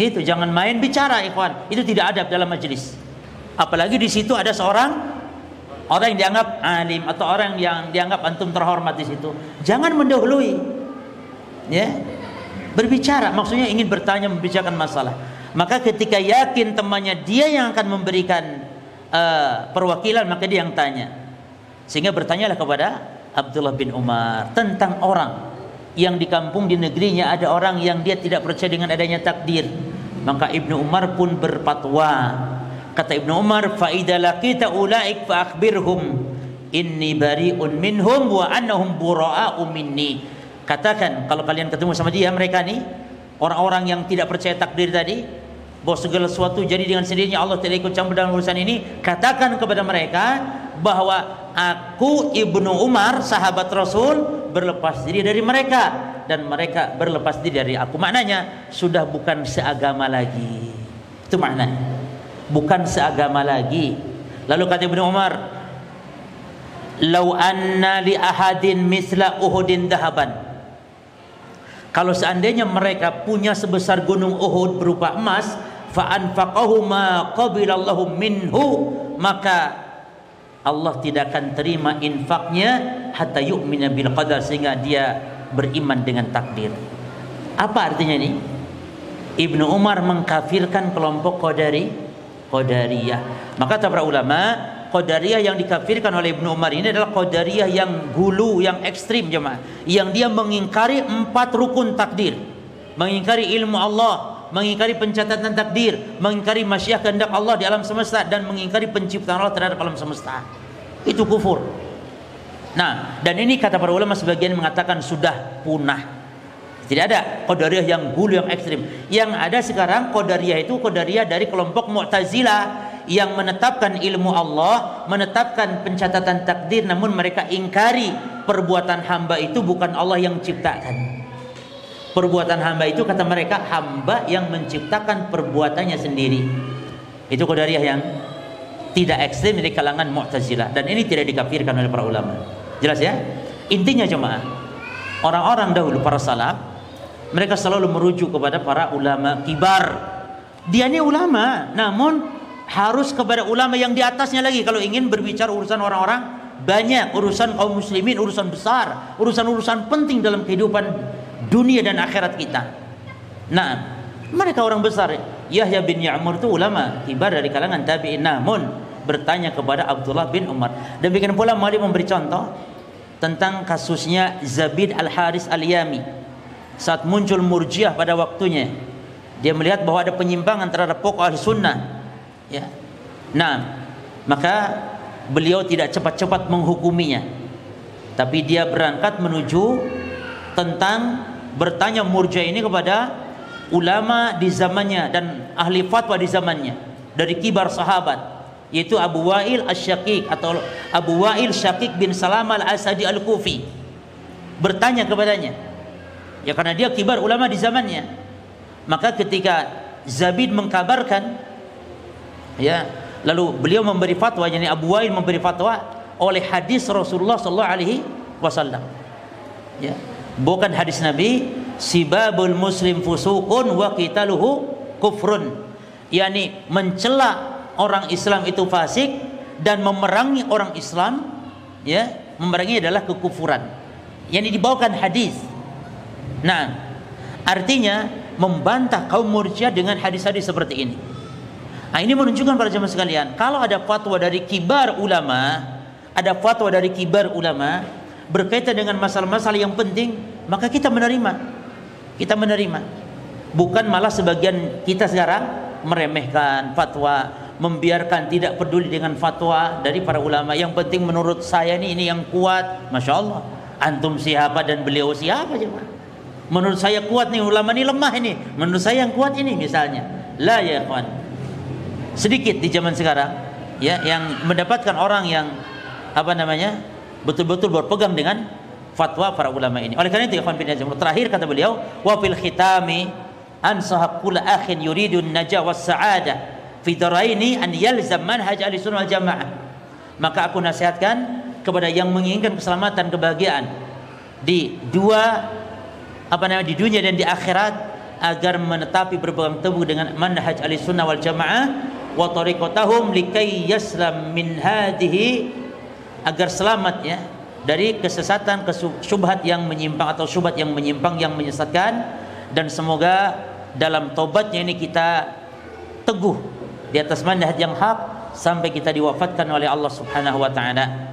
S1: Itu jangan main bicara ikhwan. Itu tidak adab dalam majelis apalagi di situ ada seorang orang yang dianggap alim atau orang yang dianggap antum terhormat di situ, jangan mendahului. Ya. Berbicara maksudnya ingin bertanya membicarakan masalah. Maka ketika yakin temannya dia yang akan memberikan uh, perwakilan maka dia yang tanya. Sehingga bertanyalah kepada Abdullah bin Umar tentang orang yang di kampung di negerinya ada orang yang dia tidak percaya dengan adanya takdir. Maka Ibnu Umar pun berfatwa Kata Ibnu Umar, "Fa idza laqita ulaik fa akhbirhum inni bari'un minhum wa annahum bura'u minni." Katakan kalau kalian ketemu sama dia mereka nih orang-orang yang tidak percaya takdir tadi bahwa segala sesuatu jadi dengan sendirinya Allah tidak ikut campur dalam urusan ini katakan kepada mereka bahwa aku Ibnu Umar sahabat Rasul berlepas diri dari mereka dan mereka berlepas diri dari aku. Maknanya sudah bukan seagama lagi. Itu maknanya bukan seagama lagi. Lalu kata Ibnu Umar, "Lau anna li ahadin misla Uhudin dahaban." Kalau seandainya mereka punya sebesar gunung Uhud berupa emas, fa anfaqahu ma qabilallahu minhu, maka Allah tidak akan terima infaknya hatta yu'mina bil qadar sehingga dia beriman dengan takdir. Apa artinya ini? Ibnu Umar mengkafirkan kelompok Qadari Qadariyah. Maka kata para ulama, Qadariyah yang dikafirkan oleh Ibnu Umar ini adalah Qadariyah yang gulu, yang ekstrim jemaah. Yang dia mengingkari empat rukun takdir. Mengingkari ilmu Allah, mengingkari pencatatan takdir, mengingkari masyiah kehendak Allah di alam semesta dan mengingkari penciptaan Allah terhadap alam semesta. Itu kufur. Nah, dan ini kata para ulama sebagian mengatakan sudah punah. Tidak ada Qadariyah yang gulu yang ekstrim. Yang ada sekarang Qadariyah itu Qadariyah dari kelompok Mu'tazilah yang menetapkan ilmu Allah, menetapkan pencatatan takdir namun mereka ingkari perbuatan hamba itu bukan Allah yang ciptakan. Perbuatan hamba itu kata mereka hamba yang menciptakan perbuatannya sendiri. Itu Qadariyah yang tidak ekstrim dari kalangan Mu'tazilah dan ini tidak dikafirkan oleh para ulama. Jelas ya? Intinya cuma orang-orang dahulu para salaf mereka selalu merujuk kepada para ulama kibar. Dia ini ulama, namun harus kepada ulama yang di atasnya lagi kalau ingin berbicara urusan orang-orang banyak urusan kaum muslimin, urusan besar, urusan-urusan penting dalam kehidupan dunia dan akhirat kita. Nah, mereka orang besar. Yahya bin Ya'mur itu ulama kibar dari kalangan tabi'in namun bertanya kepada Abdullah bin Umar. Demikian pula mari memberi contoh tentang kasusnya Zabid Al-Haris Al-Yami saat muncul murjiah pada waktunya dia melihat bahwa ada penyimpangan terhadap pokok ahli sunnah. Ya. Nah maka beliau tidak cepat-cepat menghukuminya. Tapi dia berangkat menuju tentang bertanya murjiah ini kepada ulama di zamannya dan ahli fatwa di zamannya. Dari kibar sahabat yaitu Abu Wa'il Asy-Syaqiq atau Abu Wa'il Syaqiq bin Salam Al-Asadi Al-Kufi. Bertanya kepadanya Ya karena dia kibar ulama di zamannya. Maka ketika Zabid mengkabarkan ya, lalu beliau memberi fatwa yakni Abu Wa'il memberi fatwa oleh hadis Rasulullah sallallahu alaihi wasallam. Ya. Bukan hadis Nabi, sibabul muslim fusuqun wa qitaluhu kufrun. yakni mencela orang Islam itu fasik dan memerangi orang Islam ya, memerangi adalah kekufuran. Yang dibawakan hadis Nah, artinya membantah kaum Murji'ah dengan hadis-hadis seperti ini. Nah, ini menunjukkan para jemaah sekalian, kalau ada fatwa dari kibar ulama, ada fatwa dari kibar ulama berkaitan dengan masalah-masalah yang penting, maka kita menerima. Kita menerima. Bukan malah sebagian kita sekarang meremehkan fatwa, membiarkan tidak peduli dengan fatwa dari para ulama. Yang penting menurut saya ini ini yang kuat. Masya Allah. Antum siapa dan beliau siapa coba? Menurut saya kuat nih ulama ini lemah ini. Menurut saya yang kuat ini misalnya. La ya kawan. Sedikit di zaman sekarang ya yang mendapatkan orang yang apa namanya betul-betul berpegang dengan fatwa para ulama ini. Oleh karena itu ya terakhir kata beliau wa fil khitami ansahab kula akhin yuridun najah was sa'ada fi daraini an yalzam manhaj ahli sunnah jamaah. Maka aku nasihatkan kepada yang menginginkan keselamatan kebahagiaan di dua apa namanya di dunia dan di akhirat agar menetapi berpegang teguh dengan manhaj ahli sunnah wal jamaah wa tariqatahum likai yaslam min hadhihi agar selamat ya dari kesesatan kesyubhat yang menyimpang atau syubhat yang menyimpang yang menyesatkan dan semoga dalam tobatnya ini kita teguh di atas manhaj yang hak sampai kita diwafatkan oleh Allah Subhanahu wa taala.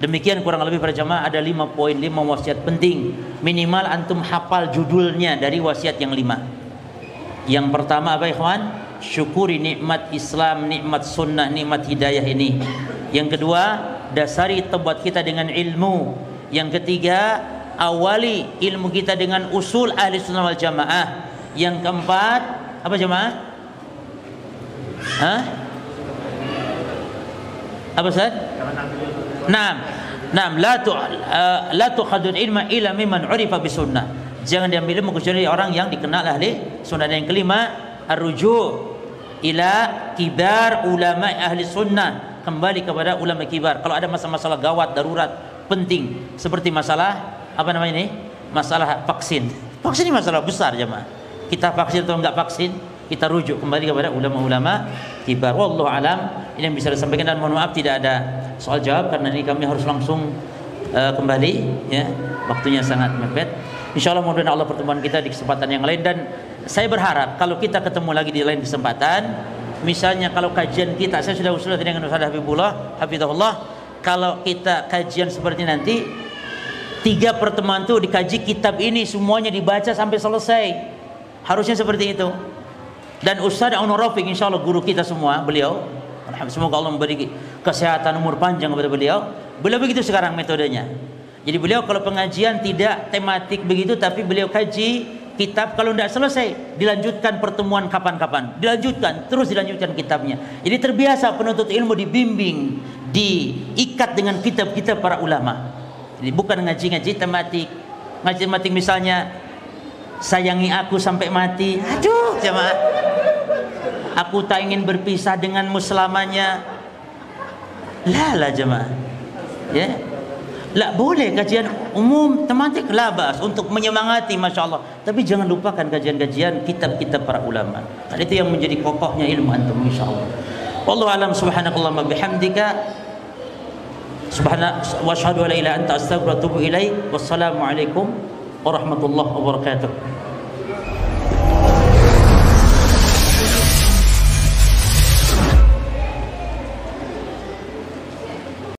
S1: Demikian kurang lebih para jamaah ada 5 poin 5 wasiat penting. Minimal antum hafal judulnya dari wasiat yang 5. Yang pertama apa ikhwan? Syukuri nikmat Islam, nikmat sunnah, nikmat hidayah ini. Yang kedua, dasari tobat kita dengan ilmu. Yang ketiga, awali ilmu kita dengan usul ahli sunnah wal jamaah. Yang keempat, apa jemaah? Hah? Apa Ustaz? Naam. Naam, la tu uh, la tukhadun ilma illa mimman urifa bisunnah. Jangan diambil ilmu kecuali orang yang dikenal ahli sunnah. Dan yang kelima, arruju ila kibar ulama ahli sunnah. Kembali kepada ulama kibar. Kalau ada masalah-masalah gawat, darurat, penting seperti masalah apa namanya ini? Masalah vaksin. Vaksin ini masalah besar jemaah kita vaksin atau enggak vaksin kita rujuk kembali kepada ulama-ulama kibar wallahu alam ini yang bisa disampaikan dan mohon maaf tidak ada soal jawab karena ini kami harus langsung uh, kembali ya. Waktunya sangat mepet. Insyaallah mudah Allah pertemuan kita di kesempatan yang lain dan saya berharap kalau kita ketemu lagi di lain kesempatan misalnya kalau kajian kita saya sudah usul dengan Ustaz Habibullah Hafizahullah kalau kita kajian seperti nanti tiga pertemuan itu dikaji kitab ini semuanya dibaca sampai selesai. Harusnya seperti itu. Dan Ustaz Aun Rafiq insyaallah guru kita semua, beliau semoga Allah memberi kesehatan umur panjang kepada beliau. Beliau begitu sekarang metodenya. Jadi beliau kalau pengajian tidak tematik begitu tapi beliau kaji kitab kalau tidak selesai dilanjutkan pertemuan kapan-kapan dilanjutkan terus dilanjutkan kitabnya jadi terbiasa penuntut ilmu dibimbing diikat dengan kitab-kitab para ulama jadi bukan ngaji-ngaji tematik ngaji tematik misalnya sayangi aku sampai mati. Aduh, jemaah. Aku tak ingin berpisah denganmu selamanya. Lah lah jemaah. Ya. Lah boleh kajian umum tematik labas untuk menyemangati Masya Allah Tapi jangan lupakan kajian-kajian kitab-kitab para ulama Dan itu yang menjadi kokohnya ilmu antum Insya Allah Wallahu alam subhanakallah bihamdika Subhanak wa ashadu ala ila anta astagfirullah tubuh ilaih Wassalamualaikum warahmatullahi wabarakatuh